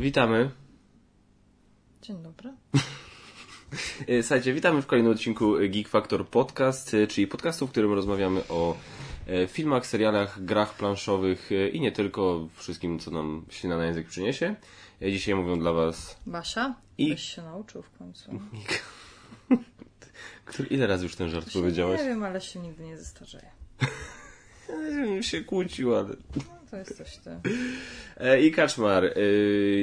Witamy. Dzień dobry. E, Słuchajcie, witamy w kolejnym odcinku Geek Factor Podcast, e, czyli podcastu, w którym rozmawiamy o e, filmach, serialach, grach planszowych i nie tylko, wszystkim, co nam ślina na język przyniesie. Dzisiaj mówią dla Was... Basia? I- Byś się nauczył w końcu. Który, ile razy już ten żart Nie powiedziałeś? wiem, ale się nigdy nie zestarzeje. Ja się kłócił, ale... No, to jest coś ty. E, I Kaczmar. E,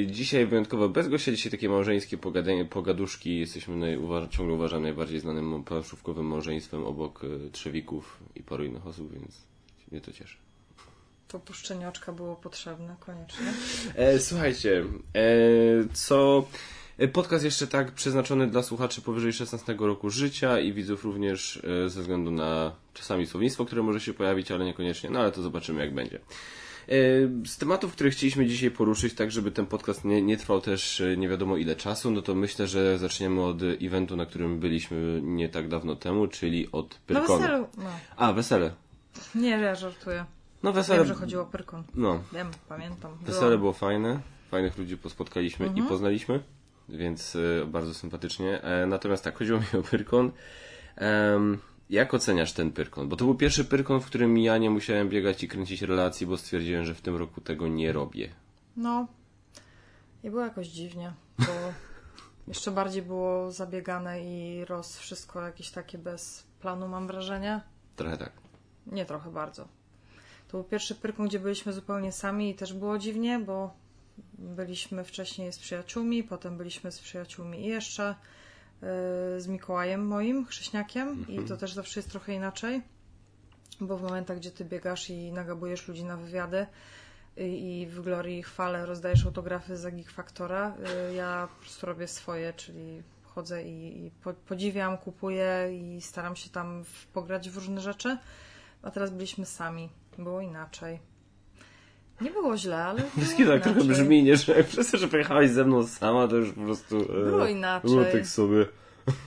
Dzisiaj wyjątkowo bez gościa, dzisiaj takie małżeńskie pogadanie, pogaduszki. Jesteśmy naj, uważa, ciągle uważam najbardziej znanym planszówkowym małżeństwem obok e, Trzewików i paru innych osób, więc mnie to cieszy. To puszczenie oczka było potrzebne koniecznie. E, słuchajcie, e, co... e, Podcast jeszcze tak przeznaczony dla słuchaczy powyżej 16 roku życia i widzów również e, ze względu na czasami słownictwo, które może się pojawić, ale niekoniecznie, no ale to zobaczymy jak będzie. E, Z tematów, które chcieliśmy dzisiaj poruszyć, tak żeby ten podcast nie, nie trwał też nie wiadomo ile czasu, no to myślę, że zaczniemy od eventu, na którym byliśmy nie tak dawno temu, czyli od No Pyrkonu. weselu. No. A, wesele. Nie, ja żartuję. No wesele. Wiem, że chodziło o Pyrkon. No, Wiem, pamiętam. Było. Wesele było fajne, fajnych ludzi pospotkaliśmy Mhm. i poznaliśmy, więc e, bardzo sympatycznie. E, natomiast tak, chodziło mi o Pyrkon. Jak oceniasz ten Pyrkon? Bo to był pierwszy Pyrkon, w którym ja nie musiałem biegać i kręcić relacji, bo stwierdziłem, że w tym roku tego nie robię. No. I było jakoś dziwnie, bo jeszcze bardziej było zabiegane i roz wszystko jakieś takie bez planu, mam wrażenie. Trochę tak. Nie trochę bardzo. To był pierwszy Pyrkon, gdzie byliśmy zupełnie sami i też było dziwnie, bo byliśmy wcześniej z przyjaciółmi, potem byliśmy z przyjaciółmi i jeszcze yy, z Mikołajem moim, chrześniakiem i to też zawsze jest trochę inaczej, bo w momentach, gdzie ty biegasz i nagabujesz ludzi na wywiady i, w glorii i chwale rozdajesz autografy za Geek Factora, yy, ja po prostu robię swoje, czyli chodzę i, i po, podziwiam, kupuję i staram się tam pograć w różne rzeczy. A teraz byliśmy sami. Było inaczej. Nie było źle, ale. Wszystkie tak trochę brzmi, nie, że przez to, że pojechałaś ze mną sama, to już po prostu... e, Było inaczej. Było tak sobie.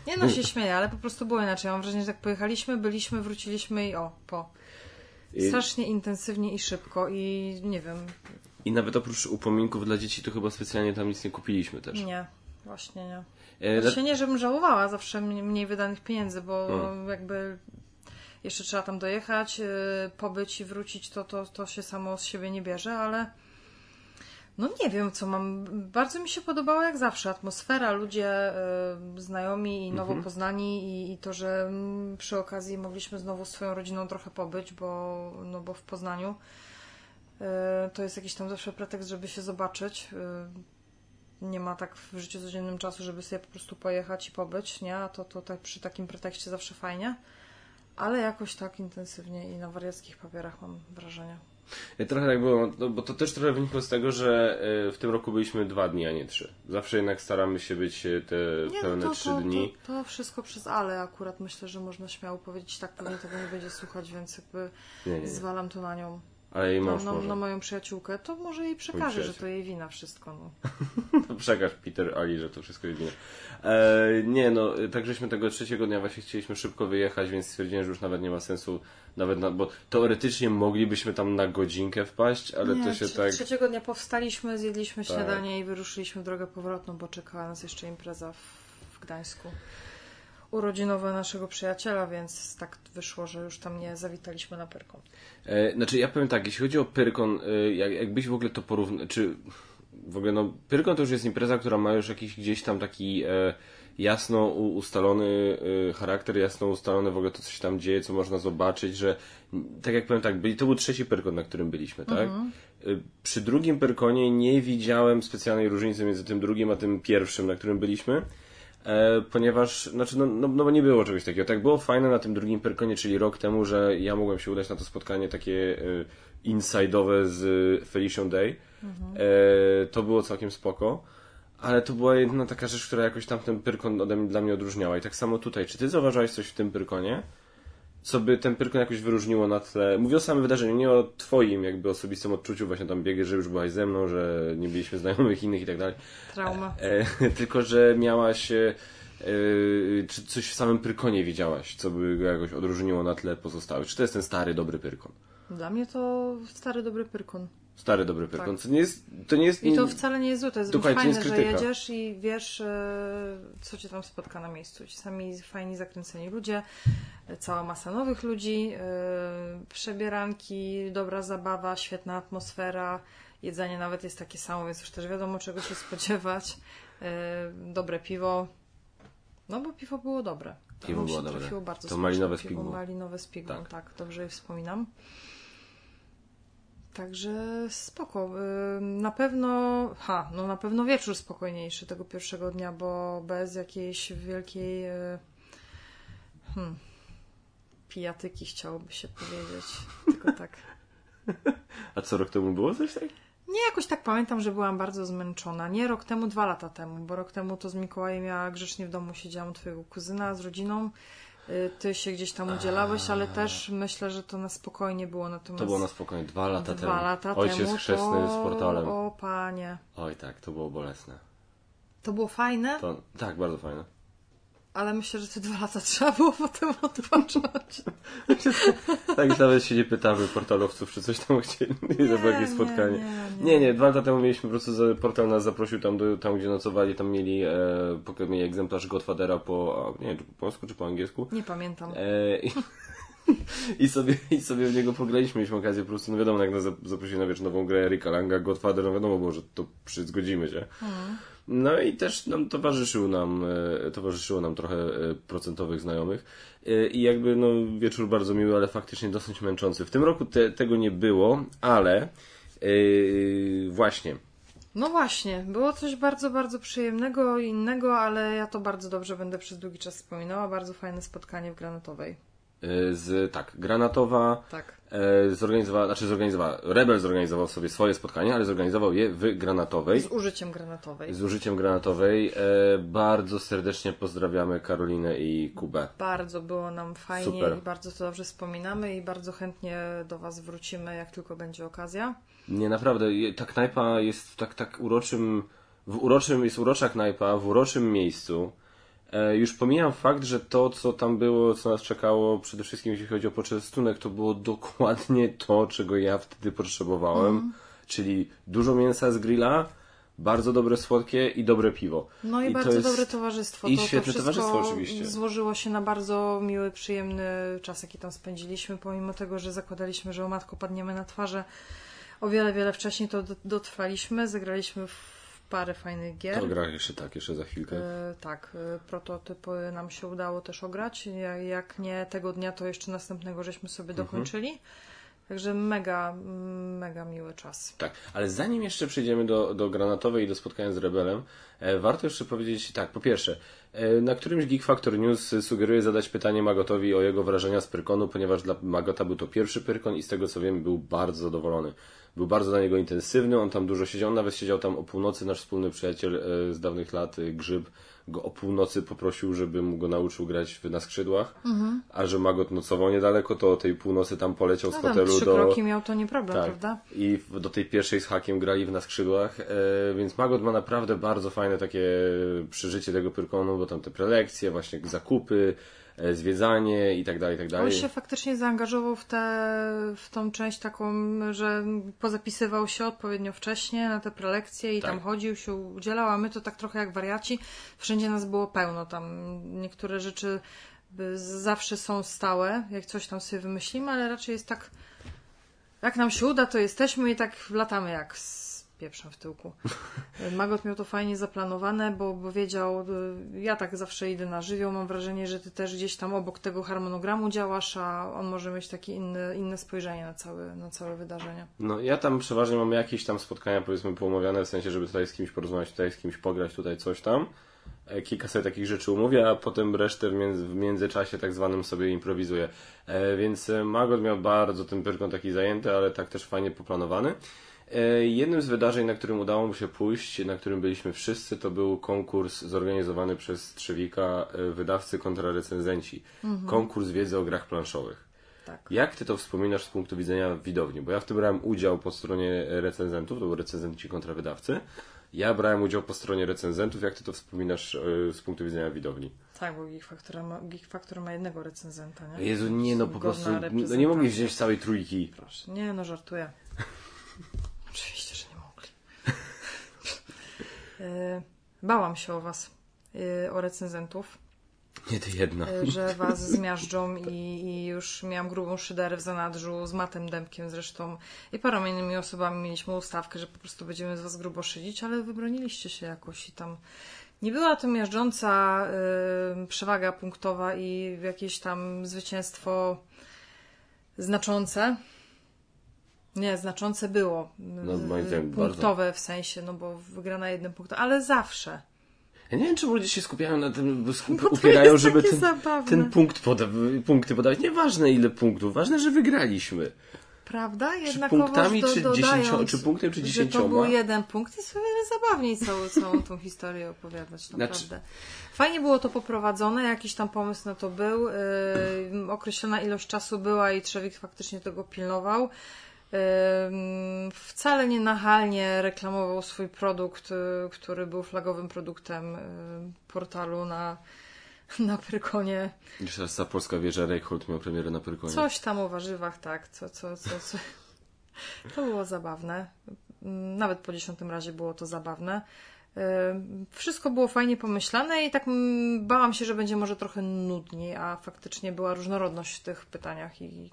Nie no się śmieję, ale po prostu było inaczej. Mam wrażenie, że tak pojechaliśmy, byliśmy, wróciliśmy i o, po. I, Strasznie intensywnie i szybko i nie wiem, I nawet oprócz upominków dla dzieci, to chyba specjalnie tam nic nie kupiliśmy też. nie. Właśnie nie. E, Znaczy nie, żebym żałowała zawsze mniej mniej wydanych pieniędzy, bo Hmm. jakby jeszcze trzeba tam dojechać, yy, pobyć i wrócić, to, to, to się samo z siebie nie bierze, ale no nie wiem, co mam. Bardzo mi się podobała jak zawsze atmosfera, ludzie yy, znajomi i nowo poznani i, i to, że mm, przy okazji mogliśmy znowu swoją rodziną trochę pobyć, bo, no bo w Poznaniu yy, to jest jakiś tam zawsze pretekst, żeby się zobaczyć. Nie ma tak w życiu codziennym czasu, żeby sobie po prostu pojechać i pobyć, nie? A to, to tak przy takim pretekście zawsze fajnie. Ale jakoś tak intensywnie i na wariackich papierach mam wrażenie. Trochę tak było, no, bo to też trochę wynikło z tego, że e, w tym roku byliśmy dwa dni, a nie trzy. Zawsze jednak staramy się być e, te pełne to, trzy to, dni. To, to wszystko przez ale akurat myślę, że można śmiało powiedzieć, tak pewnie tego nie będzie słuchać, więc jakby Nie, nie, nie. zwalam to na nią. Ale jej Na, mąż na, może. na moją przyjaciółkę, to może jej przekażę, że to jej wina wszystko. No. Przekaż Peter Ali, że to wszystko jest wina. E, nie no, tak żeśmy tego trzeciego dnia właśnie chcieliśmy szybko wyjechać, więc stwierdziłem, że już nawet nie ma sensu, nawet na, bo teoretycznie moglibyśmy tam na godzinkę wpaść, ale nie, to się trze- tak... Trzeciego dnia powstaliśmy, zjedliśmy Tak. śniadanie i wyruszyliśmy w drogę powrotną, bo czekała nas jeszcze impreza w, w Gdańsku. Urodzinowe naszego przyjaciela, więc tak wyszło, że już tam nie zawitaliśmy na Pyrkon. E, znaczy ja powiem tak, jeśli chodzi o Pyrkon, e, jak, jakbyś w ogóle to porównał, czy w ogóle no Pyrkon to już jest impreza, która ma już jakiś gdzieś tam taki e, jasno ustalony e, charakter, jasno ustalone w ogóle to, co się tam dzieje, co można zobaczyć, że tak jak powiem tak, byli, to był trzeci Pyrkon, na którym byliśmy, tak? E, Przy drugim Pyrkonie nie widziałem specjalnej różnicy między tym drugim a tym pierwszym, na którym byliśmy. E, ponieważ, znaczy, no, no, no bo nie było czegoś takiego. Tak było fajne na tym drugim Pyrkonie, czyli rok temu, że ja mogłem się udać na to spotkanie takie e, inside'owe z Felicią Day. E, to było całkiem spoko. Ale to była jedna taka rzecz, która jakoś tam ten Pyrkon ode mnie, dla mnie odróżniała. I tak samo tutaj. Czy ty zauważyłeś coś w tym Pyrkonie? Co by ten Pyrkon jakoś wyróżniło na tle... Mówię o samym wydarzeniu, nie o twoim jakby osobistym odczuciu właśnie tam biegę, że już byłaś ze mną, że nie byliśmy znajomych innych i tak dalej. Trauma. E, tylko, że miałaś. E, e, czy coś w samym Pyrkonie widziałaś, co by go jakoś odróżniło na tle pozostałych? Czy to jest ten stary, dobry Pyrkon? Dla mnie to stary dobry Pyrkon. Stary, dobry Pyrkon. To nie jest... To nie jest I to wcale nie jest złe, to jest Dokładnie, fajne, jest że jedziesz i wiesz, e, co cię tam spotka na miejscu. Ci sami fajni, zakręceni ludzie, cała masa nowych ludzi, e, przebieranki, dobra zabawa, świetna atmosfera, jedzenie nawet jest takie samo, więc już też wiadomo, czego się spodziewać. E, Dobre piwo. No bo piwo było dobre. Piwo było dobre. bardzo To malinowe z piwo. Malinowe z pigmą, Tak. tak. dobrze je wspominam. Także spoko. Y, Na pewno, ha, no na pewno wieczór spokojniejszy tego pierwszego dnia, bo bez jakiejś wielkiej y, hmm, pijatyki chciałoby się powiedzieć. Tylko tak. A co rok temu było coś tak? Nie, jakoś tak pamiętam, że byłam bardzo zmęczona. Nie rok temu, dwa lata temu, bo rok temu to z Mikołajem ja grzecznie w domu siedziałam twojego kuzyna z rodziną. Y, Ty się gdzieś tam udzielałeś, ale też myślę, że to na spokojnie było. Natomiast To było na spokojnie dwa lata dwa temu. lata Ojciec temu chrzestny to... z portalem. O panie. Oj tak, to było bolesne. To było fajne, To, tak, bardzo fajne. Ale myślę, że te dwa lata trzeba było potem odpocząć. Tak, nawet się nie pytamy portalowców, czy coś tam chcieli. Było jakieś nie, spotkanie. nie, Nie, nie. nie, dwa lata temu mieliśmy po prostu, za- portal nas zaprosił tam, do, tam gdzie nocowali, tam mieli, e, mieli egzemplarz Godfathera po, nie wiem, czy po polsku, czy po angielsku. Nie pamiętam. E, i, i, sobie, I sobie w niego pograliśmy, mieliśmy okazję po prostu, no wiadomo, jak nas zap- zaprosili na wieczór nową grę Erika Langa, Godfather, no wiadomo było, że to przy, zgodzimy się. No i też nam towarzyszył nam, e, towarzyszyło nam trochę e, procentowych znajomych E, i jakby no wieczór bardzo miły, ale faktycznie dosyć męczący. W tym roku te, tego nie było, ale e, właśnie, No właśnie, było coś bardzo, bardzo przyjemnego i innego, ale ja to bardzo dobrze będę przez długi czas wspominała. Bardzo fajne spotkanie w Granatowej. z, tak, Granatowa Tak. E, zorganizowała, znaczy zorganizowała, Rebel zorganizował sobie swoje spotkanie, ale zorganizował je w Granatowej. Z użyciem Granatowej. z użyciem granatowej. E, bardzo serdecznie pozdrawiamy Karolinę i Kubę. Bardzo było nam fajnie Super. i bardzo to dobrze wspominamy i bardzo chętnie do Was wrócimy, jak tylko będzie okazja. Nie, naprawdę, ta knajpa jest w tak, tak uroczym, w uroczym, jest urocza knajpa, w uroczym miejscu. E, już pomijam fakt, że to, co tam było, co nas czekało, przede wszystkim jeśli chodzi o poczęstunek, to było dokładnie to, czego ja wtedy potrzebowałem, czyli dużo mięsa z grilla, bardzo dobre słodkie i dobre piwo. No i, to bardzo jest- dobre towarzystwo. i to, świetne to towarzystwo oczywiście. złożyło się na bardzo miły, przyjemny czas, jaki tam spędziliśmy, pomimo tego, że zakładaliśmy, że o matko padniemy na twarze o wiele, wiele wcześniej, to do- dotrwaliśmy, zagraliśmy w parę fajnych gier. To gra jeszcze tak, jeszcze za chwilkę. E, tak, e, prototypy nam się udało też ograć. Ja- Jak nie tego dnia, to jeszcze następnego żeśmy sobie Mhm. dokończyli. Także mega, mega miły czas. Tak, ale zanim jeszcze przejdziemy do, do Granatowej i do spotkania z Rebelem, e, warto jeszcze powiedzieć tak, po pierwsze, e, na którymś Geek Factor News sugeruję zadać pytanie Magotowi o jego wrażenia z Pyrkonu, ponieważ dla Magota był to pierwszy Pyrkon i z tego co wiem był bardzo zadowolony. Był bardzo dla niego intensywny, on tam dużo siedział, on nawet siedział tam o północy, nasz wspólny przyjaciel e, z dawnych lat, e, Grzyb, go o północy poprosił, żebym go nauczył grać na skrzydłach, a że Magot nocował niedaleko, to o tej północy tam poleciał z No tam hotelu trzy do... kroki miał to nie problem, Tak. prawda? I do tej pierwszej z hakiem grali w na skrzydłach, e, więc Magot ma naprawdę bardzo fajne takie przeżycie tego Pyrkonu, bo tam te prelekcje, właśnie zakupy, e, zwiedzanie i tak dalej, i tak On dalej. się faktycznie zaangażował w, tę w tą część taką, że pozapisywał się odpowiednio wcześnie na te prelekcje i Tak. tam chodził, się udzielał, a my to tak trochę jak wariaci. Wszędzie nas było pełno. Tam niektóre rzeczy y, zawsze są stałe, jak coś tam sobie wymyślimy, ale raczej jest tak, jak nam się uda, to jesteśmy i tak latamy jak z pieprzem w tyłku. Magot miał to fajnie zaplanowane, bo, bo wiedział, y, ja tak zawsze idę na żywioł, mam wrażenie, że ty też gdzieś tam obok tego harmonogramu działasz, a on może mieć takie inne, inne spojrzenie na całe, na całe wydarzenie. No ja tam przeważnie mam jakieś tam spotkania powiedzmy poumawiane, w sensie, żeby tutaj z kimś porozmawiać, tutaj z kimś pograć, tutaj coś tam. E, Kilka sobie takich rzeczy umówię, a potem resztę w, między, w międzyczasie tak zwanym sobie improwizuję. E, więc e, Magot miał bardzo ten Pyrkon taki zajęty, ale tak też fajnie poplanowany. E, Jednym z wydarzeń, na którym udało mu się pójść, na którym byliśmy wszyscy, to był konkurs zorganizowany przez Trzewika, e, wydawcy kontra recenzenci. Konkurs wiedzy o grach planszowych. Tak. Jak ty to wspominasz z punktu widzenia widowni? Bo ja w tym brałem udział po stronie recenzentów, to były recenzenci kontra wydawcy. Ja brałem udział po stronie recenzentów. Jak ty to wspominasz e, z punktu widzenia widowni? Tak, bo Geek Factor ma, Geek Factor ma jednego recenzenta, nie? Jezu, nie no, po prostu no, nie mogli wziąć całej trójki. Proszę. Nie, no żartuję. Oczywiście, że nie mogli. E, bałam się o was, e, o recenzentów. Nie ty jedna. E, że was zmiażdżą i, i, już miałam grubą szyderę w zanadrzu z Matem Dębkiem zresztą i paroma innymi osobami mieliśmy ustawkę, że po prostu będziemy z was grubo szydzić, ale wybroniliście się jakoś i tam nie była to miażdżąca y, przewaga punktowa i jakieś tam zwycięstwo znaczące, nie, znaczące było. No, moim zdaniem punktowe bardzo. w sensie, no bo wygrana jednym punktem, ale zawsze. Ja nie wiem, czemu ludzie się skupiają na tym, skup, to upierają, żeby ten, zabawne. ten punkt poda punkty podawać. Nieważne ile punktów, ważne, że wygraliśmy. Prawda? Czy Jednakowoż punktami, do, czy, dodając, dziesięcio, czy punktem, czy dziesięcioma? to był jeden punkt, jest o wiele zabawniej całą, całą tą historię opowiadać, Znaczy- naprawdę. Fajnie było to poprowadzone, jakiś tam pomysł na to był, yy, określona ilość czasu była i Trzewik faktycznie tego pilnował. Wcale nie nachalnie reklamował swój produkt, yy, który był flagowym produktem yy, portalu na, na Prykonie. Jeszcze raz ta polska wieża Reichhold miał premierę na Pyrkonie. Coś tam o warzywach, tak. Co, co, co, co. To było zabawne. Mm, Nawet po dziesiątym razie było to zabawne. Wszystko było fajnie pomyślane i tak mm, bałam się, że będzie może trochę nudniej, a faktycznie była różnorodność w tych pytaniach i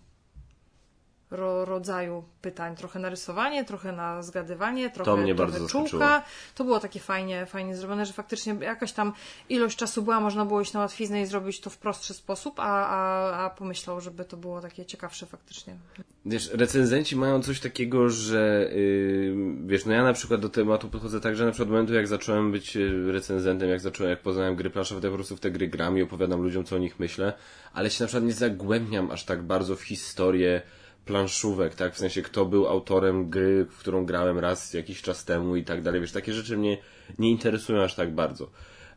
ro, rodzaju pytań. Trochę na rysowanie, trochę na zgadywanie, trochę, mnie trochę bardzo czułka. zaskoczyło. To było takie fajnie, fajnie zrobione, że faktycznie jakaś tam ilość czasu była, można było iść na łatwiznę i zrobić to w prostszy sposób, a, a, a pomyślał, żeby to było takie ciekawsze faktycznie. Wiesz, recenzenci mają coś takiego, że yy, wiesz, no ja na przykład do tematu podchodzę tak, że na przykład od momentu jak zacząłem być yy, recenzentem, jak zacząłem, jak poznałem gry planszowe, to ja po prostu w te gry gram i opowiadam ludziom, co o nich myślę, ale się na przykład nie zagłębiam aż tak bardzo w historię planszówek, tak? W sensie, kto był autorem gry, w którą grałem raz jakiś czas temu i tak dalej. Wiesz, takie rzeczy mnie nie interesują aż tak bardzo.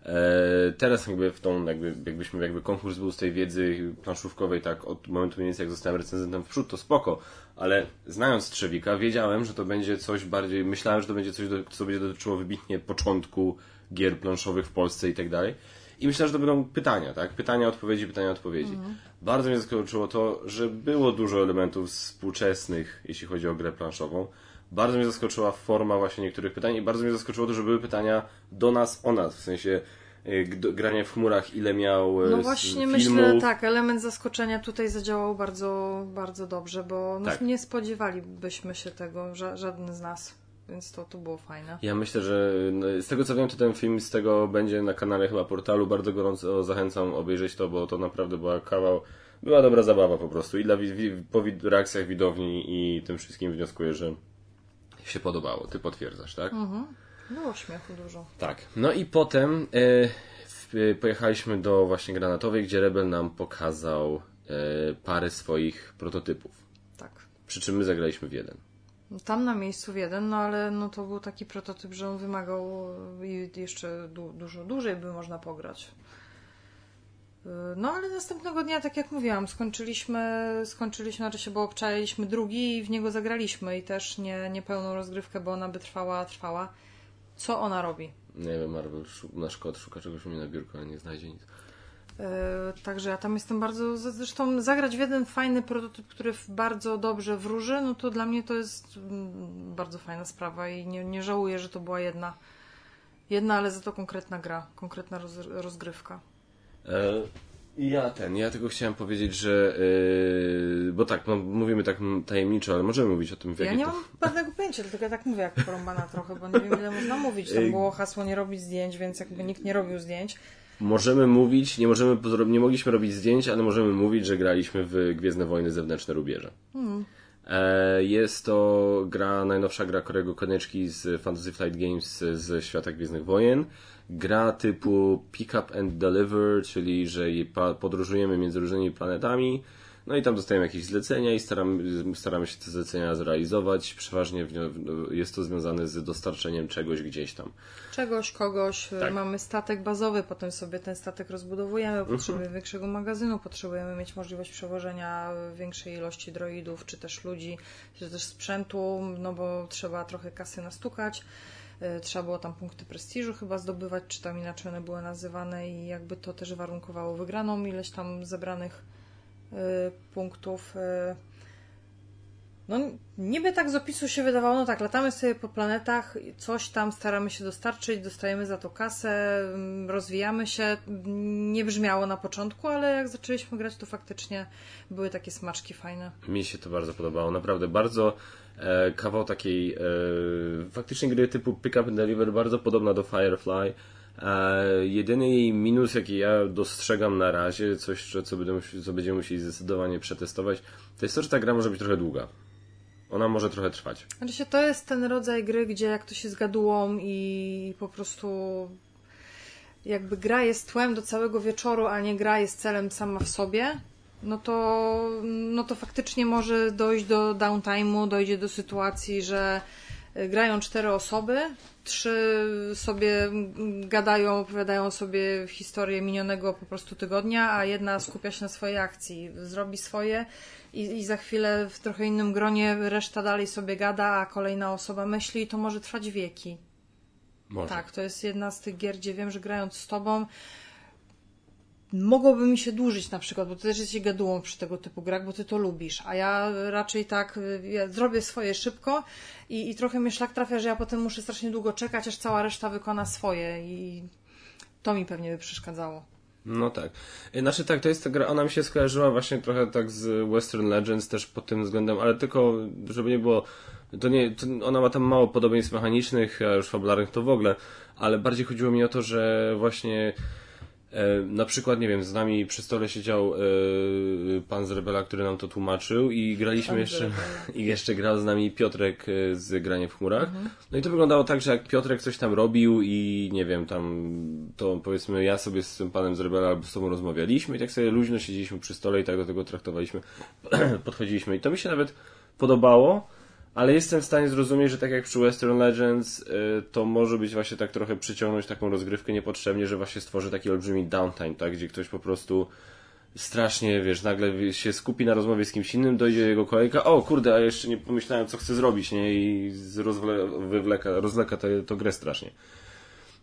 E, teraz jakby w tą, jakby, jakbyśmy, jakby konkurs był z tej wiedzy planszówkowej, tak, od momentu mniej więcej jak zostałem recenzentem w przód, to spoko, ale znając Trzewika, wiedziałem, że to będzie coś bardziej, myślałem, że to będzie coś, co będzie dotyczyło wybitnie początku gier planszowych w Polsce i tak dalej. I myślę, że to będą pytania, tak? Pytania, odpowiedzi, pytania, odpowiedzi. Bardzo mnie zaskoczyło to, że było dużo elementów współczesnych, jeśli chodzi o grę planszową. Bardzo mnie zaskoczyła forma właśnie niektórych pytań i bardzo mnie zaskoczyło to, że były pytania do nas, o nas, w sensie y, granie w chmurach, ile miał y, No właśnie filmów. myślę, tak, element zaskoczenia tutaj zadziałał bardzo, bardzo dobrze, bo no, Tak. nie spodziewalibyśmy się tego, ża- żaden z nas, więc to, to było fajne. Ja myślę, że no, z tego co wiem, to ten film z tego będzie na kanale chyba portalu. Bardzo gorąco zachęcam obejrzeć to, bo to naprawdę była kawał. Była dobra zabawa po prostu. I dla po reakcjach widowni i tym wszystkim wnioskuję, że się podobało. Ty potwierdzasz, tak? Było śmiechu dużo. Tak. No i potem e, w, e, pojechaliśmy do właśnie Granatowej, gdzie Rebel nam pokazał e, parę swoich prototypów. Tak. Przy czym my zagraliśmy w jeden. Tam na miejscu w jeden, no ale no, to był taki prototyp, że on wymagał i jeszcze du- dużo dłużej by można pograć. Yy, No ale następnego dnia, tak jak mówiłam, skończyliśmy, skończyliśmy, znaczy się, bo obczajaliśmy drugi i w niego zagraliśmy i też nie, nie pełną rozgrywkę, bo ona by trwała, trwała. Co ona robi? Nie wiem, Marvel, nasz kot szuka czegoś u mnie na biurku, ale nie znajdzie nic. Yy, Także ja tam jestem bardzo. Zresztą zagrać w jeden fajny prototyp, który bardzo dobrze wróży, no to dla mnie to jest mm, bardzo fajna sprawa i nie, nie żałuję, że to była jedna. Jedna, ale za to konkretna gra, konkretna roz, rozgrywka. E, Ja ten, ja tylko chciałem powiedzieć, że. e, bo tak, no, mówimy tak tajemniczo, ale możemy mówić o tym, w Ja nie to. mam pewnego pojęcia, tylko ja tak mówię jak porąbana trochę, bo nie wiem ile można mówić. Tam było hasło nie robić zdjęć, więc jakby nikt nie robił zdjęć. Możemy mówić, nie możemy, nie mogliśmy robić zdjęć, ale możemy mówić, że graliśmy w Gwiezdne Wojny Zewnętrzne Rubieże. E, Jest to gra, najnowsza gra Korego Koneczki z Fantasy Flight Games z świata Gwiezdnych Wojen. Gra typu Pick Up and Deliver, czyli że podróżujemy między różnymi planetami. No i tam dostajemy jakieś zlecenia i staramy, staramy się te zlecenia zrealizować. Przeważnie jest to związane z dostarczeniem czegoś gdzieś tam. Czegoś, kogoś, Tak. Mhm. mamy statek bazowy, potem sobie ten statek rozbudowujemy, potrzebujemy większego magazynu, potrzebujemy mieć możliwość przewożenia większej ilości droidów, czy też ludzi, czy też sprzętu, no bo trzeba trochę kasy nastukać. Y, Trzeba było tam punkty prestiżu chyba zdobywać, czy tam inaczej one były nazywane i jakby to też warunkowało wygraną ileś tam zebranych y, punktów. y. No, niby tak z opisu się wydawało, no tak, latamy sobie po planetach, coś tam staramy się dostarczyć, dostajemy za to kasę, mm, rozwijamy się. Nie brzmiało na początku, ale jak zaczęliśmy grać, to faktycznie były takie smaczki fajne. Mi się to bardzo podobało, naprawdę bardzo e, kawał takiej e, faktycznie gry typu Pick Up and Deliver, bardzo podobna do Firefly. Jedyny jej minus, jaki ja dostrzegam na razie, coś, co, będę, co będziemy musieli zdecydowanie przetestować, to jest to, że ta gra może być trochę długa. Ona może trochę trwać. Znaczy to jest ten rodzaj gry, gdzie jak to się zgaduło i po prostu jakby gra jest tłem do całego wieczoru, a nie gra jest celem sama w sobie, no to, no to faktycznie może dojść do downtime'u, dojdzie do sytuacji, że grają cztery osoby, trzy sobie gadają, opowiadają sobie historię minionego po prostu tygodnia, a jedna skupia się na swojej akcji, zrobi swoje i, i za chwilę w trochę innym gronie reszta dalej sobie gada, a kolejna osoba myśli, to może trwać wieki. Może. Tak, to jest jedna z tych gier, gdzie wiem, że grając z tobą mogłoby mi się dłużyć na przykład, bo ty też jesteś gadułą przy tego typu grach, bo ty to lubisz, a ja raczej tak ja zrobię swoje szybko i, i trochę mnie szlak trafia, że ja potem muszę strasznie długo czekać, aż cała reszta wykona swoje i to mi pewnie by przeszkadzało. No tak. Znaczy tak, to jest ta gra, ona mi się skojarzyła właśnie trochę tak z Western Legends też pod tym względem, ale tylko, żeby nie było, to nie, to ona ma tam mało podobieństw mechanicznych, a już fabularnych to w ogóle, ale bardziej chodziło mi o to, że właśnie na przykład, nie wiem, z nami przy stole siedział e, pan z Rebela, który nam to tłumaczył i graliśmy pan jeszcze, i jeszcze grał z nami Piotrek e, z Granie w chmurach. Mhm. No i to wyglądało tak, że jak Piotrek coś tam robił i nie wiem, tam to powiedzmy ja sobie z tym panem z Rebela albo z tobą rozmawialiśmy i tak sobie luźno siedzieliśmy przy stole i tak do tego traktowaliśmy, podchodziliśmy i to mi się nawet podobało, ale jestem w stanie zrozumieć, że tak jak przy Western Legends, y, to może być właśnie tak trochę przyciągnąć taką rozgrywkę niepotrzebnie, że właśnie stworzy taki olbrzymi downtime, tak, gdzie ktoś po prostu strasznie, wiesz, nagle się skupi na rozmowie z kimś innym, dojdzie jego kolejka, o kurde, a jeszcze nie pomyślałem, co chcę zrobić, nie, i rozwle, wywleka, rozleka to, to grę strasznie.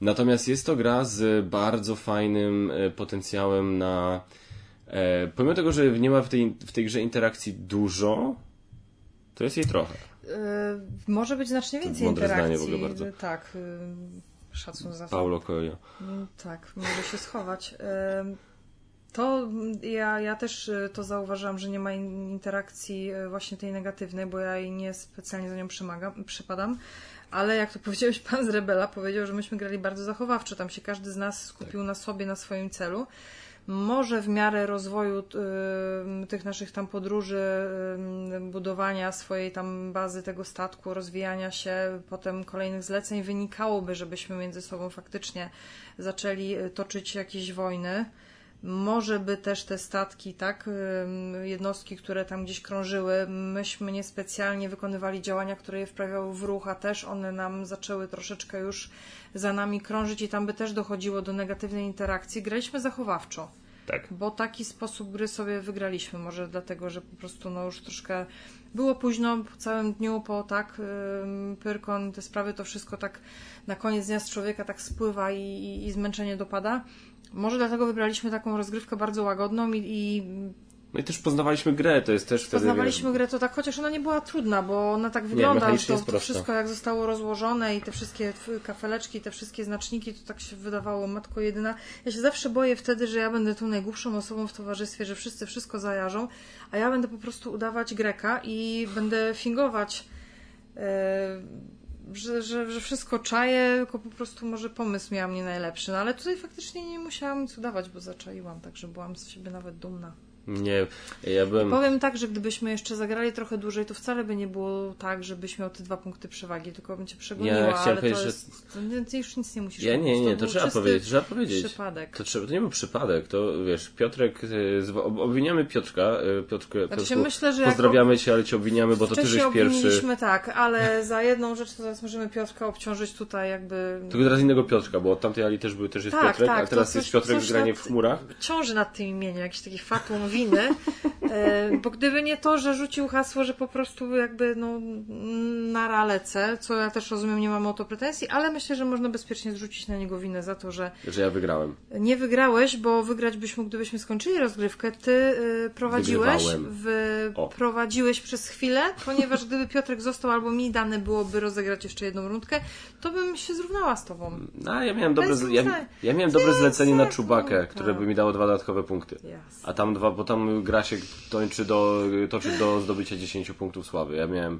Natomiast jest to gra z bardzo fajnym y, potencjałem na, e, pomimo tego, że nie ma w tej, w tej grze interakcji dużo, to jest jej trochę. Yy, może być znacznie więcej Mądre interakcji. Zdanie w ogóle bardzo. Tak, yy, szacun za Paulo Coelho. Yy, tak, może się schować. Yy, to ja, ja też y, to zauważyłam, że nie ma interakcji y, właśnie tej negatywnej, bo ja jej nie specjalnie za nią przymagam, przypadam. Ale jak to powiedziałeś, pan z Rebela powiedział, że myśmy grali bardzo zachowawczo. Tam się każdy z nas skupił tak. na sobie, na swoim celu może w miarę rozwoju y, tych naszych tam podróży, y, budowania swojej tam bazy tego statku, rozwijania się, potem kolejnych zleceń wynikałoby, żebyśmy między sobą faktycznie zaczęli toczyć jakieś wojny. Może by też te statki, tak, jednostki, które tam gdzieś krążyły, myśmy niespecjalnie wykonywali działania, które je wprawiały w ruch, a też one nam zaczęły troszeczkę już za nami krążyć i tam by też dochodziło do negatywnej interakcji. Graliśmy zachowawczo. Tak. Bo taki sposób gry sobie wygraliśmy. Może dlatego, że po prostu no już troszkę było późno po całym dniu, po tak Pyrkon, te sprawy, to wszystko tak na koniec dnia z człowieka tak spływa i, i, i zmęczenie dopada. Może dlatego wybraliśmy taką rozgrywkę bardzo łagodną i, i no i też poznawaliśmy grę, to jest też wtedy... Poznawaliśmy grę, to tak, chociaż ona nie była trudna, bo ona tak wygląda, nie, to, to wszystko jak zostało rozłożone i te wszystkie kafeleczki, te wszystkie znaczniki, to tak się wydawało, matko jedyna. Ja się zawsze boję wtedy, że ja będę tu najgłupszą osobą w towarzystwie, że wszyscy wszystko zajarzą, a ja będę po prostu udawać Greka i będę fingować... Yy, że, że, że wszystko czaję, tylko po prostu może pomysł miałam nie najlepszy. No ale tutaj faktycznie nie musiałam nic udawać, bo zaczaiłam, także byłam z siebie nawet dumna. Nie, ja byłem... Powiem tak, że gdybyśmy jeszcze zagrali trochę dłużej, to wcale by nie było tak, żebyś miał te dwa punkty przewagi, tylko bym cię przegoniła, ja ale to, jest, że... ty już nic nie musisz Ja nie, nie, to, to trzeba powiedzieć, trzeba powiedzieć. przypadek. To, trzeba, to nie był przypadek, to wiesz, Piotrek, e, obwiniamy Piotrka, e, Piotrkę, znaczy, Piotrku, myślę, że pozdrawiamy jako... cię, ale cię obwiniamy, bo to ty żeś pierwszy. tak, ale za jedną rzecz to teraz możemy Piotrka obciążyć tutaj jakby... Tylko teraz innego Piotrka, bo od tamtej Ali też, był, też jest tak, Piotrek, tak, a teraz jest Piotrek w granie w chmurach. Ciąży nad tym imieniem, jakiś taki fatum winy, e, bo gdyby nie to, że rzucił hasło, że po prostu jakby no nara lecę, co ja też rozumiem, nie mam o to pretensji, ale myślę, że można bezpiecznie zrzucić na niego winę za to, że Że ja wygrałem. nie wygrałeś, bo wygrać byś mógł, gdybyśmy skończyli rozgrywkę. Ty y, prowadziłeś, w, prowadziłeś przez chwilę, ponieważ gdyby Piotrek został albo mi dane byłoby rozegrać jeszcze jedną rundkę, to bym się zrównała z tobą. No, ja miałem dobre, ja, ja miałem dobre zlecenie na. Czubakę, które by mi dało dwa dodatkowe punkty. A tam dwa, bo tam gra się toczy do, toczy do zdobycia 10 punktów sławy. Ja miałem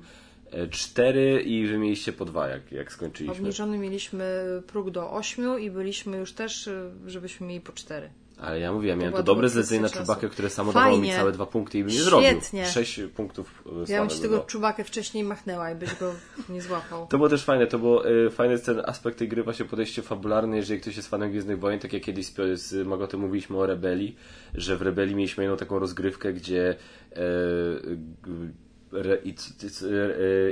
e, cztery i wy mieliście po dwa, jak, jak skończyliśmy. Obniżony mieliśmy próg do 8 i byliśmy już też, y, żebyśmy mieli po 4. Ale ja mówię, ja miałem to dobre zlecenie na Czubakę, które samo dawało mi Fajnie. całe dwa punkty i bym nie Świetnie. zrobił. Sześć punktów e. Ja bym ci tego czubakę wcześniej machnęła i byś go nie złapał. To było też fajne, to było e, fajny ten aspekt tej gry, właśnie podejście fabularne, jeżeli ktoś jest fanem Gwiezdnych Wojen, tak jak kiedyś z, z Magotem mówiliśmy o Rebelii, że w Rebelii mieliśmy jedną taką rozgrywkę, gdzie e,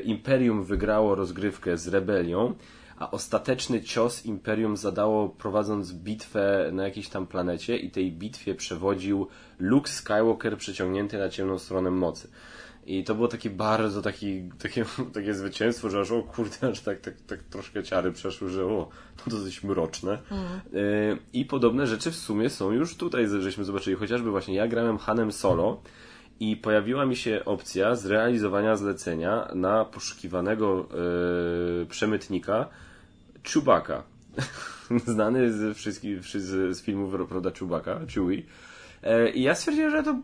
Imperium wygrało rozgrywkę z Rebelią, a ostateczny cios Imperium zadało prowadząc bitwę na jakiejś tam planecie i tej bitwie przewodził Luke Skywalker przyciągnięty na ciemną stronę mocy. I to było takie bardzo taki, takie, takie zwycięstwo, że aż o kurde, aż tak, tak, tak troszkę ciary przeszły, że o, to dosyć mroczne. Y, I podobne rzeczy w sumie są już tutaj, żeśmy zobaczyli. Chociażby właśnie ja grałem Hanem Solo i pojawiła mi się opcja zrealizowania zlecenia na poszukiwanego y, przemytnika Chewbacca. Znany z wszystkich, z, z filmów Roda Chewbacca, Chewie. E, I ja stwierdziłem, że to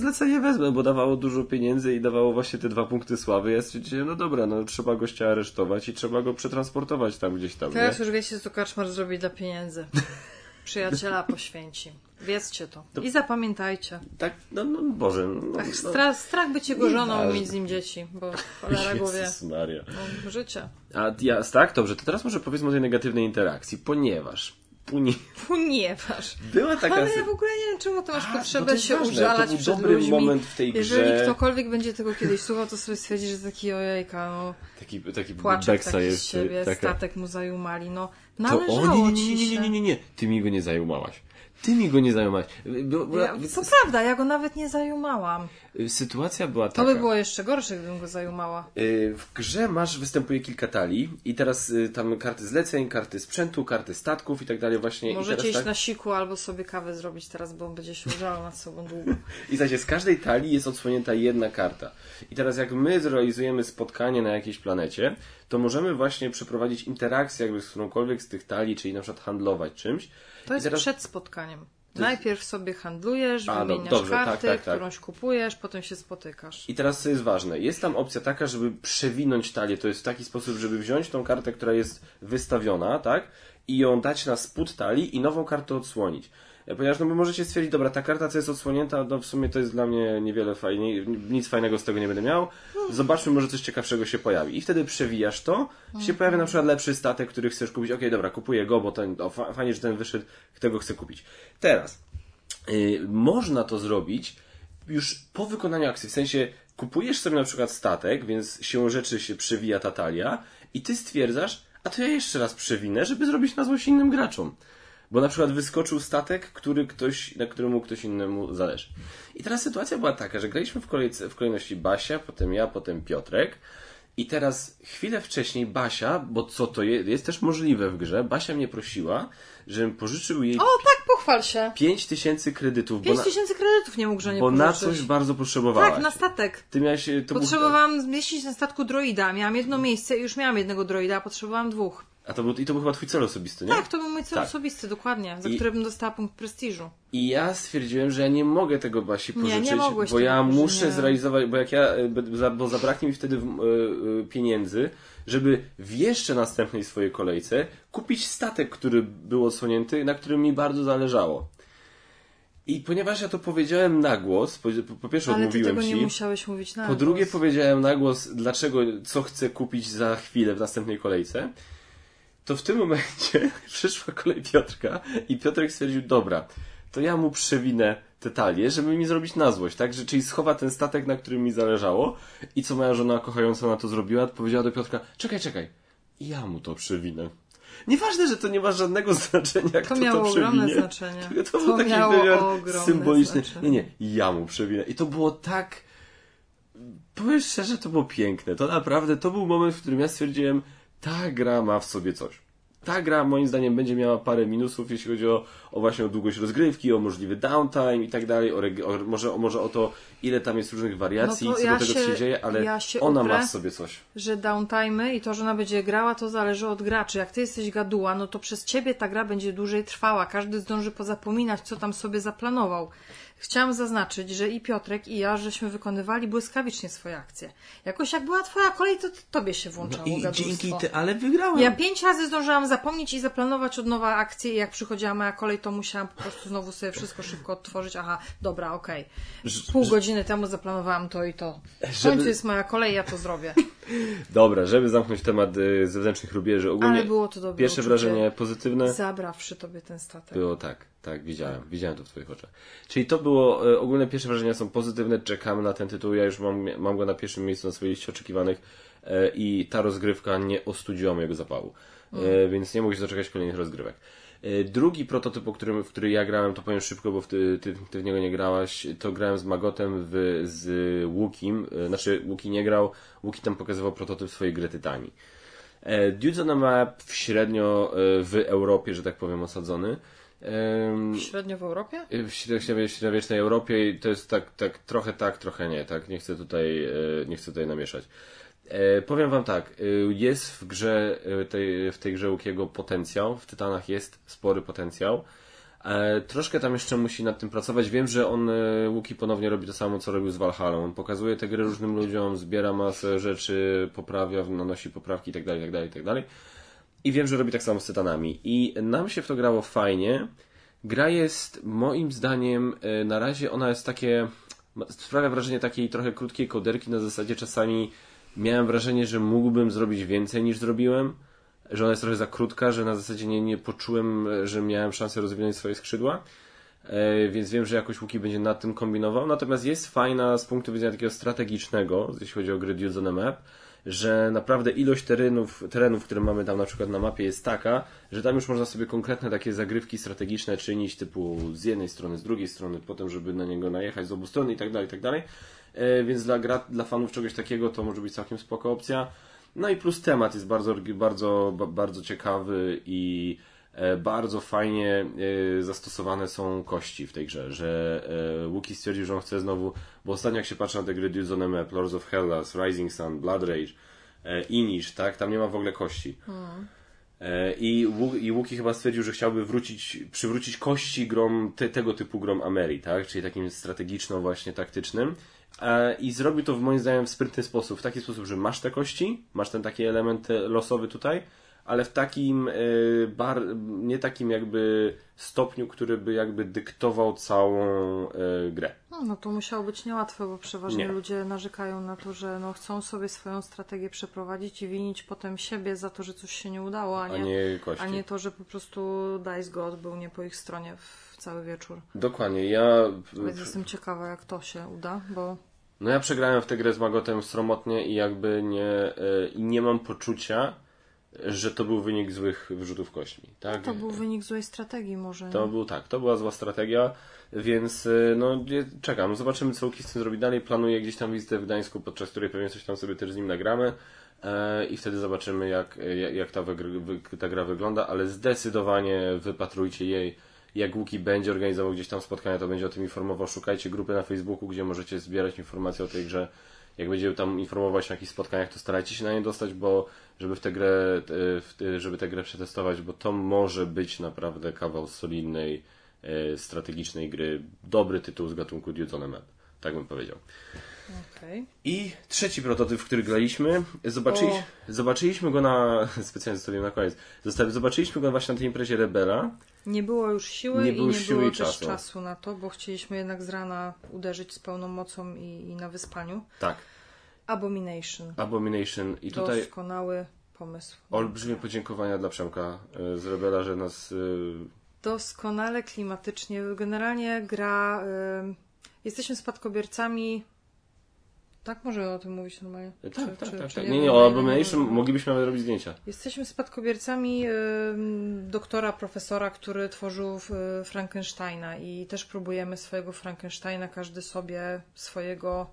zlecenie wezmę, bo dawało dużo pieniędzy i dawało właśnie te dwa punkty sławy. Ja stwierdziłem, no dobra, no trzeba gościa aresztować i trzeba go przetransportować tam gdzieś tam, Teraz nie? już wiecie, co Kaczmar zrobi dla pieniędzy. Przyjaciela poświęci. Wiedzcie to. I zapamiętajcie. Tak, no, no Boże. No, Tak, no, strach, strach być jego żoną i Nieważne. mieć z nim dzieci, bo cholera głowie. Maria. No, życie. A ja, tak, dobrze, to teraz może powiedzmy o tej negatywnej interakcji, ponieważ puni... Ponieważ. była taka... Ale ja w ogóle nie wiem, czemu ty masz A, no potrzebę to jest się ważne, użalać to był przed dobry ludźmi. moment w tej Jeżeli grze. ktokolwiek będzie tego kiedyś słuchał, to sobie stwierdzi, że taki ojejka, no, Taki, taki płaczek taki jest. z siebie, taka... statek mu zajumali, no. To Należało o, nie, nie, ci nie, nie, nie, nie, ty mi go nie zajumałaś. Ty mi go nie zajumałaś. Bo, bo, Ja, to prawda, ja go nawet nie zajumałam. Sytuacja była To taka. by było jeszcze gorsze, gdybym go zajumała. Y, W grze masz, występuje kilka talii i teraz y, tam karty zleceń, karty sprzętu, karty statków i tak dalej właśnie. Możecie teraz, iść tak, na siku albo sobie kawę zrobić teraz, bo on będzie się użalał nad sobą długo. I zaś z każdej talii jest odsłonięta jedna karta. I teraz jak my zrealizujemy spotkanie na jakiejś planecie, to możemy właśnie przeprowadzić interakcję jakby z którąkolwiek z tych talii, czyli na przykład handlować czymś. To jest teraz... przed spotkaniem. Najpierw sobie handlujesz, A, no, wymieniasz dobrze, tak, karty, tak, tak. którąś kupujesz, potem się spotykasz. I teraz co jest ważne? Jest tam opcja taka, żeby przewinąć talię. To jest w taki sposób, żeby wziąć tą kartę, która jest wystawiona, tak? I ją dać na spód talii i nową kartę odsłonić. Ponieważ no, możecie stwierdzić, dobra, ta karta, co jest odsłonięta, no w sumie to jest dla mnie niewiele fajniej, nic fajnego z tego nie będę miał. Zobaczmy, może coś ciekawszego się pojawi. I wtedy przewijasz to, się pojawia na przykład lepszy statek, który chcesz kupić. Okej, dobra, kupuję go, bo ten, o, fa- fajnie, że ten wyszedł, tego chcę kupić. Teraz, y, można to zrobić już po wykonaniu akcji. W sensie kupujesz sobie na przykład statek, więc siłą rzeczy się przewija ta talia i ty stwierdzasz, a to ja jeszcze raz przewinę, żeby zrobić na złość innym graczom. Bo na przykład wyskoczył statek, który ktoś, na któremu ktoś innemu zależy. I teraz sytuacja była taka, że graliśmy w, kolejce, w kolejności Basia, potem ja, potem Piotrek. I teraz chwilę wcześniej Basia, bo co to jest, jest też możliwe w grze, Basia mnie prosiła, żebym pożyczył jej O, tak, pochwal się! 5000 kredytów, bo 5 na, tysięcy kredytów nie mógł, że nie bo na pożyczyć. coś bardzo potrzebowałaś. Tak, na statek. Ty miałeś, to był, Potrzebowałam zmieścić na statku droida. Miałam jedno miejsce i już miałam jednego droida, a potrzebowałam dwóch. A to był, i to był chyba twój cel osobisty, nie? Tak, to był mój cel Tak. osobisty, dokładnie, za I- który bym dostała punkt prestiżu. I ja stwierdziłem, że ja nie mogę tego Basi Nie, nie pożyczyć, mogłeś bo ja pożyczyć, muszę nie. zrealizować, bo jak ja, e, bo zabraknie mi wtedy e, e, pieniędzy, żeby w jeszcze następnej swojej kolejce kupić statek, który był odsłonięty, na którym mi bardzo zależało. I ponieważ ja to powiedziałem na głos, po, po pierwsze Ale odmówiłem ci, nie musiałeś mówić na po drugie głos. powiedziałem na głos, dlaczego, co chcę kupić za chwilę w następnej kolejce, to w tym momencie przyszła kolej Piotrka i Piotrek stwierdził, dobra, to ja mu przewinę te talie, żeby mi zrobić na złość, tak? Że, czyli schowa ten statek, na którym mi zależało i co moja żona kochająca na to zrobiła, powiedziała do Piotrka, czekaj, czekaj, ja mu to przewinę. Nieważne, że to nie ma żadnego znaczenia, kto To miało to ogromne przewinie. znaczenie. Tylko to, To był taki wymiar ogromne symboliczny. znaczenie. Nie, nie, ja mu przewinę. I to było tak... Powiem szczerze, to było piękne. To naprawdę, to był moment, w którym ja stwierdziłem, ta gra ma w sobie coś. Ta gra moim zdaniem będzie miała parę minusów, jeśli chodzi o, o właśnie o długość rozgrywki, o możliwy downtime i tak dalej, o, o, może, o, może o to, ile tam jest różnych wariacji, No co ja do tego się- co się dzieje, ale ja się ona uprę. ma w sobie coś. że downtime'y i to, że ona będzie grała, to zależy od graczy. Jak ty jesteś gaduła, no to przez ciebie ta gra będzie dłużej trwała. Każdy zdąży pozapominać, co tam sobie zaplanował. Chciałam zaznaczyć, że i Piotrek, i ja, żeśmy wykonywali błyskawicznie swoje akcje. Jakoś jak była twoja kolej, to, to tobie się włączało No I gadulstwo. dzięki ty, ale wygrałem. Ja pięć razy zdążyłam zapomnieć i zaplanować od nowa akcję i jak przychodziła moja kolej, to musiałam po prostu znowu sobie wszystko szybko odtworzyć. Aha, dobra, okej. Pół godziny temu zaplanowałam to i to. W Żeby- końcu jest moja kolej, ja to zrobię. Dobra, żeby zamknąć temat y, zewnętrznych rubieży, ogólnie Ale było to dobre pierwsze uczucie. wrażenie pozytywne Zabrawszy tobie ten statek. było tak, tak, widziałem, widziałem to w twoich oczach. Czyli to było, y, ogólne pierwsze wrażenia są pozytywne, czekamy na ten tytuł, ja już mam, mam go na pierwszym miejscu na swojej liście oczekiwanych y, i ta rozgrywka nie ostudziła mojego zapału, Y, więc nie mogę się doczekać kolejnych rozgrywek. Y, Drugi prototyp, o którym, w który ja grałem, to powiem szybko, bo ty, ty, ty w niego nie grałaś, to grałem z Magotem w, z Łukim, y, znaczy Łuki nie grał, Łuki tam pokazywał prototyp swojej gry Tytanii. E, Dudes on a Map średnio e, w Europie, że tak powiem, osadzony. Em, Średnio w Europie? w średniowie- średniowiecznej Europie i to jest tak, tak trochę tak, trochę nie, tak? Nie chcę tutaj, e, nie chcę tutaj namieszać. E, powiem wam tak, e, jest w grze, e, tej, w tej grze Łukiego potencjał, w Tytanach jest spory potencjał. E, troszkę tam jeszcze musi nad tym pracować. Wiem, że on, Łuki ponownie robi to samo, co robił z Valhalla. On pokazuje te gry różnym ludziom, zbiera masę rzeczy, poprawia, nanosi poprawki itd., itd., itd. I wiem, że robi tak samo z Tytanami. I nam się w to grało fajnie. Gra jest, moim zdaniem, e, na razie ona jest takie, sprawia wrażenie takiej trochę krótkiej koderki, na zasadzie czasami miałem wrażenie, że mógłbym zrobić więcej niż zrobiłem, że ona jest trochę za krótka, że na zasadzie nie, nie poczułem, e, że miałem szansę rozwinąć swoje skrzydła. E, więc wiem, że jakoś Łuki będzie nad tym kombinował. Natomiast jest fajna z punktu widzenia takiego strategicznego, jeśli chodzi o gry Dudes on a Map, że naprawdę ilość terenów, terenów, które mamy tam na przykład na mapie jest taka, że tam już można sobie konkretne takie zagrywki strategiczne czynić, typu z jednej strony, z drugiej strony, potem, żeby na niego najechać z obu stron i tak dalej, i tak dalej. E, Więc dla, gra, dla fanów czegoś takiego to może być całkiem spoko opcja. No i plus temat jest bardzo, bardzo, ba- bardzo ciekawy i bardzo fajnie e, zastosowane są kości w tej grze, że e, Łuki stwierdził, że on chce znowu, bo ostatnio jak się patrzy na te gry Dudes on a Map, Lords of Hellas, Rising Sun, Blood Rage, e, Inish, tak, tam nie ma w ogóle kości. E, I, I Łuki chyba stwierdził, że chciałby wrócić, przywrócić kości grom, te, tego typu grom Ameri, tak? Czyli takim strategiczno właśnie taktycznym. E, I zrobił to w moim zdaniem w sprytny sposób. W taki sposób, że masz te kości, masz ten taki element e, losowy tutaj, ale w takim e, bar, nie takim jakby stopniu, który by jakby dyktował całą e, grę. No, no to musiało być niełatwe, bo przeważnie Nie. ludzie narzekają na to, że no, chcą sobie swoją strategię przeprowadzić i winić potem siebie za to, że coś się nie udało, a A nie, nie kości. a nie to, że po prostu Dice God był nie po ich stronie w cały wieczór. Dokładnie. Ja Więc jestem ciekawa, jak to się uda, bo No ja przegrałem w tę grę z Magotem sromotnie i jakby nie, i nie mam poczucia, że to był wynik złych wyrzutów kośćmi. Tak? to był wynik złej strategii może. To był tak, to była zła strategia, więc e, no czekam, zobaczymy co Łuki z tym zrobi dalej. Planuję gdzieś tam wizytę w Gdańsku, podczas której pewnie coś tam sobie też z nim nagramy e, i wtedy zobaczymy jak, jak, jak ta, wy- ta gra wygląda, ale zdecydowanie wypatrujcie jej. Jak Łuki będzie organizował gdzieś tam spotkania, to będzie o tym informował. Szukajcie grupy na Facebooku, gdzie możecie zbierać informacje o tej grze. Jak będzie tam informować na jakichś spotkaniach, to starajcie się na nie dostać, bo żeby w tę grę, e, żeby tę grę przetestować, bo to może być naprawdę kawał solidnej, e, strategicznej gry. Dobry tytuł z gatunku a Map. Tak bym powiedział. Okej. I trzeci prototyp, w który graliśmy, zobaczyli, O. zobaczyliśmy go na, specjalnie zostawiłem na koniec, zobaczyliśmy go właśnie na tej imprezie Rebela. Nie było już siły Nie i było nie siły było też czasu. czasu. na to, bo chcieliśmy jednak z rana uderzyć z pełną mocą i, i na wyspaniu. Tak, Abomination. Abomination. I tutaj Doskonały pomysł. olbrzymie podziękowania dla Przemka e, z Rebela, że nas e, Doskonale klimatycznie. Generalnie gra. y, jesteśmy spadkobiercami Tak, możemy o tym mówić normalnie. Tak, Czy- tak, czy- tak, czy tak. nie Nie, o Abomination moglibyśmy nawet robić zdjęcia. Jesteśmy spadkobiercami ym, doktora, profesora, który tworzył Frankensteina i też próbujemy swojego Frankensteina, każdy sobie swojego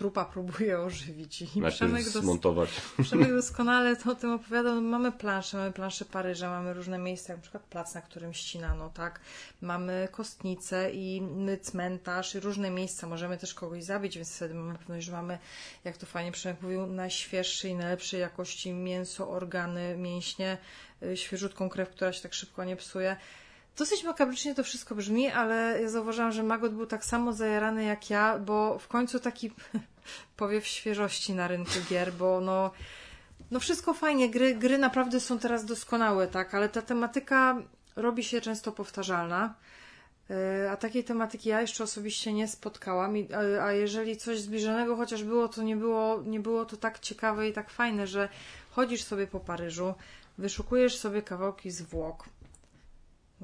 trupa próbuje ożywić. I Najpierw Przemek, dos- zmontować. Przemek doskonale to o tym opowiadał. No, Mamy plansze, mamy plansze Paryża, mamy różne miejsca, jak na przykład plac, na którym ścinano, tak? Mamy kostnicę i cmentarz i różne miejsca. Możemy też kogoś zabić, więc wtedy mamy pewność, że mamy, jak to fajnie Przemek mówił, najświeższej, najlepszej jakości mięso, organy, mięśnie, y, świeżutką krew, która się tak szybko nie psuje. Dosyć makabrycznie to wszystko brzmi, ale ja zauważyłam, że Magot był tak samo zajarany jak ja, bo w końcu taki powiew świeżości na rynku gier, bo no, no wszystko fajnie, gry, gry naprawdę są teraz doskonałe, tak, ale ta tematyka robi się często powtarzalna. Yy, A takiej tematyki ja jeszcze osobiście nie spotkałam, a- a jeżeli coś zbliżonego chociaż było, to nie było, nie było to tak ciekawe i tak fajne, że chodzisz sobie po Paryżu, wyszukujesz sobie kawałki zwłok,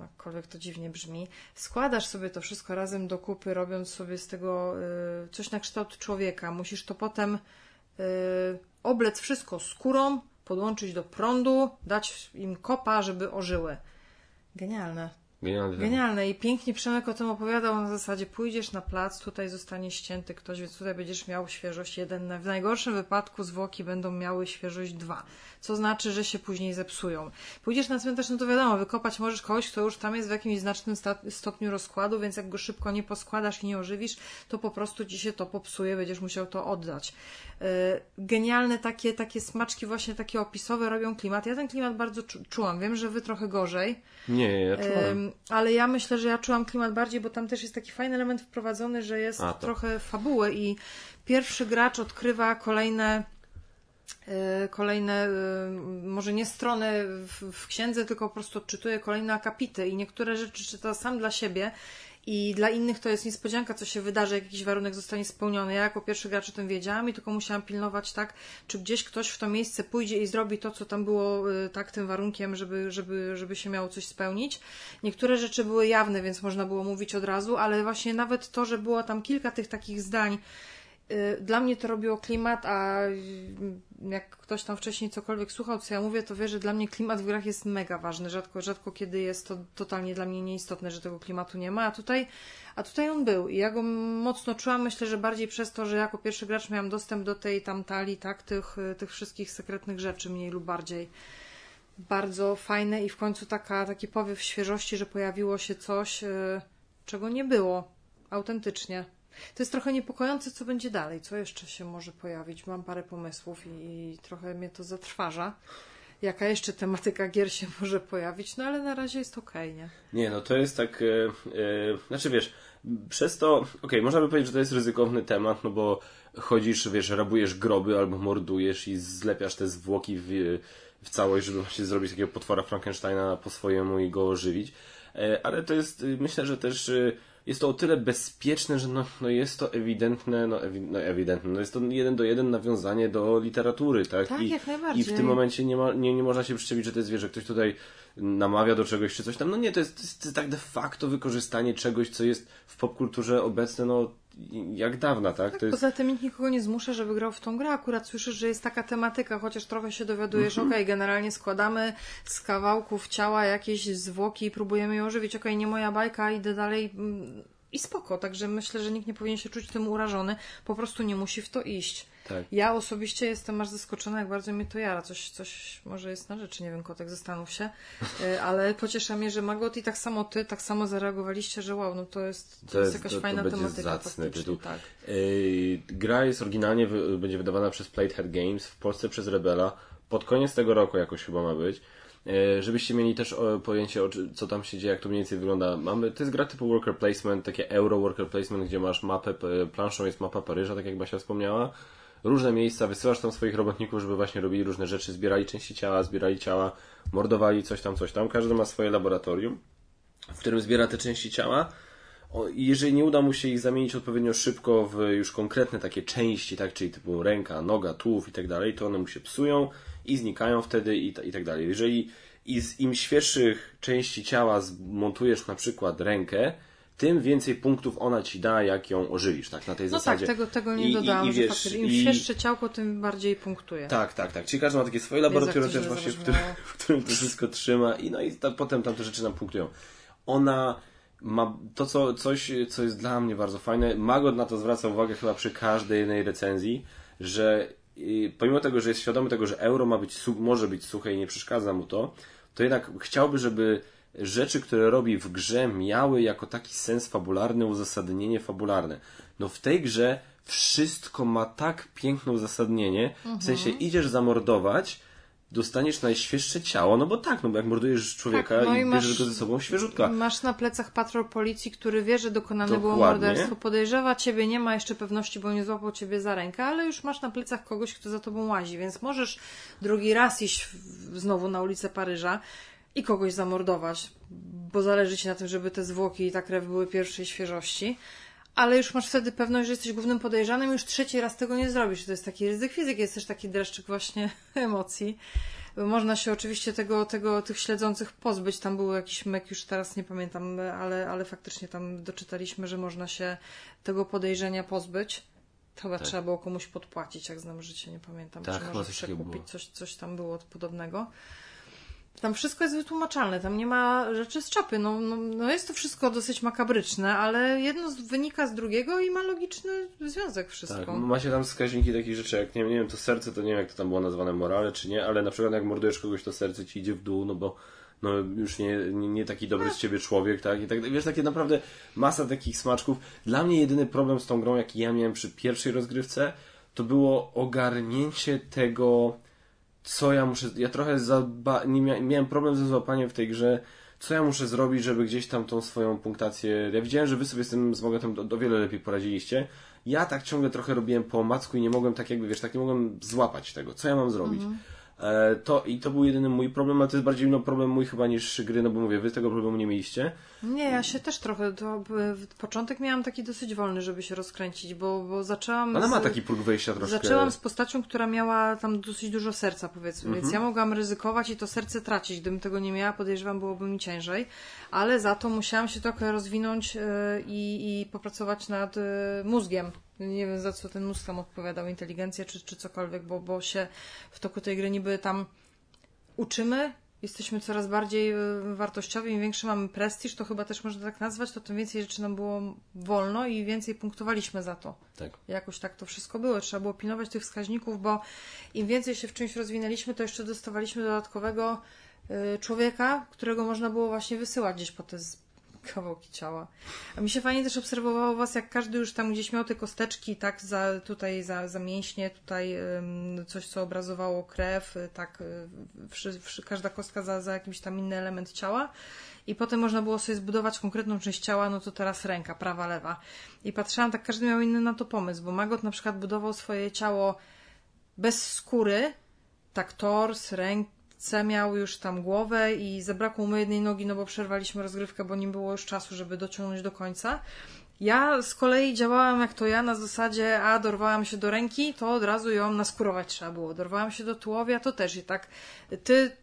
jakkolwiek to dziwnie brzmi, składasz sobie to wszystko razem do kupy, robiąc sobie z tego y, coś na kształt człowieka. Musisz to potem y, oblec wszystko skórą, podłączyć do prądu, dać im kopa, żeby ożyły. Genialne. Genialny. Genialne i pięknie Przemek o tym opowiadał na zasadzie pójdziesz na plac, tutaj zostanie ścięty ktoś, więc tutaj będziesz miał świeżość jeden. W najgorszym wypadku zwłoki będą miały świeżość dwa, co znaczy, że się później zepsują. Pójdziesz na cmentarz, no to wiadomo, wykopać możesz kogoś, kto już tam jest w jakimś znacznym stopniu rozkładu, więc jak go szybko nie poskładasz i nie ożywisz, to po prostu ci się to popsuje, będziesz musiał to oddać. Yy, Genialne takie, takie smaczki właśnie takie opisowe robią klimat. Ja ten klimat bardzo czu- czułam. Wiem, że wy trochę gorzej. Nie, ja czułem. Ym, ale ja myślę, że ja czułam klimat bardziej, bo tam też jest taki fajny element wprowadzony, że jest A, trochę fabuły i pierwszy gracz odkrywa kolejne kolejne, y, może nie strony w, księdze, tylko po prostu odczytuje kolejne akapity i niektóre rzeczy czyta sam dla siebie i dla innych to jest niespodzianka, co się wydarzy, jak jakiś warunek zostanie spełniony. Ja jako pierwszy gracz o tym wiedziałam i tylko musiałam pilnować tak, czy gdzieś ktoś w to miejsce pójdzie i zrobi to, co tam było y, tak tym warunkiem, żeby, żeby, żeby się miało coś spełnić. Niektóre rzeczy były jawne, więc można było mówić od razu, ale właśnie nawet to, że było tam kilka tych takich zdań, dla mnie to robiło klimat, a jak ktoś tam wcześniej cokolwiek słuchał, co ja mówię, to wie, że dla mnie klimat w grach jest mega ważny. Rzadko, rzadko kiedy jest to totalnie dla mnie nieistotne, że tego klimatu nie ma, a tutaj, a tutaj on był i ja go mocno czułam. Myślę, że bardziej przez to, że jako pierwszy gracz miałam dostęp do tej tam talii, tak, tych, tych wszystkich sekretnych rzeczy, mniej lub bardziej. Bardzo fajne i w końcu taka, taki powiew świeżości, że pojawiło się coś, y, czego nie było autentycznie. To jest trochę niepokojące, co będzie dalej, co jeszcze się może pojawić. Mam parę pomysłów i, i trochę mnie to zatrważa. Jaka jeszcze tematyka gier się może pojawić, no ale na razie jest okej, nie? Nie, no to jest tak. E, e, znaczy wiesz, przez to. Okej, można by powiedzieć, że to jest ryzykowny temat, no bo chodzisz, wiesz, rabujesz groby albo mordujesz i zlepiasz te zwłoki w, w całość, żeby właśnie zrobić takiego potwora Frankensteina po swojemu i go ożywić. E, ale to jest, myślę, że też. Jest to o tyle bezpieczne, że no, no jest to ewidentne, no, ewi, no ewidentne, no jest to jeden do jeden nawiązanie do literatury, tak? Tak, I, jak I w najbardziej. tym momencie nie, ma, nie, nie można się przyczepić, że to jest, wiesz, że ktoś tutaj namawia do czegoś czy coś tam. No nie, to jest, to jest, to jest tak de facto wykorzystanie czegoś, co jest w popkulturze obecne, no jak dawna, tak? Jest... Poza tym nikt nikogo nie zmusza, żeby grał w tą grę. Akurat słyszysz, że jest taka tematyka, chociaż trochę się dowiadujesz, Mhm. okej, generalnie składamy z kawałków ciała jakieś zwłoki i próbujemy je ożywić. Okej, nie moja bajka, idę dalej mm, i spoko. Także myślę, że nikt nie powinien się czuć tym urażony. Po prostu nie musi w to iść. Tak. Ja osobiście jestem aż zaskoczona, jak bardzo mnie to jara. Coś, coś może jest na rzeczy, nie wiem, kotek, zastanów się. Y, Ale pociesza mnie, że Magot i tak samo ty, tak samo zareagowaliście, że wow, no to jest, to To jest jest- jakaś to- to fajna będzie tematyka zacny tytuł. tak. Yy, gra jest oryginalnie, będzie wydawana przez Platehead Games, w Polsce przez Rebela. Pod koniec tego roku jakoś chyba ma być. Yy, żebyście mieli też pojęcie, co tam się dzieje, jak to mniej więcej wygląda. Mamy, to jest gra typu worker placement, takie euro worker placement, gdzie masz mapę, planszą jest mapa Paryża, tak jak Basia wspomniała. Różne miejsca, wysyłasz tam swoich robotników, żeby właśnie robili różne rzeczy, zbierali części ciała, zbierali ciała, mordowali coś tam, coś tam. Każdy ma swoje laboratorium, w którym zbiera te części ciała. Jeżeli nie uda mu się ich zamienić odpowiednio szybko w już konkretne takie części, tak, czyli typu ręka, noga, tułów i tak dalej, to one mu się psują i znikają wtedy i, i tak dalej. Jeżeli i z im świeższych części ciała zmontujesz na przykład rękę, tym więcej punktów ona ci da, jak ją ożywisz, tak? Na tej no zasadzie. tak, tego, tego nie I- dodałam, i- i że wiesz, faktycznie im i- świeższe ciałko, tym bardziej punktuje. Tak, tak, tak. Czyli każdy ma takie swoje laboratorium też właśnie, w którym, w którym to wszystko trzyma i no i ta, potem tam te rzeczy nam punktują. Ona ma to, co, coś, co jest dla mnie bardzo fajne. Magot na to zwraca uwagę chyba przy każdej jednej recenzji, że y, pomimo tego, że jest świadomy tego, że euro ma być, może być suche i nie przeszkadza mu to, to jednak chciałby, żeby rzeczy, które robi w grze miały jako taki sens fabularny, uzasadnienie fabularne. No w tej grze wszystko ma tak piękne uzasadnienie, w sensie Mhm. idziesz zamordować, dostaniesz najświeższe ciało, no bo tak, no bo jak mordujesz człowieka Tak, no i, i bierzesz masz- go ze sobą, świeżutka. Masz na plecach patrol policji, który wie, że dokonane było Dokładnie. morderstwo, podejrzewa ciebie, nie ma jeszcze pewności, bo nie złapał ciebie za rękę, ale już masz na plecach kogoś, kto za tobą łazi, więc możesz drugi raz iść w, znowu na ulicę Paryża i kogoś zamordować, bo zależy ci na tym, żeby te zwłoki i ta krew były pierwszej świeżości. Ale już masz wtedy pewność, że jesteś głównym podejrzanym, już trzeci raz tego nie zrobisz. To jest taki ryzyk fizyki, jest też taki dreszczyk właśnie emocji. Można się oczywiście tego, tego, tych śledzących pozbyć. Tam był jakiś mek, już teraz nie pamiętam, ale, ale faktycznie tam doczytaliśmy, że można się tego podejrzenia pozbyć. To Chyba trzeba było komuś podpłacić, jak znam życie, nie pamiętam. Tak, czy może przekupić, coś, coś tam było podobnego. Tam wszystko jest wytłumaczalne, tam nie ma rzeczy z czapy. No, no, no jest to wszystko dosyć makabryczne, ale jedno z, wynika z drugiego i ma logiczny związek wszystko. Tak, macie tam wskaźniki takich rzeczy, jak nie, nie wiem, to serce, to nie wiem, jak to tam było nazwane morale, czy nie, ale na przykład jak mordujesz kogoś, to serce ci idzie w dół, no bo no już nie, nie, nie taki dobry z ciebie człowiek, tak? I tak, wiesz, takie naprawdę masa takich smaczków. Dla mnie jedyny problem z tą grą, jaki ja miałem przy pierwszej rozgrywce, to było ogarnięcie tego, co ja muszę. Ja trochę zaba... nie mia... miałem problem ze złapaniem w tej grze, co ja muszę zrobić, żeby gdzieś tam tą swoją punktację. Ja widziałem, że wy sobie z tym z Mogotem do, do wiele lepiej poradziliście. Ja tak ciągle trochę robiłem po omacku i nie mogłem tak jakby, wiesz, tak nie mogłem złapać tego. Co ja mam zrobić? E, to, I to był jedyny mój problem, ale to jest bardziej no, problem mój chyba niż gry, no bo mówię, wy tego problemu nie mieliście. Nie, ja się też trochę, to początek miałam taki dosyć wolny, żeby się rozkręcić, bo, bo zaczęłam... Ona ma z- taki próg wejścia troszkę. Zaczęłam z postacią, która miała tam dosyć dużo serca, powiedzmy, więc Mhm. ja mogłam ryzykować i to serce tracić. Gdybym tego nie miała, podejrzewam, byłoby mi ciężej, ale za to musiałam się trochę rozwinąć e, i, i popracować nad e, mózgiem. Nie wiem, za co ten mózg tam odpowiadał, inteligencję czy, czy cokolwiek, bo, bo się w toku tej gry niby tam uczymy, jesteśmy coraz bardziej e, wartościowi, im większy mamy prestiż, to chyba też można tak nazwać, to tym więcej rzeczy nam było wolno i więcej punktowaliśmy za to. Tak. Jakoś tak to wszystko było. Trzeba było pilnować tych wskaźników, bo im więcej się w czymś rozwinęliśmy, to jeszcze dostawaliśmy dodatkowego y, człowieka, którego można było właśnie wysyłać gdzieś po te kawałki ciała. A mi się fajnie też obserwowało was, jak każdy już tam gdzieś miał te kosteczki, tak, za, tutaj za, za mięśnie, tutaj coś, co obrazowało krew, y, tak, y, wszy, wszy, każda kostka za, za jakiś tam inny element ciała. I potem można było sobie zbudować konkretną część ciała, no to teraz ręka, prawa, lewa. I patrzyłam, tak każdy miał inny na to pomysł, bo Magot na przykład budował swoje ciało bez skóry, tak tors, ręce miał już tam głowę i zabrakło mu jednej nogi, no bo przerwaliśmy rozgrywkę, bo nie było już czasu, żeby dociągnąć do końca. Ja z kolei działałam jak to ja na zasadzie, a dorwałam się do ręki, to od razu ją naskurować trzeba było. Dorwałam się do tułowia, to też i tak. Ty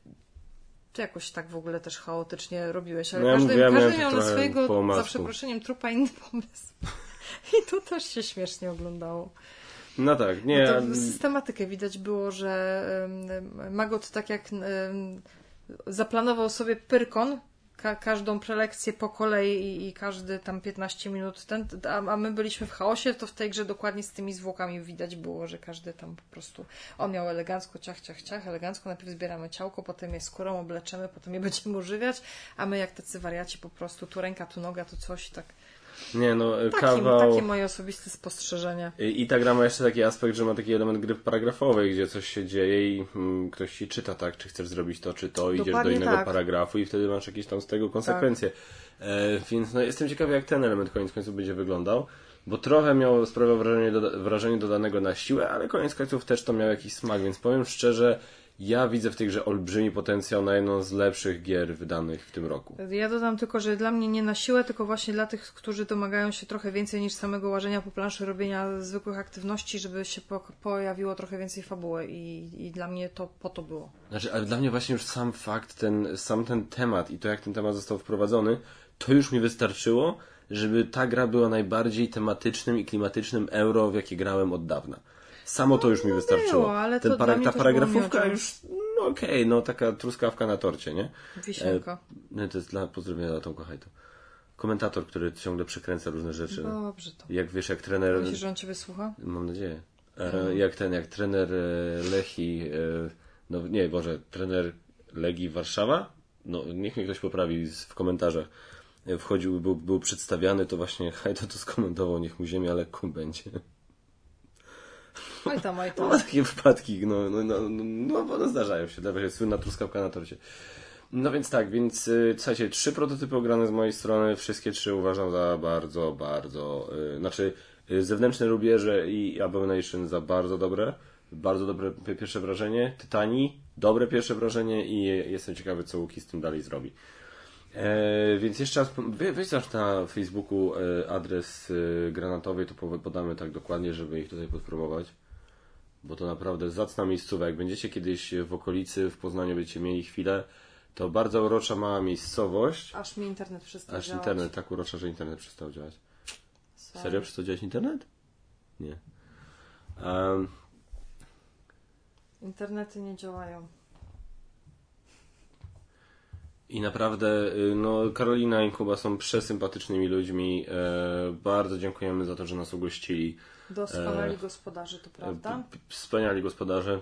ty jakoś tak w ogóle też chaotycznie robiłeś, ale No ja każdy, mówię, ja każdy miał na swojego, za przeproszeniem, trupa inny pomysł. I to też się śmiesznie oglądało. No tak, nie. No to systematykę widać było, że Magot tak jak zaplanował sobie Pyrkon, ka każdą prelekcję po kolei i, i każdy tam 15 minut, ten, a, a my byliśmy w chaosie, to w tej grze dokładnie z tymi zwłokami widać było, że każdy tam po prostu, on miał elegancko, ciach, ciach, ciach, elegancko, najpierw zbieramy ciałko, potem je skórą obleczemy, potem je będziemy używiać, a my jak tacy wariaci po prostu, tu ręka, tu noga, tu coś, tak. Nie, no, Takim, kawał. Takie moje osobiste spostrzeżenie. I, I ta gra ma jeszcze taki aspekt, że ma taki element gry paragrafowej, gdzie coś się dzieje i mm, ktoś ci czyta, tak, czy chcesz zrobić to, czy to, idziesz do Dokładnie innego tak. paragrafu i wtedy masz jakieś tam z tego konsekwencje. E, więc no, jestem ciekawy, jak ten element koniec końców będzie wyglądał, bo trochę miał, sprawiał wrażenie, doda- wrażenie dodanego na siłę, ale koniec końców też to miał jakiś smak, więc powiem szczerze, ja widzę w tej grze olbrzymi potencjał na jedną z lepszych gier wydanych w tym roku. Ja dodam tylko, że dla mnie nie na siłę, tylko właśnie dla tych, którzy domagają się trochę więcej niż samego łażenia po planszy, robienia zwykłych aktywności, żeby się po, pojawiło trochę więcej fabuły i, i dla mnie to po to było. Znaczy, ale dla mnie właśnie już sam fakt, ten, sam ten temat i to, jak ten temat został wprowadzony, to już mi wystarczyło, żeby ta gra była najbardziej tematycznym i klimatycznym euro, w jakie grałem od dawna. Samo to już mi wystarczyło. było, ale Ten para, ta paragrafówka już, no okej, no taka truskawka na torcie, nie? Wisienka. No to jest dla pozdrowienia dla Tomka Hajto. Komentator, który ciągle przekręca różne rzeczy. Dobrze to. Jak wiesz, jak trener... Myślisz, że on cię wysłucha? Mam nadzieję. E, jak ten, jak trener e, Lechi, e, no nie, Boże, trener Legii Warszawa? No, niech mnie ktoś poprawi w komentarzach. E, Wchodził, był, był przedstawiany, to właśnie Hajto to skomentował, niech mu ziemia lekką będzie. Oj tam, oj No, ma takie wypadki, no, no, no, no, no, no zdarzają się, dawaj, słynna truskawka na torcie. No więc tak, więc y, słuchajcie, trzy prototypy ograne z mojej strony, wszystkie trzy uważam za bardzo, bardzo, y, znaczy y, zewnętrzne rubieże i Abomination za bardzo dobre, bardzo dobre pi- pierwsze wrażenie, Tytani, dobre pierwsze wrażenie i jestem ciekawy, co Łuki z tym dalej zrobi. E, więc jeszcze raz, wy- weź na Facebooku e, adres e, granatowy, to po- podamy tak dokładnie, żeby ich tutaj podpromować. Bo to naprawdę zacna miejscowa. Jak będziecie kiedyś w okolicy, w Poznaniu będziecie mieli chwilę, to bardzo urocza mała miejscowość. Aż mi internet przestał Aż działać. internet tak urocza, że internet przestał działać. Sorry. Serio przestał działać internet? Nie. Em, Internety nie działają. I naprawdę, y, no, Karolina i Kuba są przesympatycznymi ludźmi. E, bardzo dziękujemy za to, że nas ugościli. Doskonali E, gospodarze, to prawda? Wspaniali gospodarze.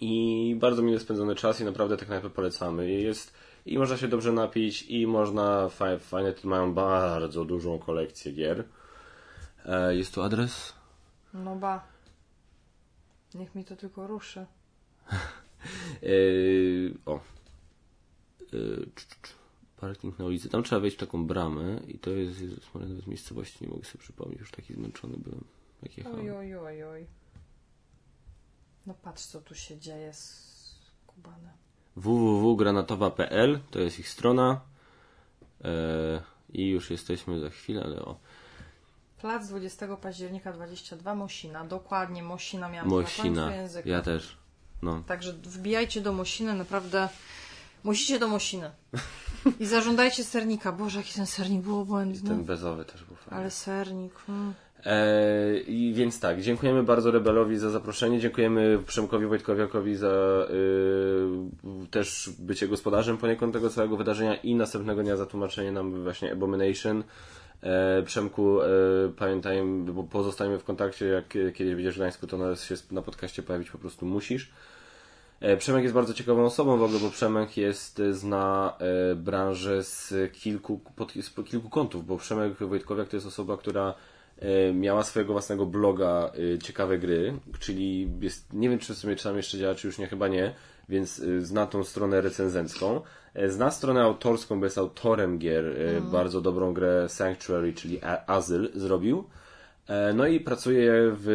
I bardzo miły spędzony czas i naprawdę tak knajpę polecamy. I Jest, I można się dobrze napić, i można, fa- fajne, tu mają bardzo dużą kolekcję gier. E, jest tu adres? No ba. Niech mi to tylko ruszy. E, o. Cz. Parking na ulicy. Tam trzeba wejść w taką bramę i to jest, Jezus Maria, nawet miejscowości nie mogę sobie przypomnieć, już taki zmęczony byłem. Jak jechałem. Oj, oj, oj, oj. No patrz, co tu się dzieje z Kubanem. www.granatowa.pl to jest ich strona. E, I już jesteśmy za chwilę, ale o. Plac 20 października 22, Mosina. Dokładnie, Mosina miałam Mosina. na końcu języka. Ja też. No. Także wbijajcie do Mosiny, naprawdę musicie do Mosiny. I zażądajcie sernika. Boże, jaki ten sernik był obłędny. Ten bezowy też był fajny. Ale sernik. Mm. E, I więc tak, dziękujemy bardzo Rebelowi za zaproszenie, dziękujemy Przemkowi Wojtkowiakowi za y, też bycie gospodarzem poniekąd tego całego wydarzenia i następnego dnia za tłumaczenie nam właśnie Abomination. E, Przemku, e, pamiętajmy, bo pozostajemy w kontakcie, jak kiedyś będziesz w Gdańsku, to na, się na podcaście pojawić po prostu musisz. E, Przemek jest bardzo ciekawą osobą w ogóle, bo Przemek jest, e, zna e, branżę z kilku, pod, z kilku kątów, bo Przemek Wojtkowiak to jest osoba, która miała swojego własnego bloga Ciekawe Gry, czyli jest, nie wiem czy w sumie czy tam jeszcze działa, czy już nie, chyba nie, więc zna tą stronę recenzencką. Zna stronę autorską, bo jest autorem gier, e, bardzo dobrą grę Sanctuary, czyli Azyl zrobił. E, No i pracuje w,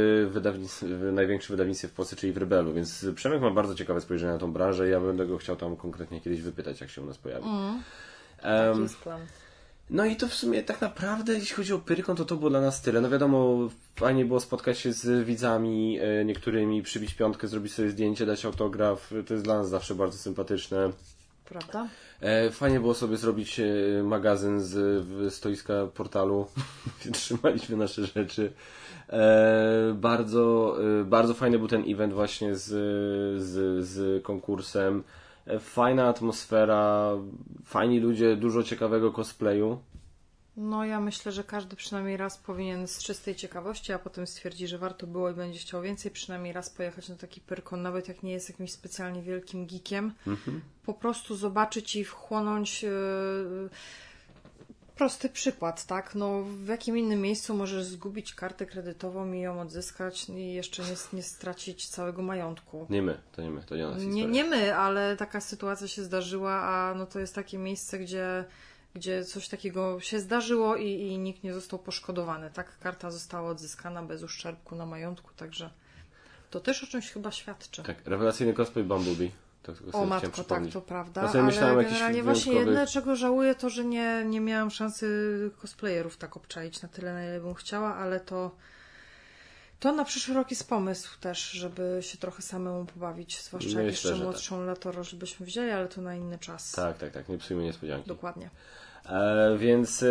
w największym wydawnictwie w Polsce, czyli w Rebelu, więc Przemek ma bardzo ciekawe spojrzenie na tą branżę i ja będę go chciał tam konkretnie kiedyś wypytać, jak się u nas pojawi. Taki Em, jest plan. no i to w sumie tak naprawdę, jeśli chodzi o Pyrkon, to to było dla nas tyle. No wiadomo, fajnie było spotkać się z widzami e, niektórymi, przybić piątkę, zrobić sobie zdjęcie, dać autograf. To jest dla nas zawsze bardzo sympatyczne. Prawda? E, Fajnie było sobie zrobić e, magazyn z stoiska portalu, trzymaliśmy nasze rzeczy. E, Bardzo, bardzo fajny był ten event właśnie z, z, z konkursem. Fajna atmosfera, fajni ludzie, dużo ciekawego cosplayu. No ja myślę, że każdy przynajmniej raz powinien z czystej ciekawości, a potem stwierdzi, że warto było i będzie chciał więcej, przynajmniej raz pojechać na taki pyrkon, nawet jak nie jest jakimś specjalnie wielkim geekiem. Po prostu zobaczyć i wchłonąć yy, prosty przykład, tak? No w jakim innym miejscu możesz zgubić kartę kredytową i ją odzyskać i jeszcze nie, nie stracić całego majątku. Nie my, to nie my, to nie nas Nie, nie my, ale taka sytuacja się zdarzyła, a no to jest takie miejsce, gdzie, gdzie coś takiego się zdarzyło i, i nikt nie został poszkodowany. Tak, karta została odzyskana bez uszczerbku na majątku, także to też o czymś chyba świadczy. Tak, rewelacyjny cosplay Bumblebee. Tak, O matko, tak, to prawda. Ja sobie ale myślałem generalnie właśnie wyjątkowych- jedne, czego żałuję, to że nie, nie miałam szansy cosplayerów tak obczaić na tyle, na ile bym chciała, ale to to na przyszły rok jest pomysł też, żeby się trochę samemu pobawić, zwłaszcza jak Myślę, jeszcze że tak. młodszą latoro, żebyśmy wzięli, ale to na inny czas. Tak, tak, tak, nie psujmy niespodzianki. Dokładnie. E, więc, e,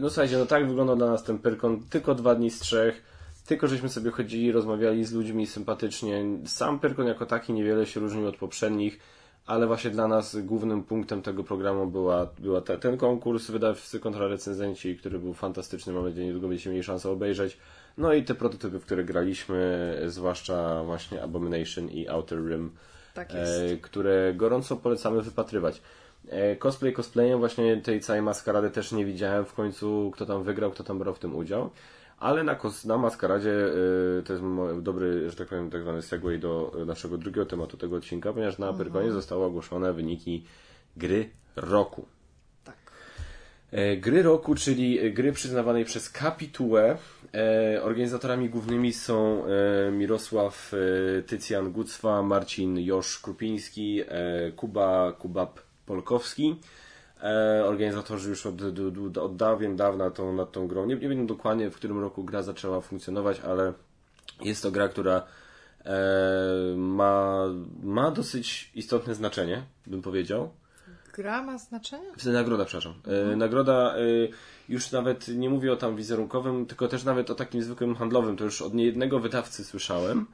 no słuchajcie, no tak wyglądał dla nas ten Pyrkon. Tylko dwa dni z trzech. Tylko żeśmy sobie chodzili, rozmawiali z ludźmi sympatycznie. Sam Pyrkon jako taki niewiele się różnił od poprzednich, ale właśnie dla nas głównym punktem tego programu była, była te, ten konkurs wydawcy kontra recenzenci, który był fantastyczny. Mam nadzieję, niedługo będziecie mieli szansę obejrzeć. No i te prototypy, w które graliśmy, zwłaszcza właśnie Abomination i Outer Rim, Tak e, które gorąco polecamy wypatrywać. E, Cosplay cosplayem właśnie tej całej maskarady też nie widziałem w końcu, kto tam wygrał, kto tam brał w tym udział. Ale na, na maskaradzie y, to jest dobry, że tak powiem, tak zwany segway do naszego drugiego tematu tego odcinka, ponieważ na Pyrkonie zostały ogłoszone wyniki gry roku. E, Gry roku, czyli gry przyznawanej przez Kapitułę. E, Organizatorami głównymi są e, Mirosław Tycjan Gucwa, Marcin Josz Krupiński, Kuba Kubab Polkowski. Organizatorzy już od, od, dawien dawna tą, nad tą grą. Nie, nie wiem dokładnie, w którym roku gra zaczęła funkcjonować, ale jest to gra, która ma, ma dosyć istotne znaczenie, bym powiedział. Gra ma znaczenie? W Nagroda, przepraszam. E, Nagroda, e, już nawet nie mówię o tam wizerunkowym, tylko też nawet o takim zwykłym handlowym. To już od niejednego wydawcy słyszałem,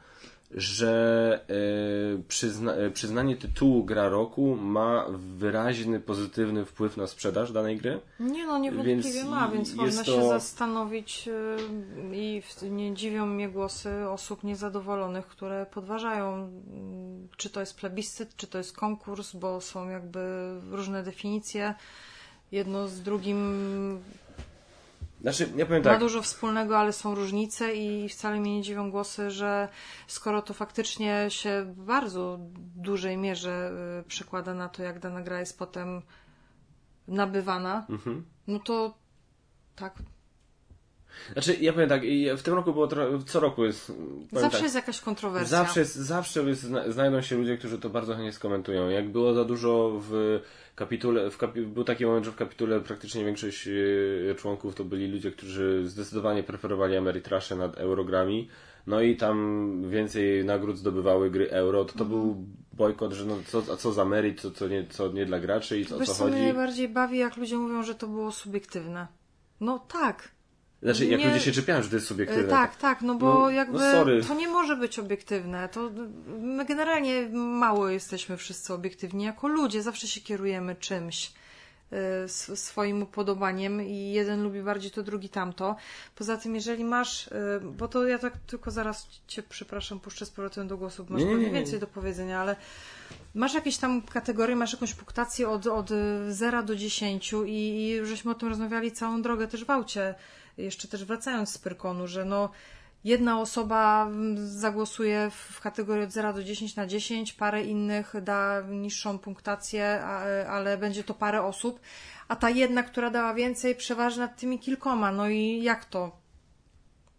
że e, przyzna, e, przyznanie tytułu gra roku ma wyraźny, pozytywny wpływ na sprzedaż danej gry. Nie no, niewątpliwie Więc ma, więc można to- się zastanowić yy, i nie dziwią mnie głosy osób niezadowolonych, które podważają, mm, czy to jest plebiscyt, czy to jest konkurs, bo są jakby różne definicje. Jedno z drugim Znaczy, ja powiem ma tak. dużo wspólnego, ale są różnice i wcale mnie nie dziwią głosy, że skoro to faktycznie się w bardzo dużej mierze y, przekłada na to, jak dana gra jest potem nabywana, Mhm. no to tak, Znaczy, ja powiem tak, w tym roku było trochę, co roku jest. powiem zawsze tak, jest jakaś kontrowersja. Zawsze, jest, zawsze jest, zna- znajdą się ludzie, którzy to bardzo chętnie skomentują. Jak było za dużo w kapitule, w kapi, był taki moment, że w kapitule praktycznie większość e, członków to byli ludzie, którzy zdecydowanie preferowali Ameritrasze nad Eurogrami. No i tam więcej nagród zdobywały gry euro. To, to był bojkot, że no co, a co za merit, co, co, nie, co nie dla graczy i co, o co co mnie chodzi. najbardziej bawi, jak ludzie mówią, że to było subiektywne. No tak. Znaczy, jak nie- ludzie się czepiają, że to jest E, subiektywne. Tak, tak, no bo No, jakby no to nie może być obiektywne. To my generalnie mało jesteśmy wszyscy obiektywni. Jako ludzie zawsze się kierujemy czymś e, sw- swoim upodobaniem i jeden lubi bardziej to, drugi tamto. Poza tym, jeżeli masz, e, bo to ja tak tylko zaraz cię, przepraszam, puszczę z powrotem do głosu, bo masz Nie, nie, pewnie nie, nie. więcej do powiedzenia, ale masz jakieś tam kategorie, masz jakąś punktację od, od 0 do 10 i, i żeśmy o tym rozmawiali całą drogę też w aucie, jeszcze też wracając z Pyrkonu, że no jedna osoba mm, zagłosuje w kategorii od 0 do 10 na 10, parę innych da niższą punktację, ale będzie to parę osób, a ta jedna, która dała więcej, przeważy nad tymi kilkoma. No i jak to?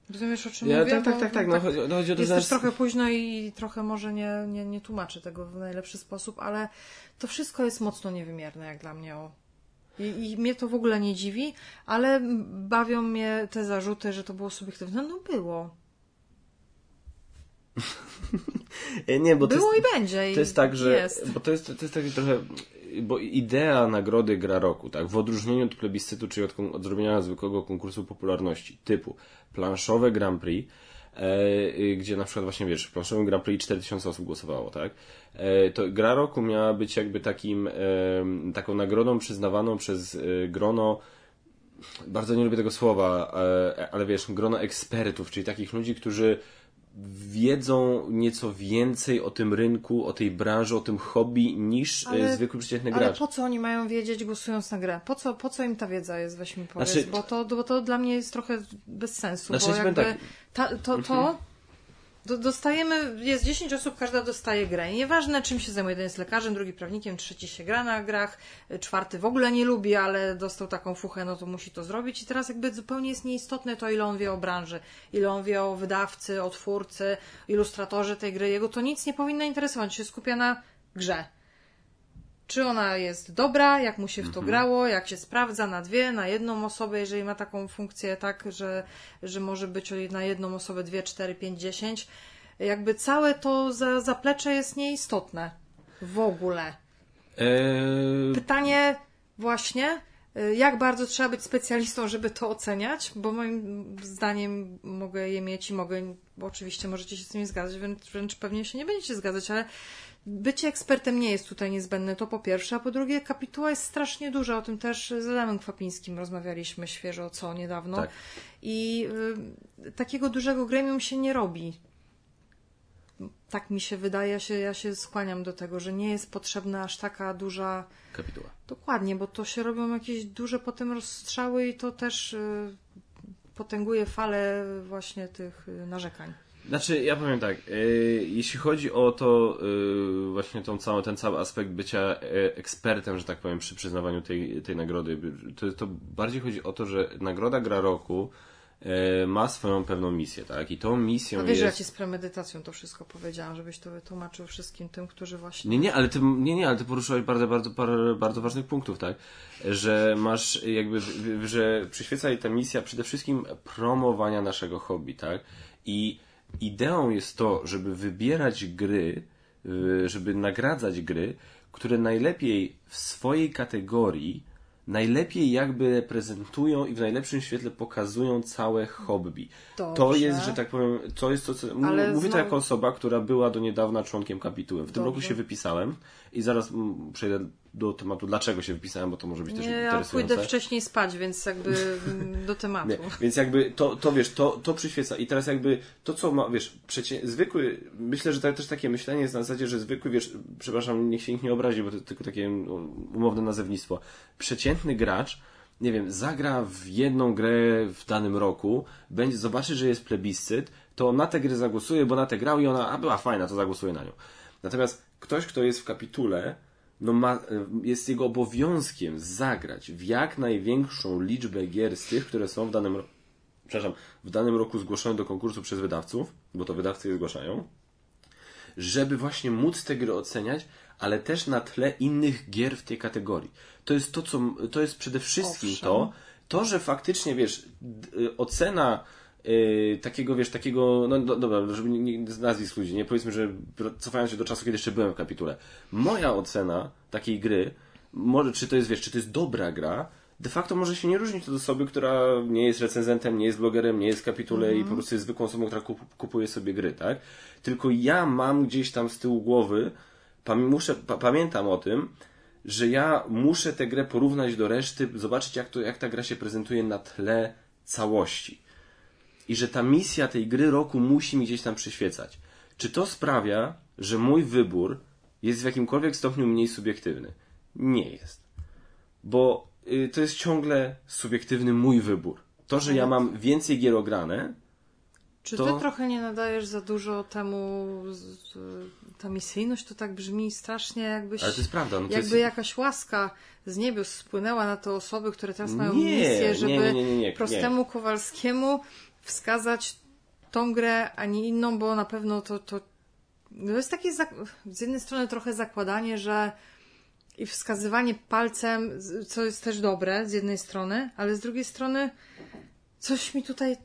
Rozumiesz, o czym Ja, mówię? tak, tak, tak, tak. No, chodzi, no, chodzi jest że też trochę późno i trochę może nie, nie, nie tłumaczę tego w najlepszy sposób, ale to wszystko jest mocno niewymierne jak dla mnie. O. I, I mnie to w ogóle nie dziwi, ale bawią mnie te zarzuty, że to było subiektywne. No było. Nie, bo było jest, i będzie. To jest tak, że. Jest. Bo to jest, to jest taki trochę. Bo idea nagrody gra roku, tak, w odróżnieniu od plebiscytu, czyli od, od zrobienia zwykłego konkursu popularności, typu planszowe Grand Prix, gdzie na przykład właśnie wiesz, w planszowym Grand Prix 4000 osób głosowało, tak? E, to gra roku miała być jakby takim, taką nagrodą przyznawaną przez e, grono bardzo nie lubię tego słowa, e, ale wiesz, grono ekspertów, czyli takich ludzi, którzy wiedzą nieco więcej o tym rynku, o tej branży, o tym hobby niż Ale- ale, zwykły przeciętny Ale gracz. po co oni mają wiedzieć głosując na grę? Po co, po co im ta wiedza jest, weź mi powiedz, Znaczy- bo, to, bo to dla mnie jest trochę bez sensu, Znaczy, bo jakby tak. ta, to, to do, dostajemy, jest 10 osób, każda dostaje grę. I nieważne czym się zajmuje, jeden jest lekarzem, drugi prawnikiem, trzeci się gra na grach, czwarty w ogóle nie lubi, ale dostał taką fuchę, no to musi to zrobić. I teraz jakby zupełnie jest nieistotne to, ile on wie o branży, ile on wie o wydawcy, o twórcy, ilustratorze tej gry. Jego to nic nie powinno interesować, się skupia na grze czy ona jest dobra, jak mu się w to grało, jak się sprawdza na dwie, na jedną osobę, jeżeli ma taką funkcję, tak, że, że może być na jedną osobę dwie, cztery, pięć, dziesięć. Jakby całe to za, zaplecze jest nieistotne. W ogóle. Eee, Pytanie właśnie, Y, jak bardzo trzeba być specjalistą, żeby to oceniać, bo moim zdaniem mogę je mieć i mogę, bo oczywiście możecie się z tym nie zgadzać, wręcz, wręcz pewnie się nie będziecie zgadzać, ale bycie ekspertem nie jest tutaj niezbędne, to po pierwsze, a po drugie kapituła jest strasznie duża, o tym też z Adamem Kwapińskim rozmawialiśmy świeżo, co niedawno. Tak. I y, takiego dużego gremium się nie robi. Tak mi się wydaje, ja się, ja się skłaniam do tego, że nie jest potrzebna aż taka duża Kapituła. Dokładnie, bo to się robią jakieś duże potem rozstrzały i to też y, potęguje falę właśnie tych y, narzekań. Znaczy, ja powiem tak, y, jeśli chodzi o to, y, właśnie tą całą, ten cały aspekt bycia e, ekspertem, że tak powiem, przy przyznawaniu tej, tej nagrody, to, to bardziej chodzi o to, że nagroda gra roku ma swoją pewną misję, tak? I tą misją A wiesz, jest... ja ci z premedytacją to wszystko powiedziałam, żebyś to wytłumaczył wszystkim tym, którzy właśnie... Nie, nie, ale ty, nie, nie, ale ty poruszyłeś bardzo, bardzo, parę bardzo ważnych punktów, tak? Że masz jakby, że przyświeca jej ta misja przede wszystkim promowania naszego hobby, tak? I ideą jest to, żeby wybierać gry, y, żeby nagradzać gry, które najlepiej w swojej kategorii, najlepiej jakby reprezentują i w najlepszym świetle pokazują całe hobby. To Dobrze. jest, że tak powiem, to jest to, co... Ale Mówię to jako osoba, która była do niedawna członkiem kapitułem. W tym roku Dobrze. się wypisałem i zaraz przejdę do tematu, dlaczego się wypisałem, bo to może być też Nie, ja interesujące. pójdę wcześniej spać, więc jakby do tematu. Nie, więc jakby to, to wiesz, to, to przyświeca. I teraz jakby to, co ma, wiesz, przecie, zwykły, myślę, że tak, też takie myślenie jest na zasadzie, że zwykły, wiesz, przepraszam, niech się nikt nie obrazi, bo to tylko takie um, umowne nazewnictwo. Przeciętny gracz, nie wiem, zagra w jedną grę w danym roku, będzie, zobaczy, że jest plebiscyt, to na tę grę zagłosuje, bo na tę grał i ona, a była fajna, to zagłosuje na nią. Natomiast ktoś, kto jest w kapitule, no ma, jest jego obowiązkiem zagrać w jak największą liczbę gier z tych, które są w danym roku, przepraszam, w danym roku zgłoszone do konkursu przez wydawców, bo to wydawcy je zgłaszają, żeby właśnie móc te gry oceniać, ale też na tle innych gier w tej kategorii. To jest to, co, to jest przede wszystkim Owszem. to, to, że faktycznie, wiesz, y, ocena y, takiego, wiesz, takiego, no do, dobra, żeby nie, z nazwisk ludzi, nie powiedzmy, że cofając się do czasu, kiedy jeszcze byłem w kapitule. Moja ocena takiej gry, może, czy to jest, wiesz, czy to jest dobra gra, de facto może się nie różnić od osoby, która nie jest recenzentem, nie jest blogerem, nie jest w kapitule i po prostu jest zwykłą osobą, która kup, kupuje sobie gry, tak? Tylko ja mam gdzieś tam z tyłu głowy, pam, muszę, pa, pamiętam o tym, że ja muszę tę grę porównać do reszty, zobaczyć jak, to, jak ta gra się prezentuje na tle całości. I że ta misja tej gry roku musi mi gdzieś tam przyświecać. Czy to sprawia, że mój wybór jest w jakimkolwiek stopniu mniej subiektywny? Nie jest. Bo y, to jest ciągle subiektywny mój wybór. To, że ja mam więcej gier ograne, Czy to- ty trochę nie nadajesz za dużo temu, ta misyjność to tak brzmi strasznie jakbyś, ale to jest prawda. No to jakby jest... jakaś łaska z niebios spłynęła na te osoby, które teraz mają Nie, misję, żeby nie, nie, nie, nie. prostemu Kowalskiemu wskazać tą grę, a nie inną, bo na pewno to, to, to jest takie z jednej strony trochę zakładanie, że i wskazywanie palcem, co jest też dobre z jednej strony, ale z drugiej strony coś mi tutaj.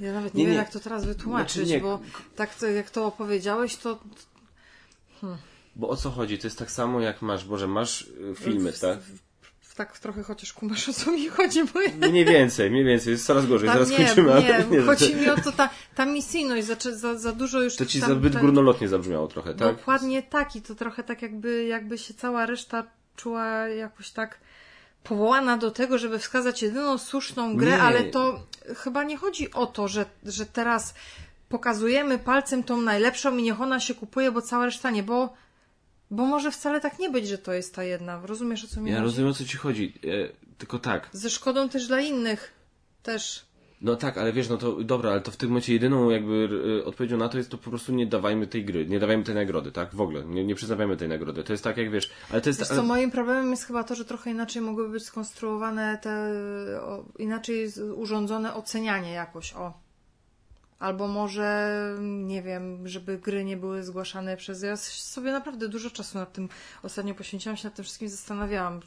Ja nawet nie, Nie, wiem, nie. jak to teraz wytłumaczyć, Znaczy nie. bo tak to, jak to opowiedziałeś, to Bo o co chodzi? To jest tak samo jak masz, Boże, masz y, filmy, tak? Tak trochę chociaż kumasz o co mi chodzi, bo ja Mniej więcej, mniej więcej, jest coraz gorzej, tak, zaraz nie, kończymy, ale nie, że chodzi to- mi o to, ta, ta misyjność, za, za, za dużo już To ci tam, zbyt ten- górnolotnie zabrzmiało trochę, tak? Dokładnie tak i to trochę tak jakby, jakby się cała reszta czuła jakoś tak powołana do tego, żeby wskazać jedyną słuszną grę, Nie. ale to chyba nie chodzi o to, że, że teraz pokazujemy palcem tą najlepszą i niech ona się kupuje, bo cała reszta nie, bo, bo może wcale tak nie być, że to jest ta jedna. Rozumiesz o co mi Ja chodzi? rozumiem o co ci chodzi, e, tylko tak. Ze szkodą też dla innych. Też. No tak, ale wiesz, no to dobra, ale to w tym momencie jedyną jakby e, odpowiedzią na to jest to po prostu nie dawajmy tej gry, nie dawajmy tej nagrody, tak? W ogóle, nie, nie przyznawiamy tej nagrody. To jest tak jak wiesz, ale to jest... Wiesz ale... co, moim problemem jest chyba to, że trochę inaczej mogłyby być skonstruowane te, o, inaczej urządzone ocenianie jakoś, o. Albo może, nie wiem, żeby gry nie były zgłaszane przez... Ja sobie naprawdę dużo czasu nad tym ostatnio poświęciłam, się nad tym wszystkim zastanawiałam.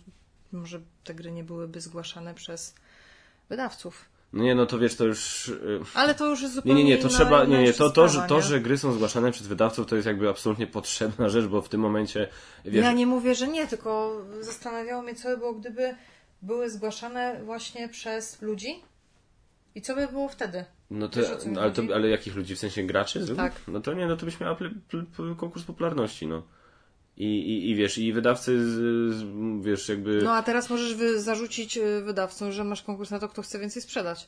Może te gry nie byłyby zgłaszane przez wydawców. No nie, no to wiesz, to już... e, Ale to już jest Nie, zupełnie nie, nie, to inna, trzeba, nie, nie, to, to, że, to, nie? że gry są zgłaszane przez wydawców, to jest jakby absolutnie potrzebna rzecz, bo w tym momencie, wiesz, Ja nie mówię, że nie, tylko zastanawiało mnie, co by było, gdyby były zgłaszane właśnie przez ludzi. I co by było wtedy? No to, Wiesz, ale, to, ale jakich ludzi? W sensie graczy? Tak. No to nie, no to byś miała konkurs popularności, no. I, i, I wiesz, i wydawcy, z, z, wiesz, jakby... No a teraz możesz wy- zarzucić y, wydawcom, że masz konkurs na to, kto chce więcej sprzedać.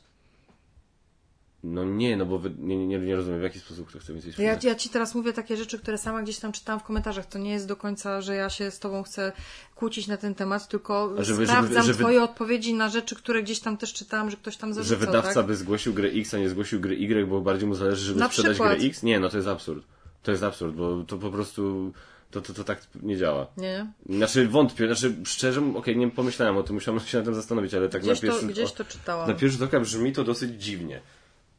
No nie, no bo nie, nie, nie rozumiem, w jaki sposób kto chce więcej Ja, sprzedać. ja ci teraz mówię takie rzeczy, które sama gdzieś tam czytałam w komentarzach. To nie jest do końca, że ja się z tobą chcę kłócić na ten temat, tylko żeby- sprawdzam żeby- żeby- twoje odpowiedzi na rzeczy, które gdzieś tam też czytałam, że ktoś tam Że zarzucał, wydawca tak? by zgłosił grę X, a nie zgłosił gry Y, bo bardziej mu zależy, żeby Na sprzedać przykład. grę X? Nie, no to jest absurd. To jest absurd, bo to po prostu... To, to, to tak nie działa. Nie? Znaczy wątpię, znaczy szczerze, okej, nie pomyślałem o tym, musiałem się na tym zastanowić, ale tak Gdzieś, na pierwszy... to, gdzieś to czytałam. Na pierwszy rzut oka brzmi to dosyć dziwnie.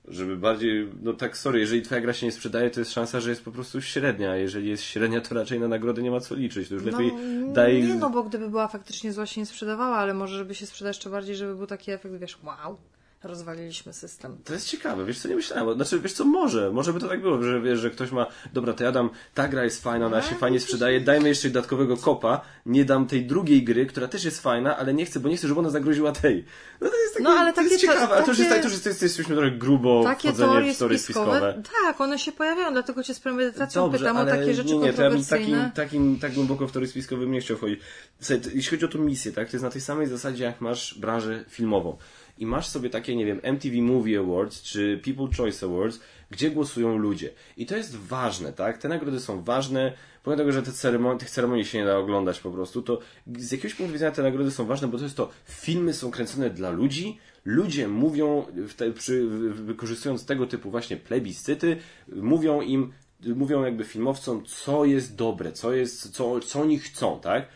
Żeby bardziej, no tak, sorry, jeżeli twoja gra się nie sprzedaje, to jest szansa, że jest po prostu średnia. a Jeżeli jest średnia, to raczej na nagrody nie ma co liczyć. To już lepiej no, daj. Nie, no bo gdyby była faktycznie zła, się nie sprzedawała, ale może żeby się sprzedać jeszcze bardziej, żeby był taki efekt, wiesz, wow, rozwaliliśmy system. To jest ciekawe, wiesz co, nie myślałem. Znaczy, wiesz co, może, może by to tak było, że wiesz, że ktoś ma, dobra, to ja dam, ta gra jest fajna, ona się fajnie sprzedaje, dajmy jeszcze dodatkowego kopa, nie dam tej drugiej gry, która też jest fajna, ale nie chcę, bo nie chcę, żeby ona zagroziła tej. No to jest takie, No, ale to jest takie to- ciekawe, ale to już jest takie- tak, to jest, jesteśmy trochę grubo Takie teorie w teorie spiskowe, spiskowe. tak, one się pojawiają, dlatego cię z premedytacją Dobrze, pytam ale o takie rzeczy nie, nie, to ja bym kontrowersyjne. takim, takim, tak głęboko w teorii spiskowej bym nie chciał wchodzić. Słuchaj, jeśli chodzi o tą misję, tak, to jest na tej samej zasadzie, jak masz branżę filmową. I masz sobie takie, nie wiem, MTV Movie Awards, czy People Choice Awards, gdzie głosują ludzie. I to jest ważne, tak? Te nagrody są ważne, pomimo tego, że te ceremonii, tych ceremonii się nie da oglądać po prostu, to z jakiegoś punktu widzenia te nagrody są ważne, bo to jest to, filmy są kręcone dla ludzi, ludzie mówią, te, przy, wykorzystując tego typu właśnie plebiscyty, mówią im, mówią jakby filmowcom, co jest dobre, co jest, co, co oni chcą, tak?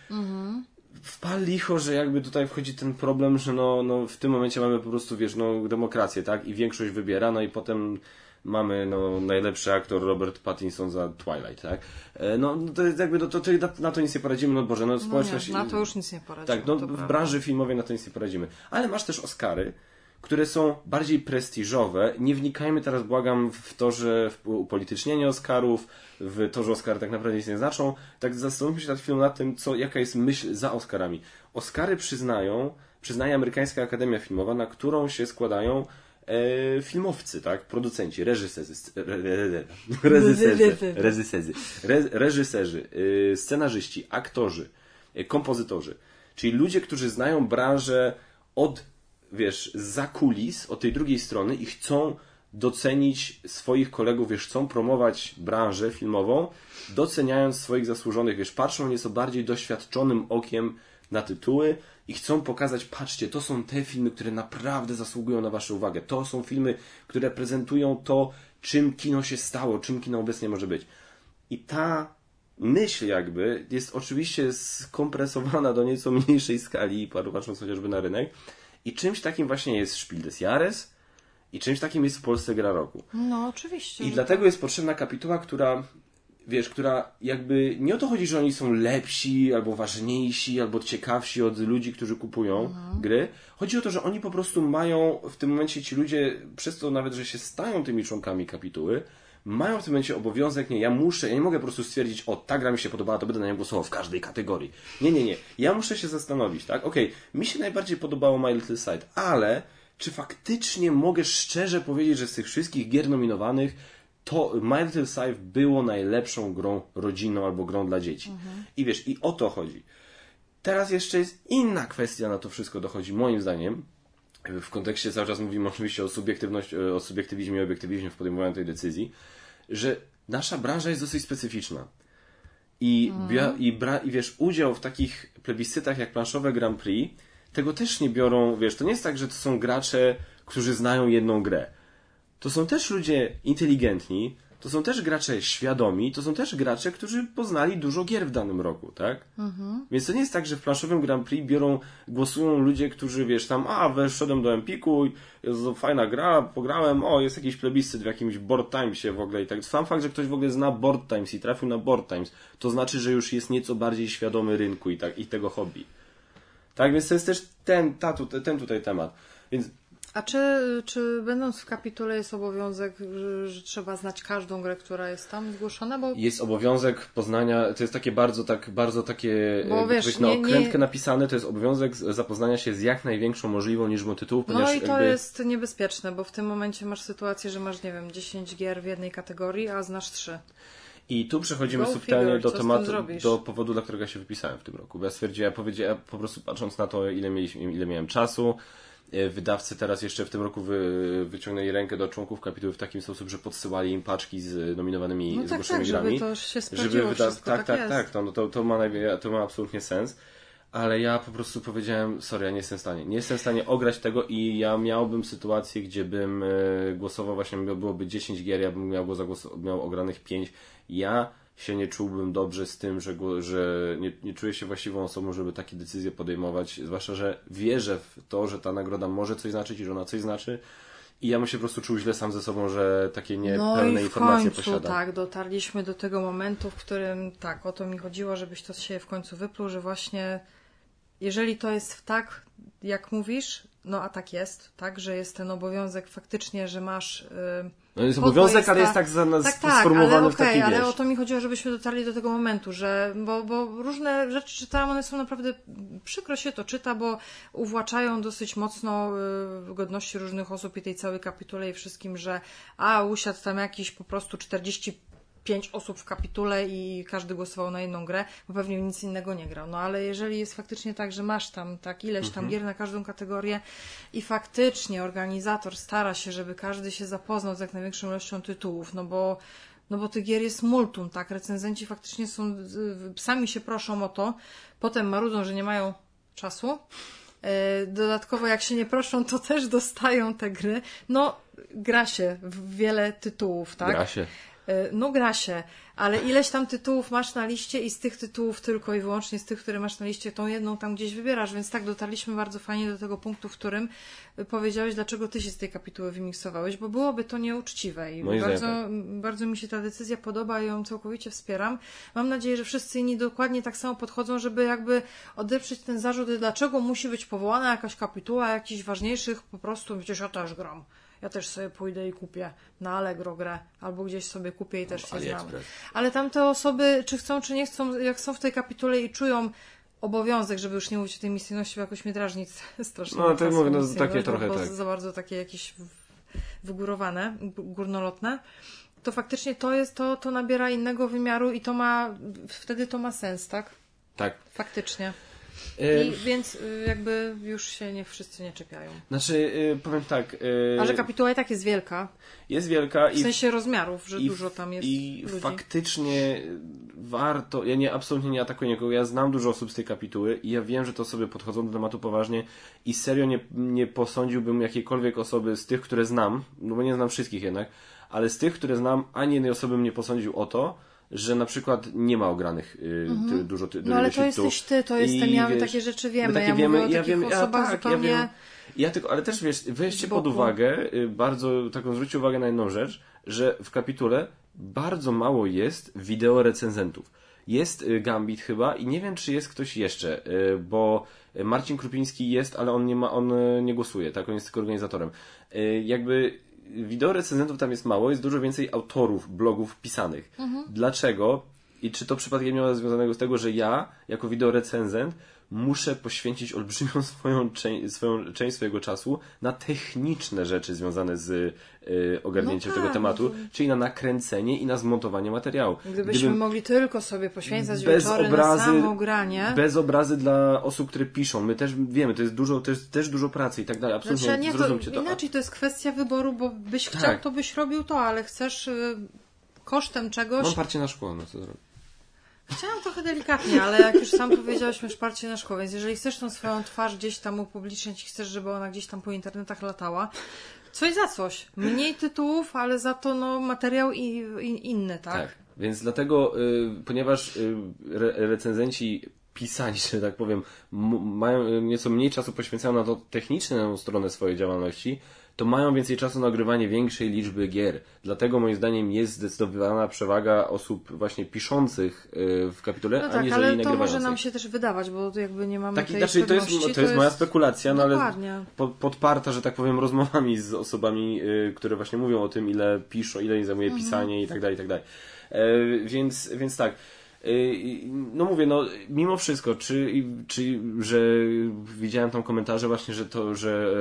Wpal licho, że jakby tutaj wchodzi ten problem, że no, no w tym momencie mamy po prostu, wiesz, no demokrację, tak? I większość wybiera, no i potem mamy, no, najlepszy aktor Robert Pattinson za Twilight, tak? E, No, no to jest jakby, no, to, to, na, to nic nie poradzimy, no Boże, no No społeczność... nie, na to już nic nie poradzi. Tak, no w branży filmowej na to nic nie poradzimy. Ale masz też Oscary, które są bardziej prestiżowe. Nie wnikajmy teraz, błagam, w to, że w upolitycznienie Oscarów, w to, że Oscary tak naprawdę nic nie znaczą. Tak zastanówmy się nad chwilą nad tym, co, jaka jest myśl za Oscarami. Oscary przyznają, przyznaje Amerykańska Akademia Filmowa, na którą się składają e, filmowcy, tak? Producenci, reżyserzy, re- re- re- reżyserzy, reżyserzy, re- reżyserzy y, scenarzyści, aktorzy, y, kompozytorzy. Czyli ludzie, którzy znają branżę od, wiesz, za kulis, od tej drugiej strony i chcą docenić swoich kolegów, wiesz, chcą promować branżę filmową, doceniając swoich zasłużonych, wiesz, patrzą nieco bardziej doświadczonym okiem na tytuły i chcą pokazać, patrzcie, to są te filmy, które naprawdę zasługują na Waszą uwagę. To są filmy, które prezentują to, czym kino się stało, czym kino obecnie może być. I ta myśl jakby jest oczywiście skompresowana do nieco mniejszej skali, patrząc chociażby na rynek. I czymś takim właśnie jest Spiel des Jahres i czymś takim jest w Polsce gra roku. No, oczywiście. I dlatego jest potrzebna kapituła, która, wiesz, która jakby nie o to chodzi, że oni są lepsi, albo ważniejsi, albo ciekawsi od ludzi, którzy kupują gry. Chodzi o to, że oni po prostu mają w tym momencie ci ludzie, przez to nawet, że się stają tymi członkami kapituły, mają w tym momencie obowiązek, nie, ja muszę, ja nie mogę po prostu stwierdzić, o, ta gra mi się podobała, to będę na nią głosował w każdej kategorii. Nie, nie, nie. Ja muszę się zastanowić, tak? Okej, mi się najbardziej podobało My Little Sight, ale czy faktycznie mogę szczerze powiedzieć, że z tych wszystkich gier nominowanych to My Little Sight było najlepszą grą rodzinną albo grą dla dzieci. I wiesz, i o to chodzi. Teraz jeszcze jest inna kwestia na to wszystko dochodzi, moim zdaniem. W kontekście cały czas mówimy oczywiście o, subiektywności, o subiektywizmie i obiektywizmie w podejmowaniu tej decyzji, że nasza branża jest dosyć specyficzna. I, bia, i, bra, I wiesz, udział w takich plebiscytach jak planszowe Grand Prix, tego też nie biorą, wiesz, to nie jest tak, że to są gracze, którzy znają jedną grę. To są też ludzie inteligentni, to są też gracze świadomi, to są też gracze, którzy poznali dużo gier w danym roku, tak? Więc to nie jest tak, że w planszowym Grand Prix biorą, głosują ludzie, którzy wiesz tam, a weszedłem do Empiku, jest to fajna gra, pograłem, o jest jakiś plebiscyt w jakimś Board Timesie w ogóle i tak. Sam fakt, że ktoś w ogóle zna Board Times i trafił na Board Times, to znaczy, że już jest nieco bardziej świadomy rynku i, tak, i tego hobby. Tak, więc to jest też ten, ta, ten tutaj temat. Więc A czy, czy będąc w kapitule jest obowiązek, że, trzeba znać każdą grę, która jest tam zgłoszona? Bo... Jest obowiązek poznania, to jest takie bardzo, tak, bardzo takie Bo, wiesz, na nie, okrętkę nie... napisane, to jest obowiązek zapoznania się z jak największą możliwą liczbą tytułów, No i to jakby... jest niebezpieczne, bo w tym momencie masz sytuację, że masz, nie wiem, 10 gier w jednej kategorii, a znasz 3. I tu przechodzimy Go subtelnie do tematu, do powodu, dla którego się wypisałem w tym roku. Bo ja stwierdziłem, ja powiedziałem, po prostu patrząc na to, ile, mieliśmy, ile miałem czasu, wydawcy teraz jeszcze w tym roku wy, wyciągnęli rękę do członków kapituły w taki sposób, że podsyłali im paczki z nominowanymi no zgłoszonymi tak, tak, grami. Żeby to się żeby wyda- tak, tak, tak, tak, to, no to, to, ma, to ma absolutnie sens. Ale ja po prostu powiedziałem, sorry, ja nie jestem w stanie. Nie jestem w stanie ograć tego i ja miałbym sytuację, gdzie bym e, głosował, właśnie byłoby 10 gier, ja bym miał, zagłos- miał ogranych 5. Ja się nie czułbym dobrze z tym, że, że nie, nie czuję się właściwą osobą, żeby takie decyzje podejmować, zwłaszcza, że wierzę w to, że ta nagroda może coś znaczyć i że ona coś znaczy. I ja bym się po prostu czuł źle sam ze sobą, że takie niepełne no informacje końcu, posiadam. tak, dotarliśmy do tego momentu, w którym tak, o to mi chodziło, żebyś to się w końcu wypluł, że właśnie jeżeli to jest tak, jak mówisz, no a tak jest, tak, że jest ten obowiązek faktycznie, że masz... Yy, no jest obowiązek, jest ta... ale jest tak, za nas tak, tak, sformułowany ale, okay, w taki, ale o to mi chodziło, żebyśmy dotarli do tego momentu, że, bo, bo różne rzeczy czytałam, one są naprawdę, przykro się to czyta, bo uwłaczają dosyć mocno y, godności różnych osób i tej całej kapitule i wszystkim, że a, usiadł tam jakiś po prostu 40 pięć osób w kapitule i każdy głosował na jedną grę, bo pewnie nic innego nie grał. No ale jeżeli jest faktycznie tak, że masz tam tak ileś tam mhm. gier na każdą kategorię i faktycznie organizator stara się, żeby każdy się zapoznał z jak największą ilością tytułów, no bo no bo tych gier jest multum, tak? Recenzenci faktycznie są, sami się proszą o to, potem marudzą, że nie mają czasu. E, dodatkowo, jak się nie proszą, to też dostają te gry. No, gra się w wiele tytułów, tak? Gra się. E, no gra się, ale ileś tam tytułów masz na liście i z tych tytułów tylko i wyłącznie z tych, które masz na liście, tą jedną tam gdzieś wybierasz, więc tak dotarliśmy bardzo fajnie do tego punktu, w którym powiedziałeś, dlaczego ty się z tej kapituły wymiksowałeś, bo byłoby to nieuczciwe i bardzo, bardzo mi się ta decyzja podoba i ją całkowicie wspieram. Mam nadzieję, że wszyscy inni dokładnie tak samo podchodzą, żeby jakby odeprzeć ten zarzut, dlaczego musi być powołana jakaś kapituła jakichś ważniejszych, po prostu, przecież ja też gram ja też sobie pójdę i kupię na Allegro grę, albo gdzieś sobie kupię i też się znam. Ale tamte osoby, czy chcą, czy nie chcą, jak są w tej kapitule i czują obowiązek, żeby już nie mówić o tej misyjności, bo jakoś mnie drażni strasznie. No, to mówię, no, takie trochę bo tak. Za bardzo takie jakieś wygórowane, górnolotne to faktycznie to jest, to, to nabiera innego wymiaru i to ma, wtedy to ma sens, tak? Tak. Faktycznie. I więc y, jakby już się nie wszyscy nie czepiają. Znaczy, y, powiem tak. Y, A że kapituła i tak jest wielka. Jest wielka. W sensie rozmiarów, że dużo tam jest. I ludzi. faktycznie warto. Ja nie absolutnie nie atakuję nikogo. Ja znam dużo osób z tej kapituły i ja wiem, że to sobie podchodzą do tematu poważnie i serio nie, nie posądziłbym jakiejkolwiek osoby z tych, które znam, no bo nie znam wszystkich jednak, ale z tych, które znam, ani jednej osoby bym nie posądził o to, że na przykład nie ma ogranych y, ty, mhm. dużo ty, No ale to jesteś ty, to jestem ja, my takie rzeczy wiemy. Takie ja wiemy, mówię o ja wiem, osobach ja, tak, zupełnie... Ja, wiem, ja tylko, ale też wiesz, weźcie pod uwagę, y, bardzo taką zwróćcie uwagę na jedną rzecz, że w kapitule bardzo mało jest wideo recenzentów. Jest y, Gambit chyba i nie wiem, czy jest ktoś jeszcze, bo Marcin Krupiński jest, ale on nie ma, on nie głosuje, tak? On jest tylko organizatorem. Jakby wideo recenzentów tam jest mało, jest dużo więcej autorów blogów pisanych. Mhm. Dlaczego? I czy to przypadkiem nie ma związanego z tego, że ja, jako wideo recenzent, muszę poświęcić olbrzymią swoją, swoją część swojego czasu na techniczne rzeczy związane z y, ogarnięciem no tak, tego tematu, no. czyli na nakręcenie i na zmontowanie materiału. Gdybyśmy Gdybym mogli tylko sobie poświęcać bez wieczory obrazy, na samo granie. Bez obrazy dla osób, które piszą. My też wiemy, to jest dużo, to jest też dużo pracy i tak dalej. Absolutnie znaczy, nie, to, to. Inaczej to jest kwestia wyboru, bo byś tak. chciał, to byś robił to, ale chcesz y, kosztem czegoś... Mam parcie na szkło, no co zrobić. Chciałam trochę delikatnie, ale jak już sam powiedziałeś, masz parcie na szkołę, więc jeżeli chcesz tą swoją twarz gdzieś tam upublicznić i chcesz, żeby ona gdzieś tam po internetach latała, coś za coś. Mniej tytułów, ale za to no, materiał i, i inny, tak? Tak, więc dlatego, y, ponieważ y, re, recenzenci pisani, że tak powiem, mają nieco mniej czasu poświęcają na to techniczną stronę swojej działalności, to mają więcej czasu na nagrywanie większej liczby gier. Dlatego moim zdaniem jest zdecydowana przewaga osób właśnie piszących y, w kapitule, No a tak, nie ale to może nam się też wydawać, bo jakby nie mamy Taki, tej znaczy, to jest, pewności, to jest moja spekulacja, no ale po, podparta, że tak powiem, rozmowami z osobami, y, które właśnie mówią o tym, ile piszą, ile im zajmuje Mhm. pisanie i tak dalej, i tak dalej. E, więc, więc tak. Y, No mówię, no mimo wszystko, czy, czy że widziałem tam komentarze właśnie, że to, że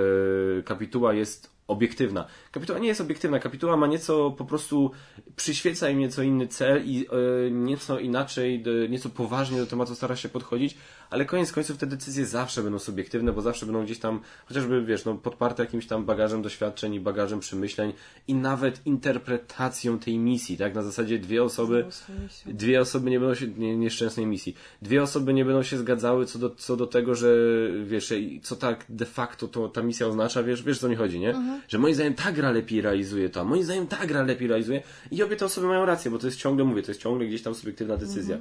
e, kapituła jest obiektywna. Kapituła nie jest obiektywna, kapituła ma nieco po prostu przyświeca im nieco inny cel i e, nieco inaczej, do, nieco poważnie do tematu stara się podchodzić, ale koniec końców te decyzje zawsze będą subiektywne, bo zawsze będą gdzieś tam, chociażby wiesz, no, podparte jakimś tam bagażem doświadczeń i bagażem przemyśleń i nawet interpretacją tej misji, tak? Na zasadzie dwie osoby, dwie osoby nie będą się, nie, nieszczęsnej misji, dwie osoby nie będą się zgadzały co do, co do tego, że wiesz, co tak de facto to ta misja oznacza, wiesz, wiesz co mi chodzi, nie? Że moim zdaniem ta gra lepiej realizuje to, a moim zdaniem ta gra lepiej realizuje i obie te osoby mają rację, bo to jest ciągle, mówię, to jest ciągle gdzieś tam subiektywna decyzja.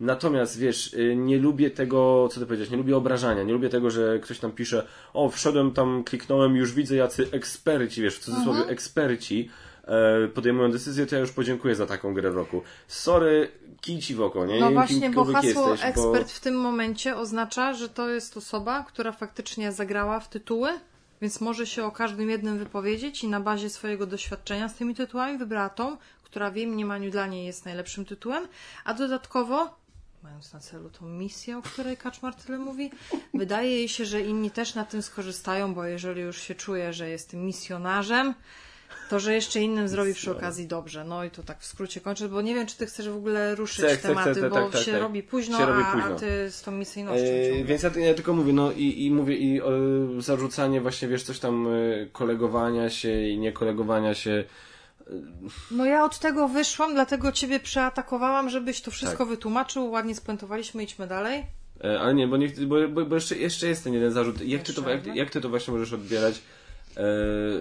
Natomiast wiesz, y, nie lubię tego, co ty powiedziałeś, nie lubię obrażania, nie lubię tego, że ktoś tam pisze, o, wszedłem tam, kliknąłem, już widzę jacy eksperci, wiesz, w cudzysłowie eksperci e, podejmują decyzję, to ja już podziękuję za taką grę w roku. Sorry, kij ci w oko, nie? No właśnie, bo hasło jesteś, ekspert bo... w tym momencie oznacza, że to jest osoba, która faktycznie zagrała w tytuły, więc może się o każdym jednym wypowiedzieć i na bazie swojego doświadczenia z tymi tytułami wybrała tą, która w jej mniemaniu dla niej jest najlepszym tytułem, a dodatkowo mając na celu tą misję, o której Kaczmar tyle mówi, wydaje jej się, że inni też na tym skorzystają, bo jeżeli już się czuje, że jest misjonarzem, to że jeszcze innym zrobi przy okazji dobrze. No i to tak w skrócie kończę, bo nie wiem, czy ty chcesz w ogóle ruszyć Chcę, chcę, tematy, chcę, bo tak, tak, się tak. robi późno, Się robi a, późno. a ty z tą misyjnością ciągle. więc ja, ja tylko mówię, no i, i mówię, i e, zarzucanie właśnie, wiesz, coś tam e, kolegowania się i nie kolegowania się. No ja od tego wyszłam, dlatego ciebie przeatakowałam, żebyś to wszystko Tak. wytłumaczył, ładnie spuentowaliśmy, idźmy dalej. E, ale nie, bo, nie, bo, bo, bo jeszcze, jeszcze jest ten jeden zarzut. Jak ty, to, jak, jak ty to właśnie możesz odbierać,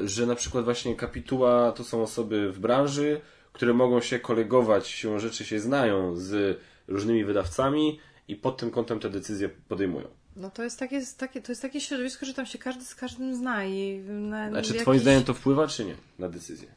że na przykład właśnie kapituła to są osoby w branży, które mogą się kolegować, siłą rzeczy się znają z różnymi wydawcami i pod tym kątem te decyzje podejmują. No to jest takie, takie, to jest takie środowisko, że tam się każdy z każdym zna i na, Znaczy, jakiś- twoim zdaniem to wpływa, czy nie na decyzję?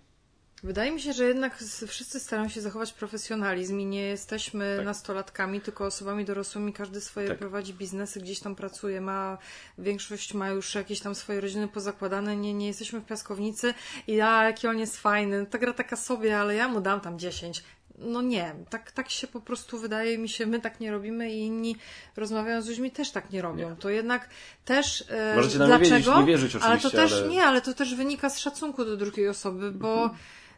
Wydaje mi się, że jednak wszyscy starają się zachować profesjonalizm i nie jesteśmy Tak. nastolatkami, tylko osobami dorosłymi. Każdy swoje Tak. prowadzi biznesy, gdzieś tam pracuje, ma większość ma już jakieś tam swoje rodziny pozakładane. Nie, nie jesteśmy w piaskownicy i a, jaki on jest fajny. Ta gra taka sobie, ale ja mu dam tam 10. No nie, tak, tak się po prostu wydaje mi się, my tak nie robimy i inni rozmawiając z ludźmi też tak nie robią. Nie. To jednak też e, Możecie nam nie dlaczego? wierzyć, nie wierzyć ale to oczywiście, też ale- nie, ale to też wynika z szacunku do drugiej osoby, bo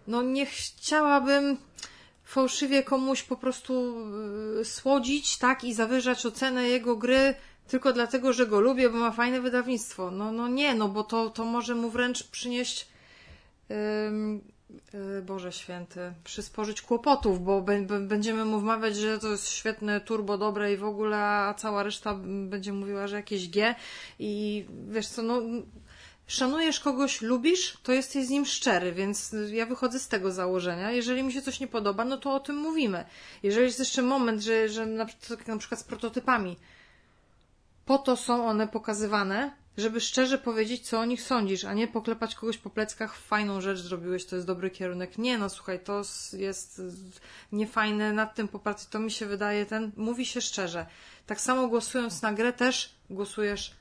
no nie chciałabym fałszywie komuś po prostu y, słodzić, tak, i zawyżać ocenę jego gry tylko dlatego, że go lubię, bo ma fajne wydawnictwo. No, no nie, no bo to, to może mu wręcz przynieść y, Boże święty, przysporzyć kłopotów, bo bę- bę- będziemy mu wmawiać, że to jest świetne, turbo dobre i w ogóle, a cała reszta będzie mówiła, że jakieś G i wiesz co, no szanujesz kogoś, lubisz, to jesteś z nim szczery, więc ja wychodzę z tego założenia. Jeżeli mi się coś nie podoba, no to o tym mówimy. Jeżeli jest jeszcze moment, że, że na, tak na przykład z prototypami, po to są one pokazywane, żeby szczerze powiedzieć, co o nich sądzisz, a nie poklepać kogoś po pleckach, fajną rzecz zrobiłeś, to jest dobry kierunek. Nie, no słuchaj, to jest niefajne, nad tym popracuj, to mi się wydaje, ten, mówi się szczerze. Tak samo głosując na grę też głosujesz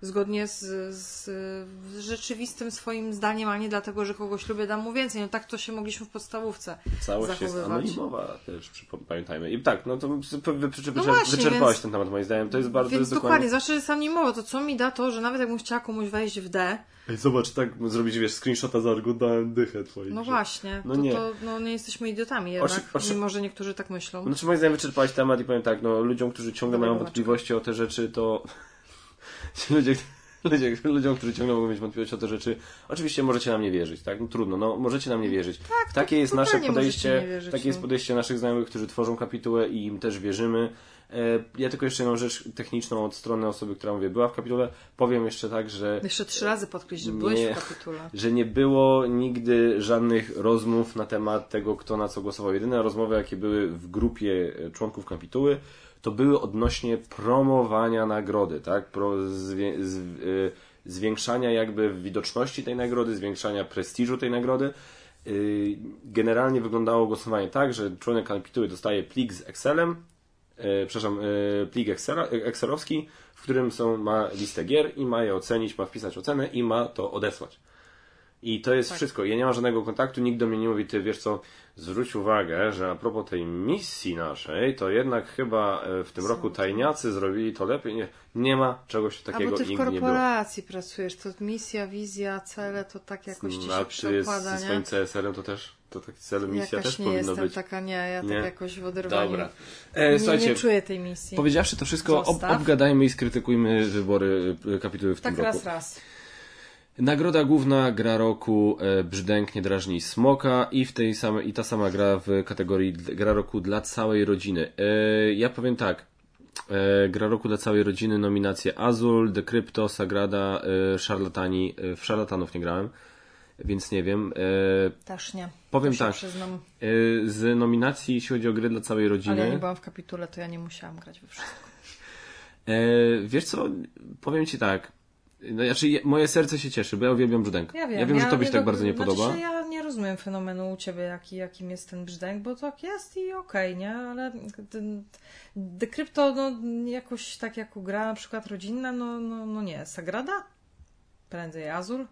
zgodnie z, z, rzeczywistym swoim zdaniem, a nie dlatego, że kogoś lubię, dam mu więcej. No tak to się mogliśmy w podstawówce Całość jest anonimowa też, pamiętajmy. I tak, no to No wyczerpałeś więc- ten temat moim zdaniem. To jest bardzo Więc jest dokładnie, zawsze jest anonimowo. To co mi da to, że nawet jakbym chciała komuś wejść w D, Ej, zobacz, tak zrobić, wiesz, screenshota za dałem dychę twojej. no właśnie, No to, nie. to no, nie jesteśmy idiotami jednak, Oczy- oczy- mimo że niektórzy tak myślą. Znaczy moim zdaniem wyczerpałeś temat i powiem tak, no ludziom, którzy ciągle Dobra, mają wątpliwości o te rzeczy, to ludzie, ludzie, ludziom, którzy ciągle mogą mieć wątpliwości o te rzeczy, oczywiście możecie nam nie wierzyć, tak? No trudno, no możecie nam nie wierzyć. Tak, Takie jest nasze podejście, nie wierzyć, takie jest no. podejście naszych znajomych, którzy tworzą kapitułę i im też wierzymy. E, Ja tylko jeszcze jedną rzecz techniczną od strony osoby, która mówię, była w kapitule. Powiem jeszcze tak, że Jeszcze trzy razy podkreślić, że Nie. byłeś w kapitule. że nie było nigdy żadnych rozmów na temat tego, kto na co głosował. Jedyne rozmowy, jakie były w grupie e, członków kapituły, to były odnośnie promowania nagrody, tak? Pro, z, y, zwiększania jakby widoczności tej nagrody, zwiększania prestiżu tej nagrody. Yy, generalnie wyglądało głosowanie tak, że członek kapituły dostaje plik z Excelem, yy, przepraszam, yy, plik Excela, Excelowski, w którym są, ma listę gier i ma je ocenić, ma wpisać ocenę i ma to odesłać. I to jest tak. wszystko. Ja nie mam żadnego kontaktu, nikt do mnie nie mówi, ty wiesz co, zwróć uwagę, że a propos tej misji naszej, to jednak chyba e, w tym roku tajniacy zrobili to lepiej. Nie, nie ma czegoś takiego. A bo ty w korporacji pracujesz, to misja, wizja, cele, to tak jakoś ci się czy z swoim CSR-em to też to taki cel, misja Jakaś też powinno jestem być. taka, nie, ja tak nie? tak jakoś w oderwaniu. Dobra. E, nie, nie czuję tej misji. Powiedziawszy to wszystko, ob, obgadajmy i skrytykujmy wybory e, kapituły w tak tym roku. Tak raz, raz. Nagroda główna gra roku e, Brzdęk nie drażni smoka i w tej samej, i ta sama gra w kategorii gra roku dla całej rodziny. E, ja powiem tak. E, gra roku dla całej rodziny nominacje Azul, The Crypto, Sagrada, Szarlatani. W Szarlatanów nie grałem, więc nie wiem. Też nie. Powiem tak. Przyznam. Z nominacji, jeśli chodzi o gry dla całej rodziny. Ale ja nie byłam w kapitule, to ja nie musiałam grać we wszystko. Wiesz co, powiem ci tak. No, znaczy, moje serce się cieszy, bo ja uwielbiam brzdęk. Ja wiem, ja wiem ja że tobie się tak bardzo nie znaczy, podoba. Ja nie rozumiem fenomenu u ciebie, jaki, jakim jest ten brzdęk, bo tak jest i okej, okay, nie? Ale Crypto, no jakoś tak jak gra na przykład rodzinna, no, no, no nie. Sagrada? Prędzej Azul?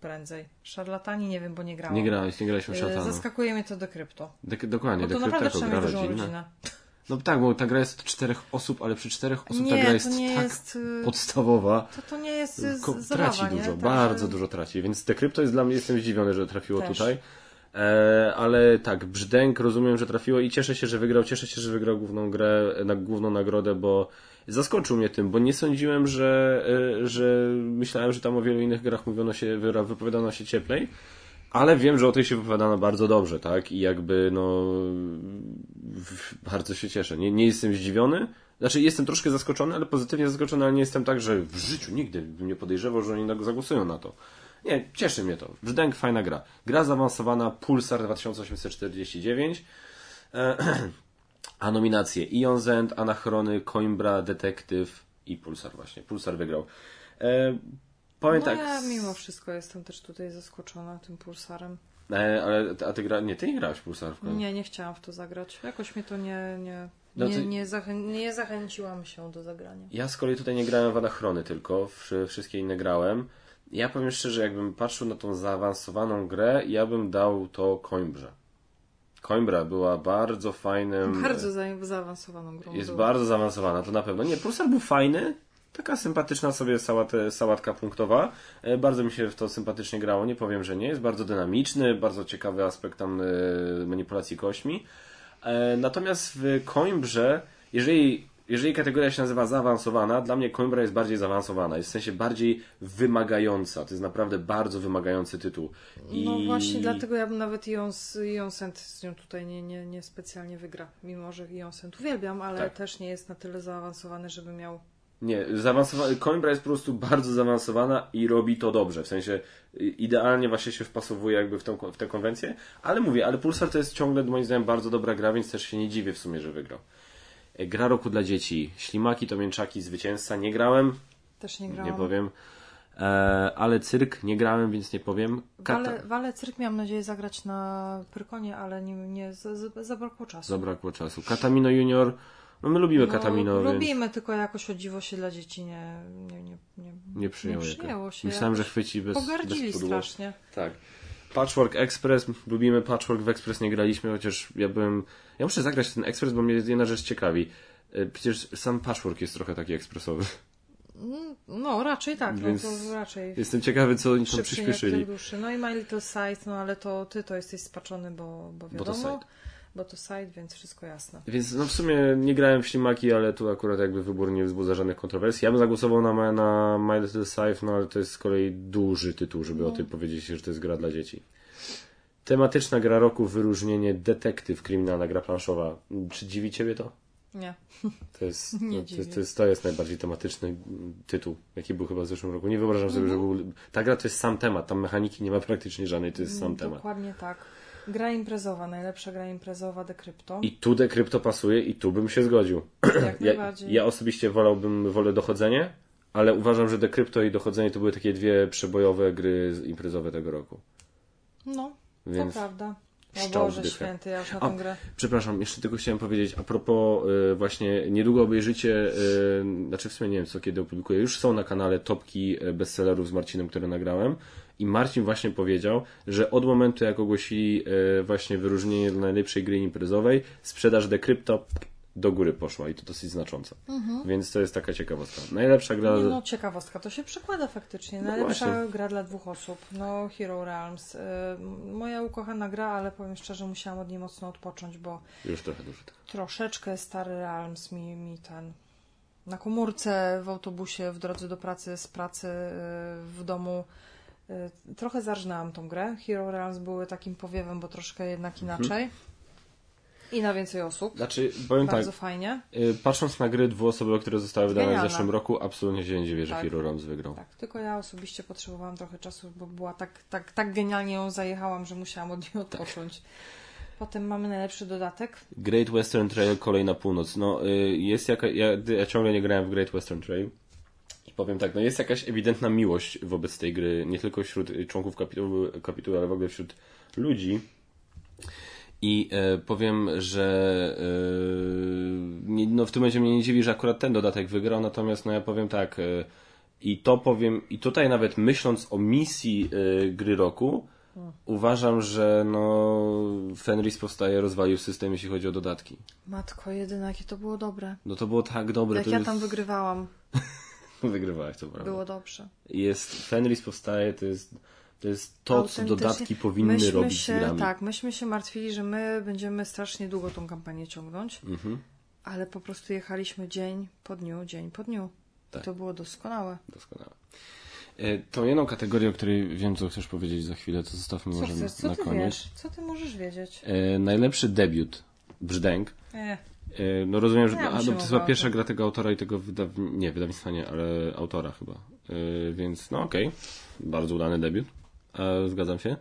Prędzej. Szarlatani? Nie wiem, bo nie grałam. Nie grałeś, nie grałeś w szarlatanu. Zaskakuje mnie to The Crypto. De dokładnie, bo to naprawdę trzeba mieć dużą rodzinę. No tak, bo ta gra jest czterech osób, ale przy czterech osób nie, ta gra jest tak jest, y, podstawowa. To, to nie jest y, Ko Traci nie? dużo, bardzo dużo traci. Więc te krypto jest dla mnie, jestem zdziwiony, że trafiło Też. tutaj. E, ale tak, Brzdęk rozumiem, że trafiło i cieszę się, że wygrał. Cieszę się, że wygrał główną grę, na główną nagrodę, bo zaskoczył mnie tym, bo nie sądziłem, że, e, że myślałem, że tam o wielu innych grach mówiono się, wypowiadano się cieplej. Ale wiem, że o tej się wypowiadano bardzo dobrze, tak? I jakby, no, bardzo się cieszę. Nie, nie jestem zdziwiony. Znaczy, jestem troszkę zaskoczony, ale pozytywnie zaskoczony, ale nie jestem tak, że w życiu nigdy bym nie podejrzewał, że oni zagłosują na to. Nie, cieszy mnie to. Brzdęk, fajna gra. Gra zaawansowana, Pulsar 2849. a nominacje Ion Zend, Anachrony, Coimbra, Detektyw i Pulsar właśnie. Pulsar wygrał. Powiem no tak. Ja mimo wszystko jestem też tutaj zaskoczona tym pulsarem. E, ale a ty gra... Nie, ty nie grałeś pulsar w Nie, nie chciałam w to zagrać. Jakoś mnie to nie, nie, no nie, nie, zachę... nie zachęciłam się do zagrania. Ja z kolei tutaj nie grałem w Anachrony tylko, wszystkie inne grałem. Ja powiem szczerze, jakbym patrzył na tą zaawansowaną grę, ja bym dał to Coimbrze. Coimbra była bardzo fajnym... Bardzo zaawansowaną grą. Jest była. bardzo zaawansowana, to na pewno. Nie, Pulsar był fajny, Taka sympatyczna sobie sałat, sałatka punktowa. E, bardzo mi się w to sympatycznie grało, nie powiem, że nie. Jest bardzo dynamiczny, bardzo ciekawy aspekt tam e, manipulacji kośćmi. E, natomiast w Coimbrze, jeżeli jeżeli kategoria się nazywa zaawansowana, dla mnie Coimbra jest bardziej zaawansowana, jest w sensie bardziej wymagająca. To jest naprawdę bardzo wymagający tytuł. I... No właśnie, dlatego ja bym nawet Ion Sent z nią tutaj nie, nie, nie specjalnie wygra. Mimo, że Ion Sent uwielbiam, ale tak. też nie jest na tyle zaawansowany, żeby miał nie, zaawansowana, Coimbra jest po prostu bardzo zaawansowana i robi to dobrze. W sensie idealnie właśnie się wpasowuje jakby w, tą, w tę konwencję. Ale mówię, ale Pulsar to jest ciągle moim zdaniem bardzo dobra gra, więc też się nie dziwię w sumie, że wygrał. E, gra roku dla dzieci. Ślimaki to mięczaki zwycięzca. Nie grałem. Też nie grałem. Nie powiem. E, ale cyrk nie grałem, więc nie powiem. Kata... Wale, wale cyrk miałam nadzieję zagrać na Pyrkonie, ale nie, nie zabrakło czasu. Zabrakło czasu. Katamino Junior no my lubimy no, Katamino. Lubimy, więc... tylko jakoś o dziwo się dla dzieci nie, nie, nie, nie, nie przyjęło, nie przyjęło się. Myślałem, że chwyci bez Pogardzili bez strasznie. Tak. Patchwork Express, lubimy Patchwork w Express, nie graliśmy, chociaż ja byłem... Ja muszę zagrać ten Express, bo mnie jedna rzecz ciekawi. E, przecież sam Patchwork jest trochę taki ekspresowy. Mm, no, raczej tak. No Więc no, raczej jestem ciekawy, co oni tam przyspieszyli. No i My Little Sight, no ale to ty to jesteś spaczony, bo, bo wiadomo. Bo bo to site, więc wszystko jasne. Więc no w sumie nie grałem w ślimaki, ale tu akurat jakby wybór nie wzbudza żadnych kontrowersji. Ja bym zagłosował na, na My Little Scythe, no ale to jest z kolei duży tytuł, żeby no. o tym powiedzieć, że to jest gra dla dzieci. Tematyczna gra roku, wyróżnienie detektyw, kryminalna gra planszowa. Czy dziwi Ciebie to? Nie. To jest, nie no, to, jest, to, jest, to jest najbardziej tematyczny tytuł, jaki był chyba w zeszłym roku. Nie wyobrażam sobie, mhm. że był. Ta gra to jest sam temat, tam mechaniki nie ma praktycznie żadnej, to jest sam Dokładnie temat. Dokładnie tak. Gra imprezowa, najlepsza gra imprezowa Decrypto. I tu Decrypto pasuje i tu bym się zgodził. Jak ja, ja osobiście wolałbym, wolę dochodzenie, ale uważam, że Decrypto i Dochodzenie to były takie dwie przebojowe gry imprezowe tego roku. No, Więc to prawda. O Boże dychę. święty, ja już na A, tę grę. Przepraszam, jeszcze tylko chciałem powiedzieć, a propos y, właśnie niedługo obejrzycie, y, znaczy w sumie nie wiem co kiedy opublikuję, już są na kanale topki y, bestsellerów z Marcinem, które nagrałem i Marcin właśnie powiedział, że od momentu jak ogłosili y, właśnie wyróżnienie dla najlepszej gry imprezowej, sprzedaż Decrypto do góry poszła i to dosyć znacząco. Więc to jest taka ciekawostka. Najlepsza gra... Mhm. Nie, no ciekawostka, to się przekłada faktycznie. No Najlepsza właśnie. gra dla dwóch osób. No Hero Realms. Y, moja ukochana gra, ale powiem szczerze, musiałam od niej mocno odpocząć, bo Już trochę dużo troszeczkę stary Realms mi, mi ten na komórce, w autobusie, w drodze do pracy, z pracy, y, w domu. Y, Trochę zarżnęłam tą grę. Hero Realms były takim powiewem, bo troszkę jednak Mhm. inaczej. I na więcej osób. Znaczy, powiem tak, Bardzo fajnie. y, patrząc na gry dwuosobowe, które zostały wydane w zeszłym roku, absolutnie się nie dziwię, że Tak. Hero Realms wygrał. Tak, tylko ja osobiście potrzebowałam trochę czasu, bo była tak, tak, tak genialnie ją zajechałam, że musiałam od niej odpocząć. Potem mamy najlepszy dodatek. Great Western Trail, kolej na północ. No, y, jest jaka, ja, ja ciągle nie grałem w Great Western Trail. Powiem tak, no jest jakaś ewidentna miłość wobec tej gry, nie tylko wśród członków kapituły, kapituły ale w ogóle wśród ludzi. I e, powiem, że e, no w tym momencie mnie nie dziwi, że akurat ten dodatek wygrał, natomiast no ja powiem tak, e, i to powiem, i tutaj nawet myśląc o misji e, gry roku, uważam, że no Fenris powstaje, rozwalił system, jeśli chodzi o dodatki. Matko, jedyne jakie to było dobre. No to było tak dobre. Jak ja jest... tam wygrywałam, Wygrywałeś, to prawda. było dobrze. Jest, Fenris powstaje, to jest, to jest to, co dodatki powinny myśmy robić się, z grami. Tak, myśmy się martwili, że my będziemy strasznie długo tą kampanię ciągnąć, Mhm, ale po prostu jechaliśmy dzień po dniu, dzień po dniu. Tak. I to było doskonałe. doskonale. E, Tą jedną kategorię, o której wiem, co chcesz powiedzieć za chwilę, to zostawmy Co może chcesz, co na ty koniec. wiesz? Co ty możesz wiedzieć? E, najlepszy debiut, Brzdęk. E, no rozumiem, że Ja a, no, to chyba pierwsza gra tego autora i tego wydaw... nie, wydawnictwa nie, ale autora chyba. E, więc no okej, bardzo udany debiut. E, zgadzam się.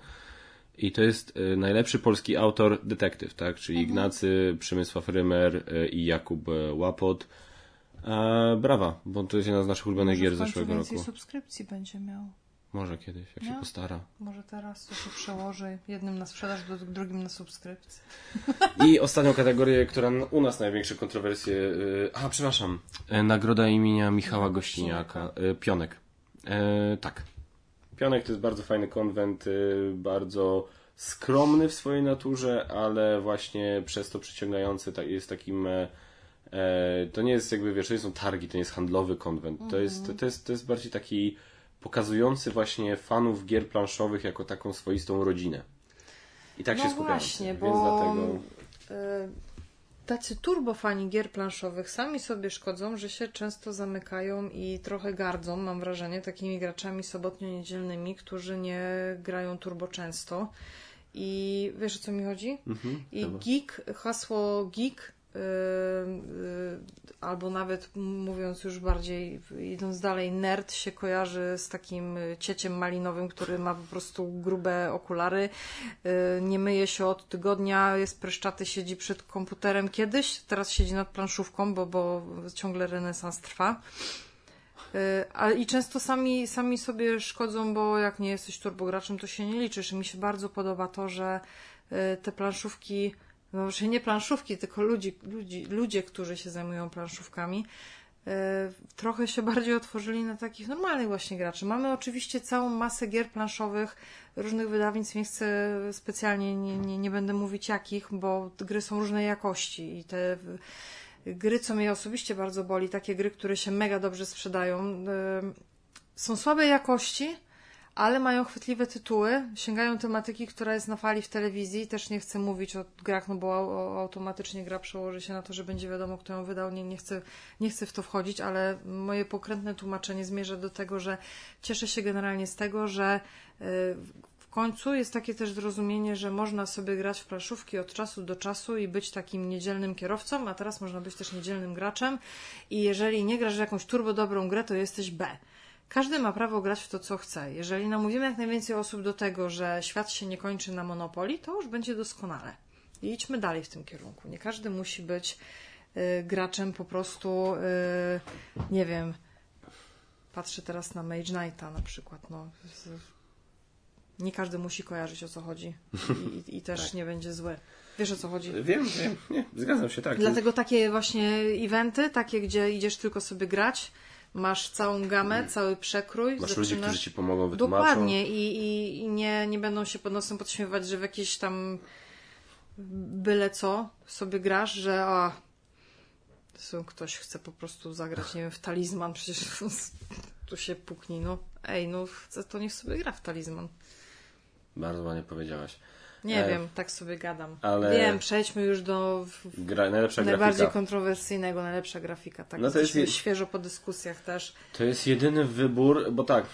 I to jest e, najlepszy polski autor detektyw, tak? Czyli Mhm. Ignacy, Przemysław Rymer e, i Jakub e, Łapot. E, brawa, bo to jest jedna z naszych ulubionych gier zeszłego roku. subskrypcji będzie miał. Może kiedyś, jak się No. postara. Może teraz to się przełoży jednym na sprzedaż, do- drugim na subskrypcję. I ostatnią kategorię, która u nas największe kontrowersje. y, A, przepraszam. E, Nagroda imienia Michała Gościniaka. E, Pionek. E, tak. Pionek to jest bardzo fajny konwent, y, bardzo skromny w swojej naturze, ale właśnie przez to przyciągający tak, jest takim. to nie jest jakby, wiesz, to nie są targi, to nie jest handlowy konwent. To, jest, to, jest, to jest bardziej taki pokazujący właśnie fanów gier planszowych jako taką swoistą rodzinę. I tak się no skupiamy. właśnie, Więc bo dlatego... y, tacy turbofani gier planszowych sami sobie szkodzą, że się często zamykają i trochę gardzą, mam wrażenie, takimi graczami sobotnio-niedzielnymi, którzy nie grają turbo często. I wiesz o co mi chodzi? Mhm, I dobra. geek, hasło geek, albo nawet mówiąc już bardziej, idąc dalej, nerd się kojarzy z takim y, cieciem malinowym, który ma po prostu grube okulary, yy, nie myje się od tygodnia, jest pryszczaty, siedzi przed komputerem kiedyś, teraz siedzi nad planszówką, bo, bo ciągle renesans trwa. Y, i często sami, sami sobie szkodzą, bo jak nie jesteś turbograczem, to się nie liczysz. I mi się bardzo podoba to, że y, te planszówki, no raczej nie planszówki, tylko ludzi, ludzi, ludzie, którzy się zajmują planszówkami, y, trochę się bardziej otworzyli na takich normalnych właśnie graczy. Mamy oczywiście całą masę gier planszowych, różnych wydawnictw, nie chcę specjalnie, nie, nie, nie będę mówić jakich, bo gry są różnej jakości i te gry, co mnie osobiście bardzo boli, takie gry, które się mega dobrze sprzedają, y, są słabej jakości, ale mają chwytliwe tytuły, sięgają tematyki, która jest na fali w telewizji. Też nie chcę mówić o grach, no bo au- automatycznie gra przełoży się na to, że będzie wiadomo, kto ją wydał. Nie, nie, chcę, nie chcę w to wchodzić, ale moje pokrętne tłumaczenie zmierza do tego, że cieszę się generalnie z tego, że y, w końcu jest takie też zrozumienie, że można sobie grać w planszówki od czasu do czasu i być takim niedzielnym kierowcą, a teraz można być też niedzielnym graczem i jeżeli nie grasz w jakąś turbo dobrą grę, to jesteś B. Każdy ma prawo grać w to, co chce. Jeżeli namówimy jak najwięcej osób do tego, że świat się nie kończy na Monopolii, to już będzie doskonale. I idźmy dalej w tym kierunku. Nie każdy musi być y, graczem po prostu, y, nie wiem, patrzę teraz na Mage Knighta na przykład, no. Nie każdy musi kojarzyć o co chodzi i, i, i też tak. nie będzie zły. Wiesz o co chodzi? Wiem, wiem, nie, zgadzam się, tak. Dlatego takie właśnie eventy, takie gdzie idziesz tylko sobie grać, masz całą gamę, mm. cały przekrój. Masz zaczynasz... ludzi, którzy ci pomogą, wytłumaczą. Dokładnie i, i, i nie, nie będą się pod nosem podśmiewać, że w jakieś tam byle co sobie grasz, że a, ktoś chce po prostu zagrać, nie wiem, w talizman, przecież tu się pukni, no ej, no to niech sobie gra w talizman. Bardzo ładnie powiedziałaś. Nie e, wiem, tak sobie gadam. Ale... Wiem, przejdźmy już do Gra, najlepsza najbardziej grafika. kontrowersyjnego, najlepsza grafika. Tak, no to jest je... świeżo po dyskusjach też. To jest jedyny wybór, bo tak, e,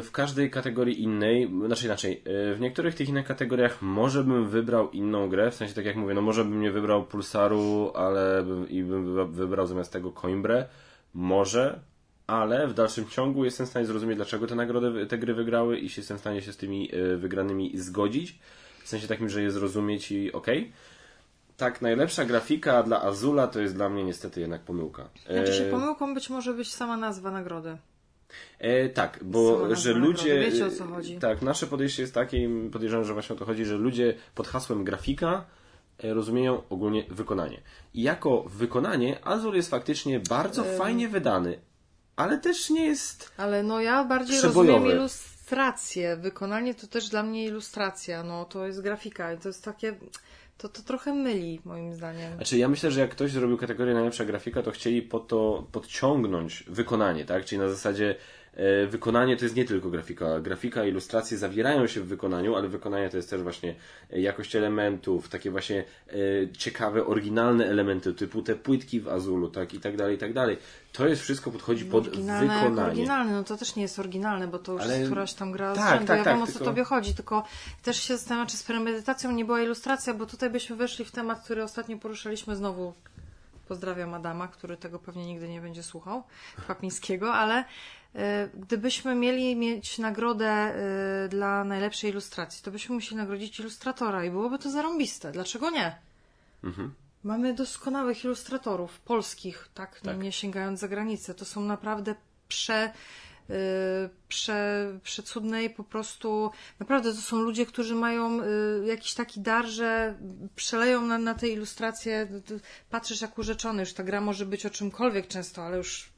w każdej kategorii innej, znaczy inaczej, e, w niektórych tych innych kategoriach może bym wybrał inną grę, w sensie tak jak mówię, no może bym nie wybrał Pulsaru, ale i bym wybrał zamiast tego Coimbre, może, ale w dalszym ciągu jestem w stanie zrozumieć, dlaczego te nagrody, te gry wygrały i jestem w stanie się z tymi wygranymi zgodzić sensie takim, że je zrozumieć i ok. Tak, najlepsza grafika dla Azula to jest dla mnie niestety jednak pomyłka. Znaczy się pomyłką być może być sama nazwa nagrody. E, tak, bo że ludzie. Wiecie o co chodzi. Tak, nasze podejście jest takie, podejrzewam, że właśnie o to chodzi, że ludzie pod hasłem grafika e, rozumieją ogólnie wykonanie. I jako wykonanie Azul jest faktycznie bardzo fajnie wydany, ale też nie jest. Ale no ja bardziej przebojowy. rozumiem ilus ilustracje. Wykonanie to też dla mnie ilustracja. No, to jest grafika. To jest takie... To, to trochę myli, moim zdaniem. Znaczy, ja myślę, że jak ktoś zrobił kategorię najlepsza grafika, to chcieli po to podciągnąć wykonanie, tak? Czyli na zasadzie wykonanie to jest nie tylko grafika. Grafika, ilustracje zawierają się w wykonaniu, ale wykonanie to jest też właśnie jakość elementów, takie właśnie e, ciekawe, oryginalne elementy, typu te płytki w Azulu, tak i tak dalej, i tak dalej. To jest wszystko podchodzi pod oryginalne wykonanie. Oryginalne, no to też nie jest oryginalne, bo to już ale... któraś tam gra tak, z rzędu. Tak, ja tak, wiem o co tylko... tobie chodzi, tylko też się zastanawiam, czy z premedytacją nie była ilustracja, bo tutaj byśmy weszli w temat, który ostatnio poruszaliśmy znowu pozdrawiam Adama, który tego pewnie nigdy nie będzie słuchał, Papińskiego, ale E, gdybyśmy mieli mieć nagrodę e, dla najlepszej ilustracji, to byśmy musieli nagrodzić ilustratora i byłoby to zarąbiste. Dlaczego nie? Mhm. Mamy doskonałych ilustratorów, polskich, tak? tak? Nie sięgając za granicę. To są naprawdę prze, yy, prze, przecudne i po prostu naprawdę to są ludzie, którzy mają yy, jakiś taki dar, że przeleją na, na te ilustracje. Patrzysz jak urzeczony, już ta gra może być o czymkolwiek często, ale już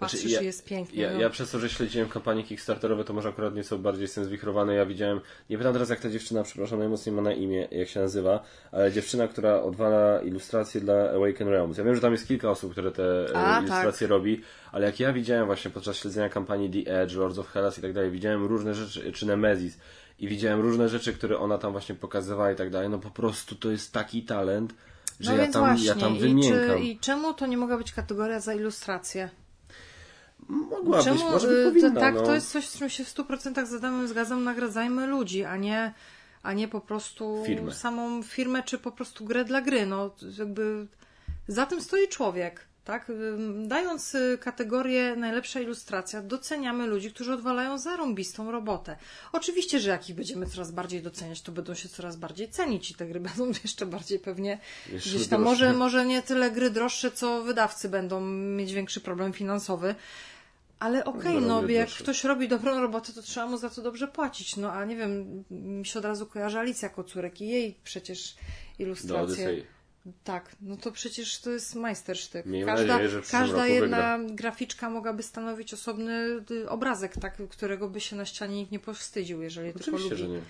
patrzysz znaczy, ja, jest pięknie. Ja, no. ja przez to, że śledziłem kampanie Kickstarterowe, to może akurat nieco bardziej jestem zwichrowany. Ja widziałem, nie pytam teraz jak ta dziewczyna, przepraszam, najmocniej ma na imię, jak się nazywa, ale dziewczyna, która odwala ilustracje dla Awaken Realms. Ja wiem, że tam jest kilka osób, które te e, A, ilustracje tak. robi, ale jak ja widziałem właśnie podczas śledzenia kampanii The Edge, Lords of Hellas i tak dalej, widziałem różne rzeczy, czy Nemesis, i widziałem różne rzeczy, które ona tam właśnie pokazywała i tak dalej, no po prostu to jest taki talent, że no ja, tam, ja tam wymiękam. I, czy, I czemu to nie mogła być kategoria za ilustrację? Mogła Czemu, być, może by powinna. To, tak, no. to jest coś, z czym się w 100% z zgadzam. Nagradzajmy ludzi, a nie, a nie po prostu firmę. samą firmę, czy po prostu grę dla gry. No, jakby za tym stoi człowiek. Tak? Dając y, kategorię najlepsza ilustracja, doceniamy ludzi, którzy odwalają zarąbistą robotę. Oczywiście, że jak ich będziemy coraz bardziej doceniać, to będą się coraz bardziej cenić i te gry będą jeszcze bardziej pewnie jeszcze gdzieś tam, może, może nie tyle gry droższe, co wydawcy będą mieć większy problem finansowy, ale okej, okay, no jak ktoś robi dobrą robotę, to trzeba mu za to dobrze płacić. No a nie wiem, mi się od razu kojarzy Alicja Kocurek i jej przecież ilustracje. Tak, no to przecież to jest majstersztyk. każda nadzieję, każda jedna wygra. graficzka mogłaby stanowić osobny y, obrazek, tak, którego by się na ścianie nikt nie powstydził, jeżeli Oczywiście, tylko lubi.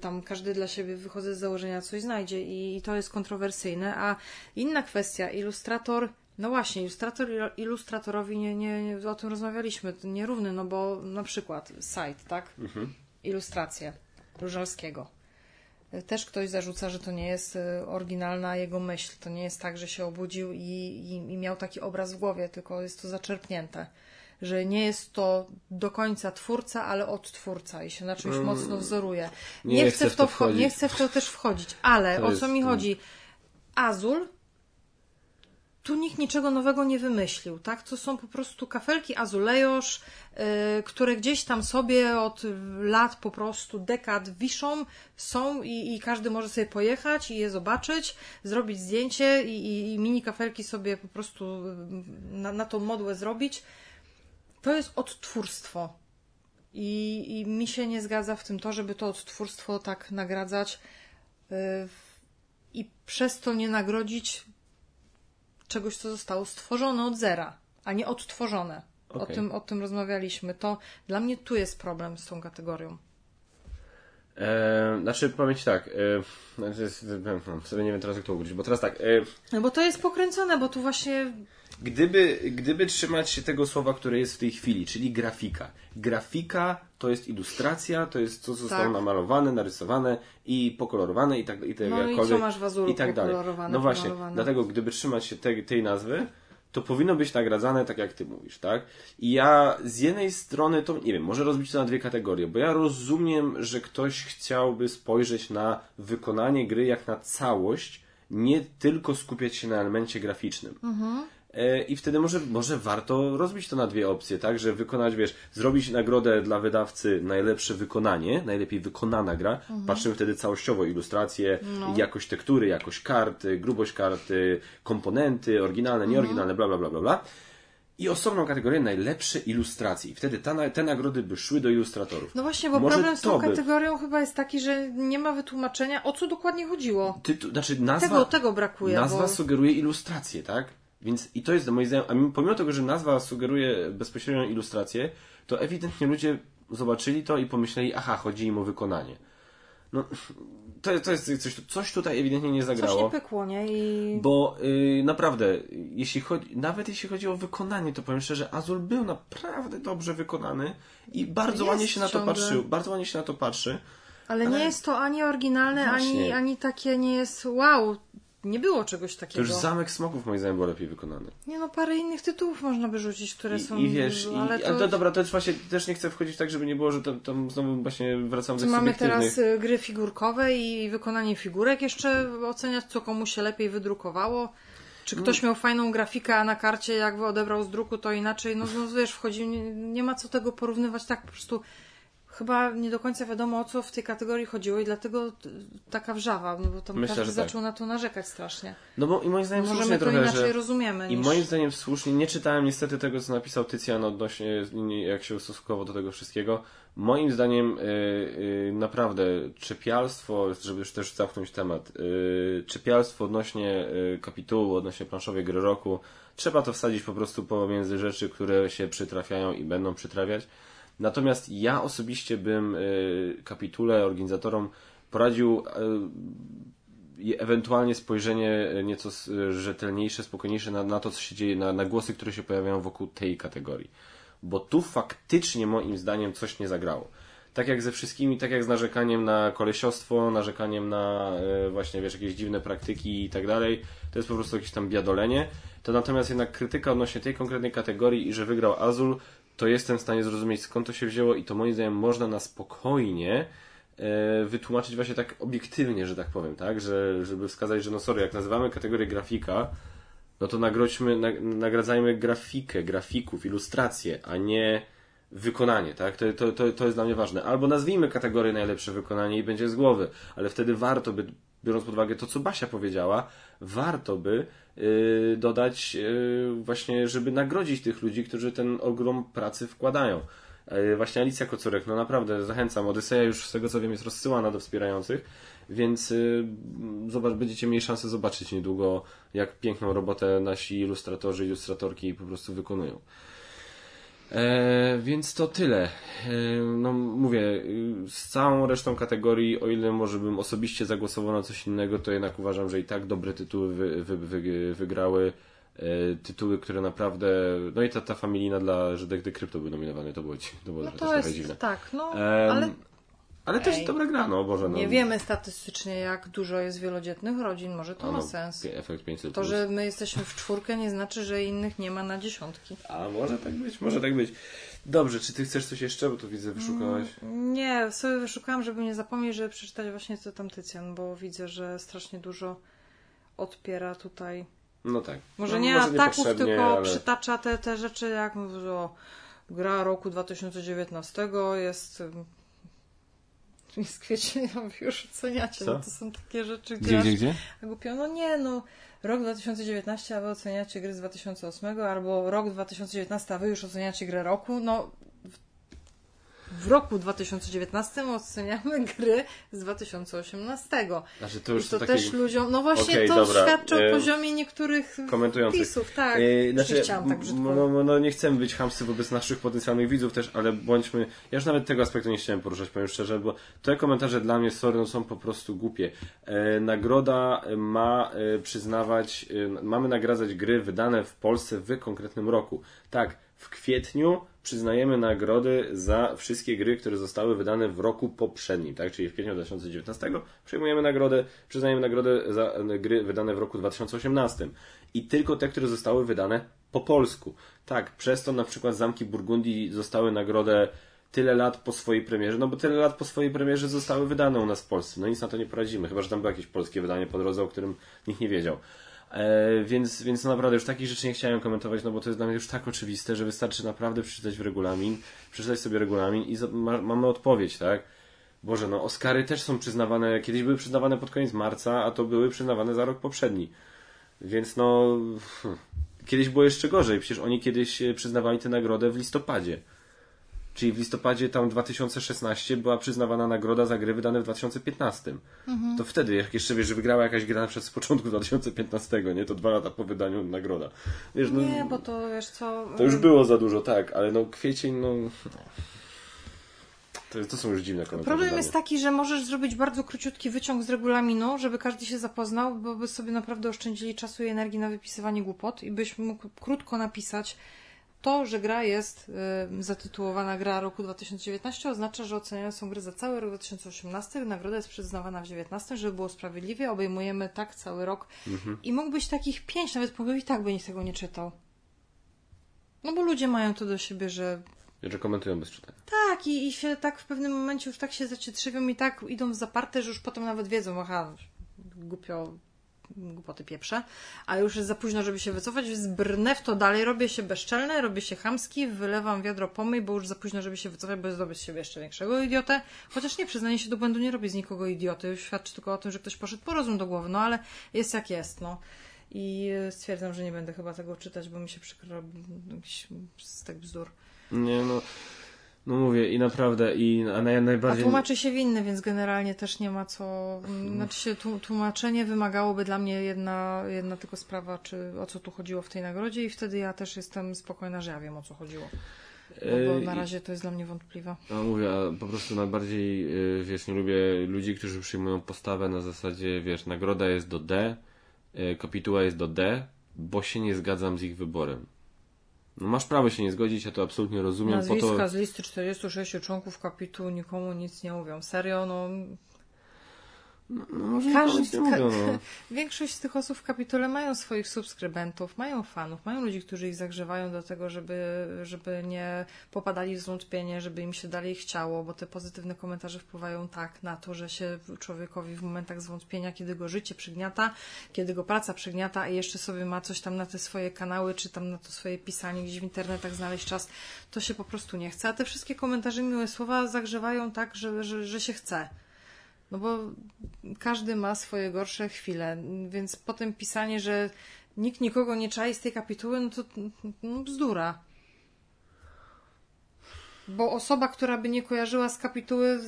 Tam każdy dla siebie wychodzę z założenia coś znajdzie i to jest kontrowersyjne. A inna kwestia, ilustrator no właśnie, ilustrator ilustratorowi nie, nie, nie, o tym rozmawialiśmy, nierówny, no bo na przykład site, tak? Mhm. Ilustracje Różalskiego. Też ktoś zarzuca, że to nie jest e, oryginalna jego myśl. To nie jest tak, że się obudził i, i, i miał taki obraz w głowie, tylko jest to zaczerpnięte. Że nie jest to do końca twórca, ale odtwórca i się na czymś mm. mocno wzoruje. Nie, nie chcę, w to, wchodzić. nie chcę w to też wchodzić, ale to o co mi chodzi? Azul tu nikt niczego nowego nie wymyślił, tak? To są po prostu kafelki azulejosz, yy, które gdzieś tam sobie od lat po prostu, dekad wiszą, są i, i każdy może sobie pojechać i je zobaczyć, zrobić zdjęcie i, i, i mini kafelki sobie po prostu na, na tą modłę zrobić. to jest odtwórstwo. I, I mi się nie zgadza w tym to, żeby to odtwórstwo tak nagradzać yy, i przez to nie nagrodzić czegoś, co zostało stworzone od zera, a nie odtworzone. Okay. O, tym, o tym rozmawialiśmy. To dla mnie tu jest problem z tą kategorią. E, znaczy, Ci tak, e, no, sobie nie wiem teraz jak to ugryźć, bo teraz tak. E, no bo to jest pokręcone, bo tu właśnie... Gdyby, gdyby trzymać się tego słowa, które jest w tej chwili, czyli grafika. Grafika to jest ilustracja, to jest co zostało tak. namalowane, narysowane i pokolorowane i tak, i tak No i co masz w i tak dalej. No właśnie, dlatego gdyby trzymać się tej, tej nazwy, to powinno być nagradzane tak, jak ty mówisz, tak? I ja z jednej strony to, nie wiem, może rozbić to na dwie kategorie, bo ja rozumiem, że ktoś chciałby spojrzeć na wykonanie gry jak na całość, nie tylko skupiać się na elemencie graficznym. Mhm. E, I wtedy może, może warto rozbić to na dwie opcje, tak? Że wykonać, wiesz, zrobić nagrodę dla wydawcy najlepsze wykonanie, najlepiej wykonana gra. Mhm. Patrzymy wtedy całościowo ilustracje, no. jakość tektury, jakość karty, grubość karty, komponenty, oryginalne, mhm. nieoryginalne, bla, bla, bla, bla, bla. I osobną kategorię najlepsze ilustracje. I wtedy ta, te nagrody by szły do ilustratorów. No właśnie, bo Może problem z tą by... kategorią chyba jest taki, że nie ma wytłumaczenia, o co dokładnie chodziło. Tytu, znaczy nazwa, tego, tego brakuje. Nazwa bo... sugeruje ilustrację, tak? Więc i to jest moim zdaniem, a pomimo tego, że nazwa sugeruje bezpośrednią ilustrację, to ewidentnie ludzie zobaczyli to i pomyśleli, aha, chodzi im o wykonanie. No, to, to jest coś, coś tutaj ewidentnie nie zagrało. Coś nie pykło, nie? I... Bo yy, naprawdę, jeśli chodzi, nawet jeśli chodzi o wykonanie, to powiem szczerze, Azul był naprawdę dobrze wykonany i bardzo jest ładnie się na to patrzy. Bardzo ładnie się na to patrzy. Ale, ale... nie jest to ani oryginalne, ani, ani takie nie jest wow, nie było czegoś takiego. To już Zamek Smoków moim zdaniem był lepiej wykonany. Nie no, parę innych tytułów można by rzucić, które I, są... I wiesz, ale, i, to... ale to dobra, to właśnie też nie chcę wchodzić tak, żeby nie było, że tam, tam znowu właśnie wracam do Mamy teraz y, gry figurkowe i wykonanie figurek jeszcze oceniać, co komu się lepiej wydrukowało. Czy ktoś miał fajną grafikę, a na karcie jakby odebrał z druku, to inaczej. No, no wiesz, wchodzi, nie, nie ma co tego porównywać tak po prostu chyba nie do końca wiadomo o co w tej kategorii chodziło i dlatego taka wrzawa, no bo tam Myślę, każdy zaczął tak. na to narzekać strasznie. No bo i moim zdaniem Możemy słusznie to trochę, inaczej że... rozumiemy. I moim zdaniem słusznie, nie czytałem niestety tego, co napisał Tycjan odnośnie, jak się ustosunkował do tego wszystkiego. Moim zdaniem yy, yy, naprawdę czepialstwo, żeby już też zamknąć temat, yy, czepialstwo odnośnie kapitułu, odnośnie planszowej gry roku, trzeba to wsadzić po prostu pomiędzy rzeczy, które się przytrafiają i będą przytrafiać. Natomiast ja osobiście bym y, kapitule organizatorom poradził y, ewentualnie spojrzenie y, nieco rzetelniejsze, spokojniejsze na, na to, co się dzieje, na, na głosy, które się pojawiają wokół tej kategorii. Bo tu faktycznie moim zdaniem coś nie zagrało tak jak ze wszystkimi, tak jak z narzekaniem na kolesiostwo, narzekaniem na właśnie, wiesz, jakieś dziwne praktyki i tak dalej, to jest po prostu jakieś tam biadolenie. To natomiast jednak krytyka odnośnie tej konkretnej kategorii i że wygrał Azul, to jestem w stanie zrozumieć skąd to się wzięło i to moim zdaniem można na spokojnie e, wytłumaczyć właśnie tak obiektywnie, że tak powiem, tak? Że, żeby wskazać, że no sorry, jak nazywamy kategorię grafika, no to nagrodźmy, nagradzajmy grafikę, grafików, ilustrację, a nie wykonanie, tak? To, to, to, to jest dla mnie ważne. Albo nazwijmy kategorię najlepsze wykonanie i będzie z głowy, ale wtedy warto by, biorąc pod uwagę to, co Basia powiedziała, warto by Y, dodać y, właśnie, żeby nagrodzić tych ludzi, którzy ten ogrom pracy wkładają. Y, właśnie Alicja Kocurek, no naprawdę zachęcam. Odyseja już z tego co wiem jest rozsyłana do wspierających, więc zobacz, będziecie mieli szansę zobaczyć niedługo, jak piękną robotę nasi ilustratorzy, ilustratorki po prostu wykonują. E, więc to tyle. E, no mówię, z całą resztą kategorii, o ile może bym osobiście zagłosował na coś innego, to jednak uważam, że i tak dobre tytuły wy, wy, wy, wygrały. E, tytuły, które naprawdę. No i ta, ta familijna dla Żydek de Crypto były nominowane, to było, to było no to jest, dziwne. Tak, no, ale ale Ej, też dobra gra, no Boże. No. Nie wiemy statystycznie, jak dużo jest wielodzietnych rodzin, może to no, ma sens. Efekt 500 to, że my jesteśmy w czwórkę, nie znaczy, że innych nie ma na dziesiątki. A może tak być, może tak być. Dobrze, czy ty chcesz coś jeszcze, bo tu widzę, wyszukałaś? Mm, nie, sobie wyszukałam, żeby nie zapomnieć, żeby przeczytać właśnie co tam Tycjan, bo widzę, że strasznie dużo odpiera tutaj. No tak. Może no, nie może ataków, tylko ale... przytacza te, te rzeczy, jak mówię, gra roku 2019 jest jest kwiecień, a wy już oceniacie. Co? No to są takie rzeczy, Gdzie, aż- gdzie, gdzie? a głupio, no nie, no rok 2019, a wy oceniacie gry z 2008, albo rok 2019, a wy już oceniacie grę roku, no w- roku 2019 oceniamy gry z 2018. Znaczy to I już to są też ludziom, no właśnie Okej, to dobra, świadczy o e, poziomie niektórych komentujących. wpisów, tak. Yy, Już znaczy, nie chciałam tak brzydko. no, no, no nie chcemy być chamscy wobec naszych potencjalnych widzów też, ale bądźmy. Ja już nawet tego aspektu nie chciałem poruszać, powiem szczerze, bo te komentarze dla mnie, sorry, no, są po prostu głupie. E, nagroda ma e, przyznawać, e, mamy nagradzać gry wydane w Polsce w konkretnym roku. Tak, w kwietniu przyznajemy nagrody za wszystkie gry, które zostały wydane w roku poprzednim, tak? Czyli w kwietniu 2019 przyjmujemy nagrodę, przyznajemy nagrodę za e, gry wydane w roku 2018. I tylko te, które zostały wydane po polsku. Tak, przez to na przykład Zamki Burgundii zostały nagrodę tyle lat po swojej premierze, no bo tyle lat po swojej premierze zostały wydane u nas w Polsce. No nic na to nie poradzimy, chyba że tam było jakieś polskie wydanie po drodze, o którym nikt nie wiedział. E, więc, więc naprawdę już takich rzeczy nie chciałem komentować, no bo to jest dla mnie już tak oczywiste, że wystarczy naprawdę przeczytać w regulamin, przeczytać sobie regulamin i ma, mamy odpowiedź, tak? Boże, no Oscary też są przyznawane, kiedyś były przyznawane pod koniec marca, a to były przyznawane za rok poprzedni. Więc no, hmm, kiedyś było jeszcze gorzej, przecież oni kiedyś e, przyznawali tę nagrodę w listopadzie. Czyli w listopadzie tam 2016 była przyznawana nagroda za gry wydane w 2015. To wtedy, jak jeszcze wiesz, że wygrała jakaś gra z początku 2015, nie? To dwa lata po wydaniu nagroda. Wiesz, no, Nie, bo to wiesz co. to już było za dużo, tak, ale no kwiecień, no... To, to są już dziwne komentarze. Problem jest taki, że możesz zrobić bardzo króciutki wyciąg z regulaminu, żeby każdy się zapoznał, bo by sobie naprawdę oszczędzili czasu i energii na wypisywanie głupot i byś mógł krótko napisać to, że gra jest y, zatytułowana gra roku 2019 oznacza, że oceniane są gry za cały rok 2018, nagroda jest przyznawana w 2019, żeby było sprawiedliwie, obejmujemy tak cały rok Mhm. i mógłbyś takich pięć nawet powiedzieć, i tak by nikt tego nie czytał. No bo ludzie mają to do siebie, że Że komentują bez czytania. tak, i, i się tak w pewnym momencie już tak się zacietrzewią i tak idą w zaparte, że już potem nawet wiedzą, aha, głupio, głupoty pieprze, a już jest za późno, żeby się wycofać, więc brnę w to dalej, robię się bezczelny, robię się chamski, wylewam wiadro pomyj, bo już za późno, żeby się wycofać, bo zdobyć z siebie jeszcze większego idiotę, chociaż nie, przyznanie się do błędu nie robi z nikogo idioty, świadczy tylko o tym, że ktoś poszedł po rozum do głowy, no ale jest jak jest, no. I stwierdzam, że nie będę chyba tego czytać, bo mi się przykro jakiś stek bzdur. Nie, no... No mówię i naprawdę, i a naj, A najbardziej... tłumaczy się winny, więc generalnie też nie ma co. Znaczy się tłu- tłumaczenie wymagałoby dla mnie jedna, jedna tylko sprawa, czy o co tu chodziło w tej nagrodzie, i wtedy ja też jestem spokojna, że ja wiem o co chodziło. No bo Yy, na razie to jest dla mnie wątpliwe. No mówię, a po prostu najbardziej, yy, wiesz, nie lubię ludzi, którzy przyjmują postawę na zasadzie, wiesz, nagroda jest do D, yy, kapituła jest do D, bo się nie zgadzam z ich wyborem. No masz prawo się nie zgodzić, ja to absolutnie rozumiem, Nazwiska to... z listy 46 członków kapitułu nikomu nic nie mówią. Serio, no. No może Każdy- Każdy... nie mówią, no. Większość z tych osób w kapitule mają swoich subskrybentów, mają fanów, mają ludzi, którzy ich zagrzewają do tego, żeby, żeby nie popadali w zwątpienie, żeby im się dalej chciało, bo te pozytywne komentarze wpływają tak na to, że się człowiekowi w momentach zwątpienia, kiedy go życie przygniata, kiedy go praca przygniata, a jeszcze sobie ma coś tam na te swoje kanały, czy tam na to swoje pisanie gdzieś w internetach znaleźć czas, to się po prostu nie chce. A te wszystkie komentarze, miłe słowa zagrzewają tak, że, że, że się chce. No bo każdy ma swoje gorsze chwile, więc potem pisanie, że nikt nikogo nie czai z tej kapituły, no to no bzdura. Bo osoba, która by nie kojarzyła z kapituły,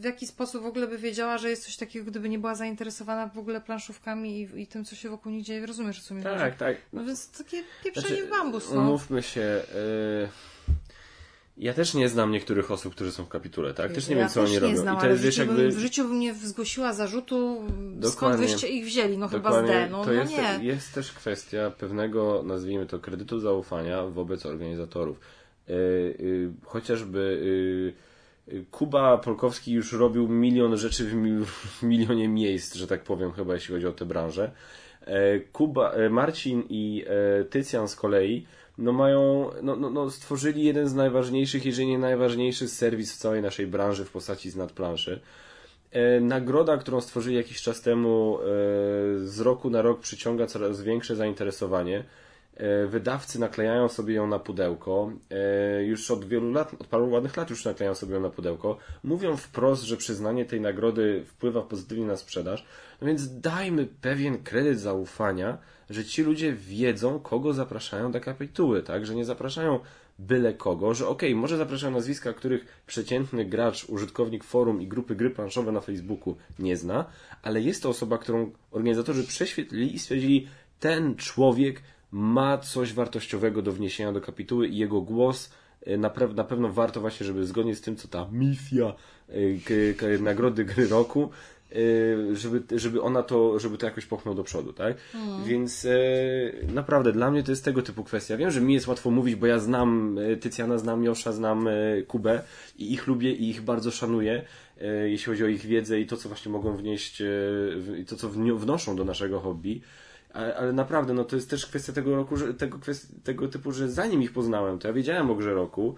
w jaki sposób w ogóle by wiedziała, że jest coś takiego, gdyby nie była zainteresowana w ogóle planszówkami i, i tym, co się wokół nich dzieje. Rozumiesz, co mi chodzi? Tak, tak. No więc takie pieprzenie Znaczy, w bambus, no. Umówmy się. y, Ja też nie znam niektórych osób, którzy są w kapitule, tak? Też nie ja wiem, co oni robią. Znam, I to jest, w, życiu jakby. bym, w życiu bym nie zgłosiła zarzutu, skąd Dokładnie. wyście ich wzięli, no chyba z Dokładnie. D, no, to no jest, nie. jest też kwestia pewnego, nazwijmy to, kredytu zaufania wobec organizatorów. Yy, yy, chociażby yy, Kuba Polkowski już robił milion rzeczy w, mi, w milionie miejsc, że tak powiem, chyba jeśli chodzi o tę branżę. E, Kuba, e, Marcin i e, Tycjan z kolei no mają, no, no, no stworzyli jeden z najważniejszych, jeżeli nie najważniejszy serwis w całej naszej branży w postaci z nadplanszy. E, Nagroda, którą stworzyli jakiś czas temu, e, z roku na rok przyciąga coraz większe zainteresowanie. E, wydawcy naklejają sobie ją na pudełko. E, już od wielu lat, od paru ładnych lat już naklejają sobie ją na pudełko. Mówią wprost, że przyznanie tej nagrody wpływa pozytywnie na sprzedaż. No więc dajmy pewien kredyt zaufania, że ci ludzie wiedzą, kogo zapraszają do kapituły, tak? Że nie zapraszają byle kogo, że okej, okay, może zapraszają nazwiska, których przeciętny gracz, użytkownik forum i grupy gry planszowe na Facebooku nie zna, ale jest to osoba, którą organizatorzy prześwietlili i stwierdzili, ten człowiek ma coś wartościowego do wniesienia do kapituły i jego głos e, na, na pewno warto właśnie, żeby zgodnie z tym, co ta misja e, nagrody gry roku, e, żeby, żeby ona to, żeby to jakoś popchnął do przodu, tak? Mm. Więc e, naprawdę dla mnie to jest tego typu kwestia. Wiem, że mi jest łatwo mówić, bo ja znam Tycjana, znam Josza, znam Kubę i ich lubię i ich bardzo szanuję, e, jeśli chodzi o ich wiedzę i to, co właśnie mogą wnieść, i to, co wnoszą do naszego hobby. Ale, ale, naprawdę, no to jest też kwestia tego roku, że, tego, tego typu, że zanim ich poznałem, to ja wiedziałem o grze roku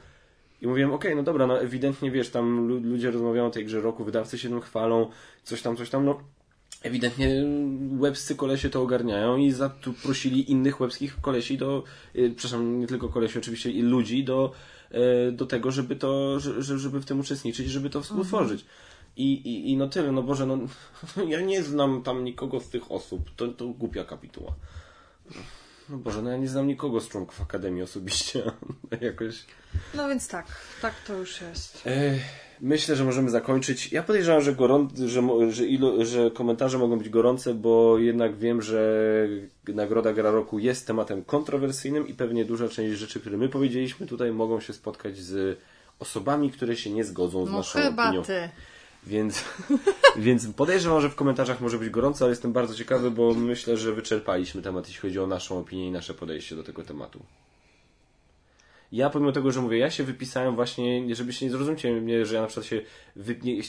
i mówiłem, okej, okay, no dobra, no ewidentnie wiesz, tam ludzie rozmawiają o tej grze roku, wydawcy się tym chwalą, coś tam, coś tam, no ewidentnie łebscy kolesie to ogarniają i za tu prosili innych łebskich kolesi do, yy, przepraszam, nie tylko kolesi, oczywiście i ludzi do, yy, do tego, żeby to, że, żeby w tym uczestniczyć, żeby to współtworzyć. Mhm. I, i, I no tyle, no Boże, no ja nie znam tam nikogo z tych osób. To, to głupia kapituła. No Boże, no ja nie znam nikogo z członków Akademii osobiście. Jakoś. No więc tak, tak to już jest. myślę, że możemy zakończyć. Ja podejrzewam, że, gorą... że, że, ilo... że komentarze mogą być gorące, bo jednak wiem, że Nagroda Gra Roku jest tematem kontrowersyjnym i pewnie duża część rzeczy, które my powiedzieliśmy tutaj, mogą się spotkać z osobami, które się nie zgodzą z no naszą chyba opinią. Ty. Więc, więc podejrzewam, że w komentarzach może być gorąco, ale jestem bardzo ciekawy, bo myślę, że wyczerpaliśmy temat, jeśli chodzi o naszą opinię i nasze podejście do tego tematu. Ja pomimo tego, że mówię, ja się wypisałem właśnie, żeby się nie zrozumcie mnie, że ja na przykład się wypnie,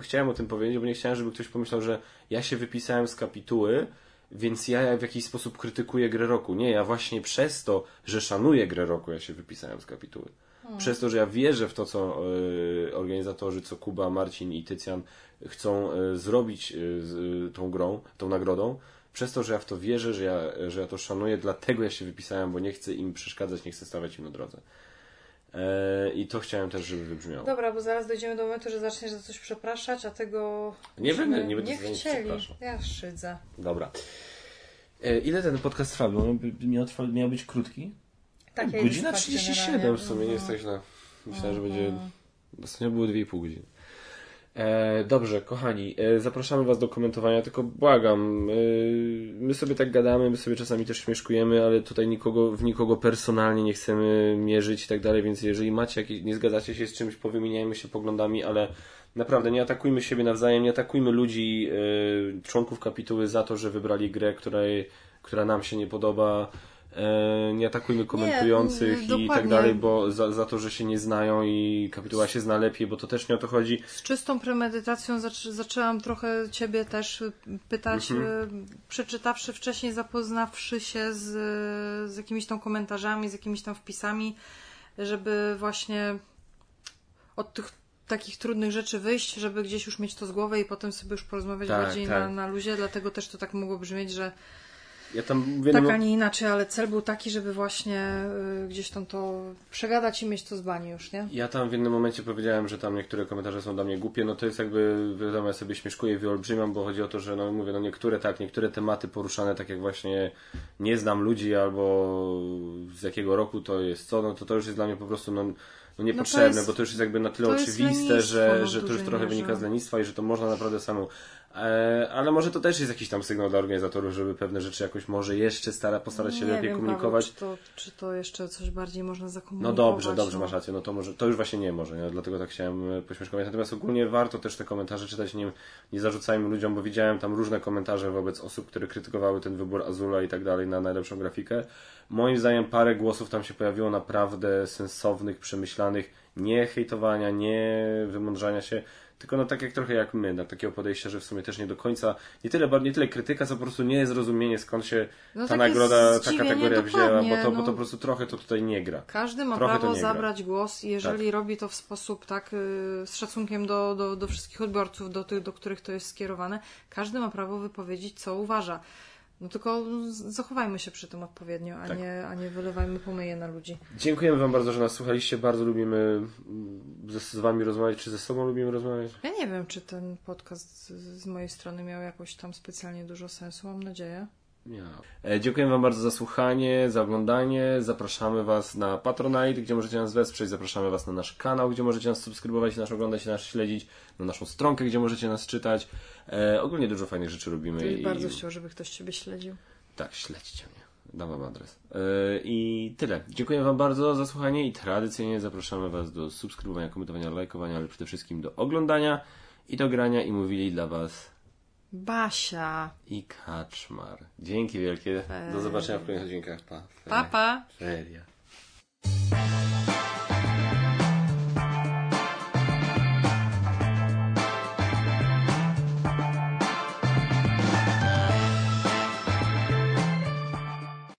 chciałem o tym powiedzieć, bo nie chciałem, żeby ktoś pomyślał, że ja się wypisałem z kapituły, więc ja w jakiś sposób krytykuję grę roku. Nie, ja właśnie przez to, że szanuję grę roku, ja się wypisałem z kapituły. Hmm. Przez to, że ja wierzę w to, co y, organizatorzy, co Kuba, Marcin i Tycjan chcą y, zrobić y, z tą grą, tą nagrodą, przez to, że ja w to wierzę, że ja, że ja to szanuję, dlatego ja się wypisałem, bo nie chcę im przeszkadzać, nie chcę stawiać im na drodze. E, I to chciałem też, żeby wybrzmiało. Dobra, bo zaraz dojdziemy do momentu, że zaczniesz za coś przepraszać, a tego. Nie będę, nie będę nie chcieli. Ja szydzę. Dobra. E, ile ten podcast trwa? Bo miał, miał być krótki? Tak, ja Godzina 37 w sumie, nie jest tak źle. Myślałem, że będzie... Ostatnio było 2,5 godziny. E, dobrze, kochani, e, zapraszamy Was do komentowania, tylko błagam, e, my sobie tak gadamy, my sobie czasami też śmieszkujemy, ale tutaj nikogo, w nikogo personalnie nie chcemy mierzyć i tak dalej, więc jeżeli macie jakieś, nie zgadzacie się z czymś, powymieniajmy się poglądami, ale naprawdę nie atakujmy siebie nawzajem, nie atakujmy ludzi, e, członków kapituły za to, że wybrali grę, której, która nam się nie podoba, nie atakujmy komentujących nie, i tak dalej, bo za, za to, że się nie znają i kapituła się zna lepiej, bo to też nie o to chodzi. Z czystą premedytacją zaczę, zaczęłam trochę Ciebie też pytać, mhm. E, przeczytawszy wcześniej, zapoznawszy się z, z jakimiś tam komentarzami, z jakimiś tam wpisami, żeby właśnie od tych takich trudnych rzeczy wyjść, żeby gdzieś już mieć to z głowy i potem sobie już porozmawiać tak, bardziej tak. Na, na luzie, dlatego też to tak mogło brzmieć, że ja tam tak, a nie inaczej, ale cel był taki, żeby właśnie y, gdzieś tam to przegadać i mieć to z bani już, nie? Ja tam w jednym momencie powiedziałem, że tam niektóre komentarze są dla mnie głupie, no to jest jakby, wiadomo, ja sobie śmieszkuję wyolbrzymiam, bo chodzi o to, że no mówię, no niektóre tak, niektóre tematy poruszane, tak jak właśnie nie znam ludzi albo z jakiego roku to jest co, no to to już jest dla mnie po prostu, no no niepotrzebne, no to jest, bo to już jest jakby na tyle oczywiste, że, że to już trochę wynika z lenistwa i że to można naprawdę samemu. E, ale może to też jest jakiś tam sygnał dla organizatorów, żeby pewne rzeczy jakoś może jeszcze stara, postarać się nie lepiej wiem, komunikować. Paweł, czy, to, czy to jeszcze coś bardziej można zakomunikować? No dobrze, dobrze, no. masz rację. No to może, to już właśnie nie może, nie? dlatego tak chciałem e, pośmieszkować. Natomiast ogólnie warto też te komentarze czytać, nie, nie zarzucajmy ludziom, bo widziałem tam różne komentarze wobec osób, które krytykowały ten wybór Azula i tak dalej na najlepszą grafikę. Moim zdaniem parę głosów tam się pojawiło naprawdę sensownych, przemyślanych, nie hejtowania, nie wymądrzania się, tylko no tak jak trochę jak my, na takiego podejścia, że w sumie też nie do końca, nie tyle, nie tyle krytyka, co po prostu nie zrozumienie skąd się no ta nagroda, ta kategoria wzięła, bo to, no, bo to po prostu trochę to tutaj nie gra. Każdy ma trochę prawo zabrać głos, jeżeli tak. robi to w sposób tak y, z szacunkiem do, do, do wszystkich odbiorców, do tych, do których to jest skierowane, każdy ma prawo wypowiedzieć, co uważa. No tylko zachowajmy się przy tym odpowiednio, a, Tak. nie, a nie wylewajmy pomyje na ludzi. Dziękujemy Wam bardzo, że nas słuchaliście. Bardzo lubimy mm, z Wami rozmawiać, czy ze sobą lubimy rozmawiać. Ja nie wiem, czy ten podcast z, z mojej strony miał jakoś tam specjalnie dużo sensu, mam nadzieję. E, Dziękujemy Wam bardzo za słuchanie, za oglądanie. Zapraszamy Was na Patronite, gdzie możecie nas wesprzeć. Zapraszamy Was na nasz kanał, gdzie możecie nas subskrybować, nas oglądać, nas śledzić. Na naszą stronkę, gdzie możecie nas czytać. E, ogólnie dużo fajnych rzeczy robimy. To i- bardzo chciał, żeby ktoś Ciebie śledził. Tak, śledźcie mnie. Dam Wam adres. E, I tyle. Dziękuję Wam bardzo za słuchanie i tradycyjnie zapraszamy Was do subskrybowania, komentowania, lajkowania, ale przede wszystkim do oglądania i do grania i mówili dla Was Basia! i Kaczmar. Dzięki wielkie. Do zobaczenia w kolejnych odcinkach. Pa. Pa, pa! Feria.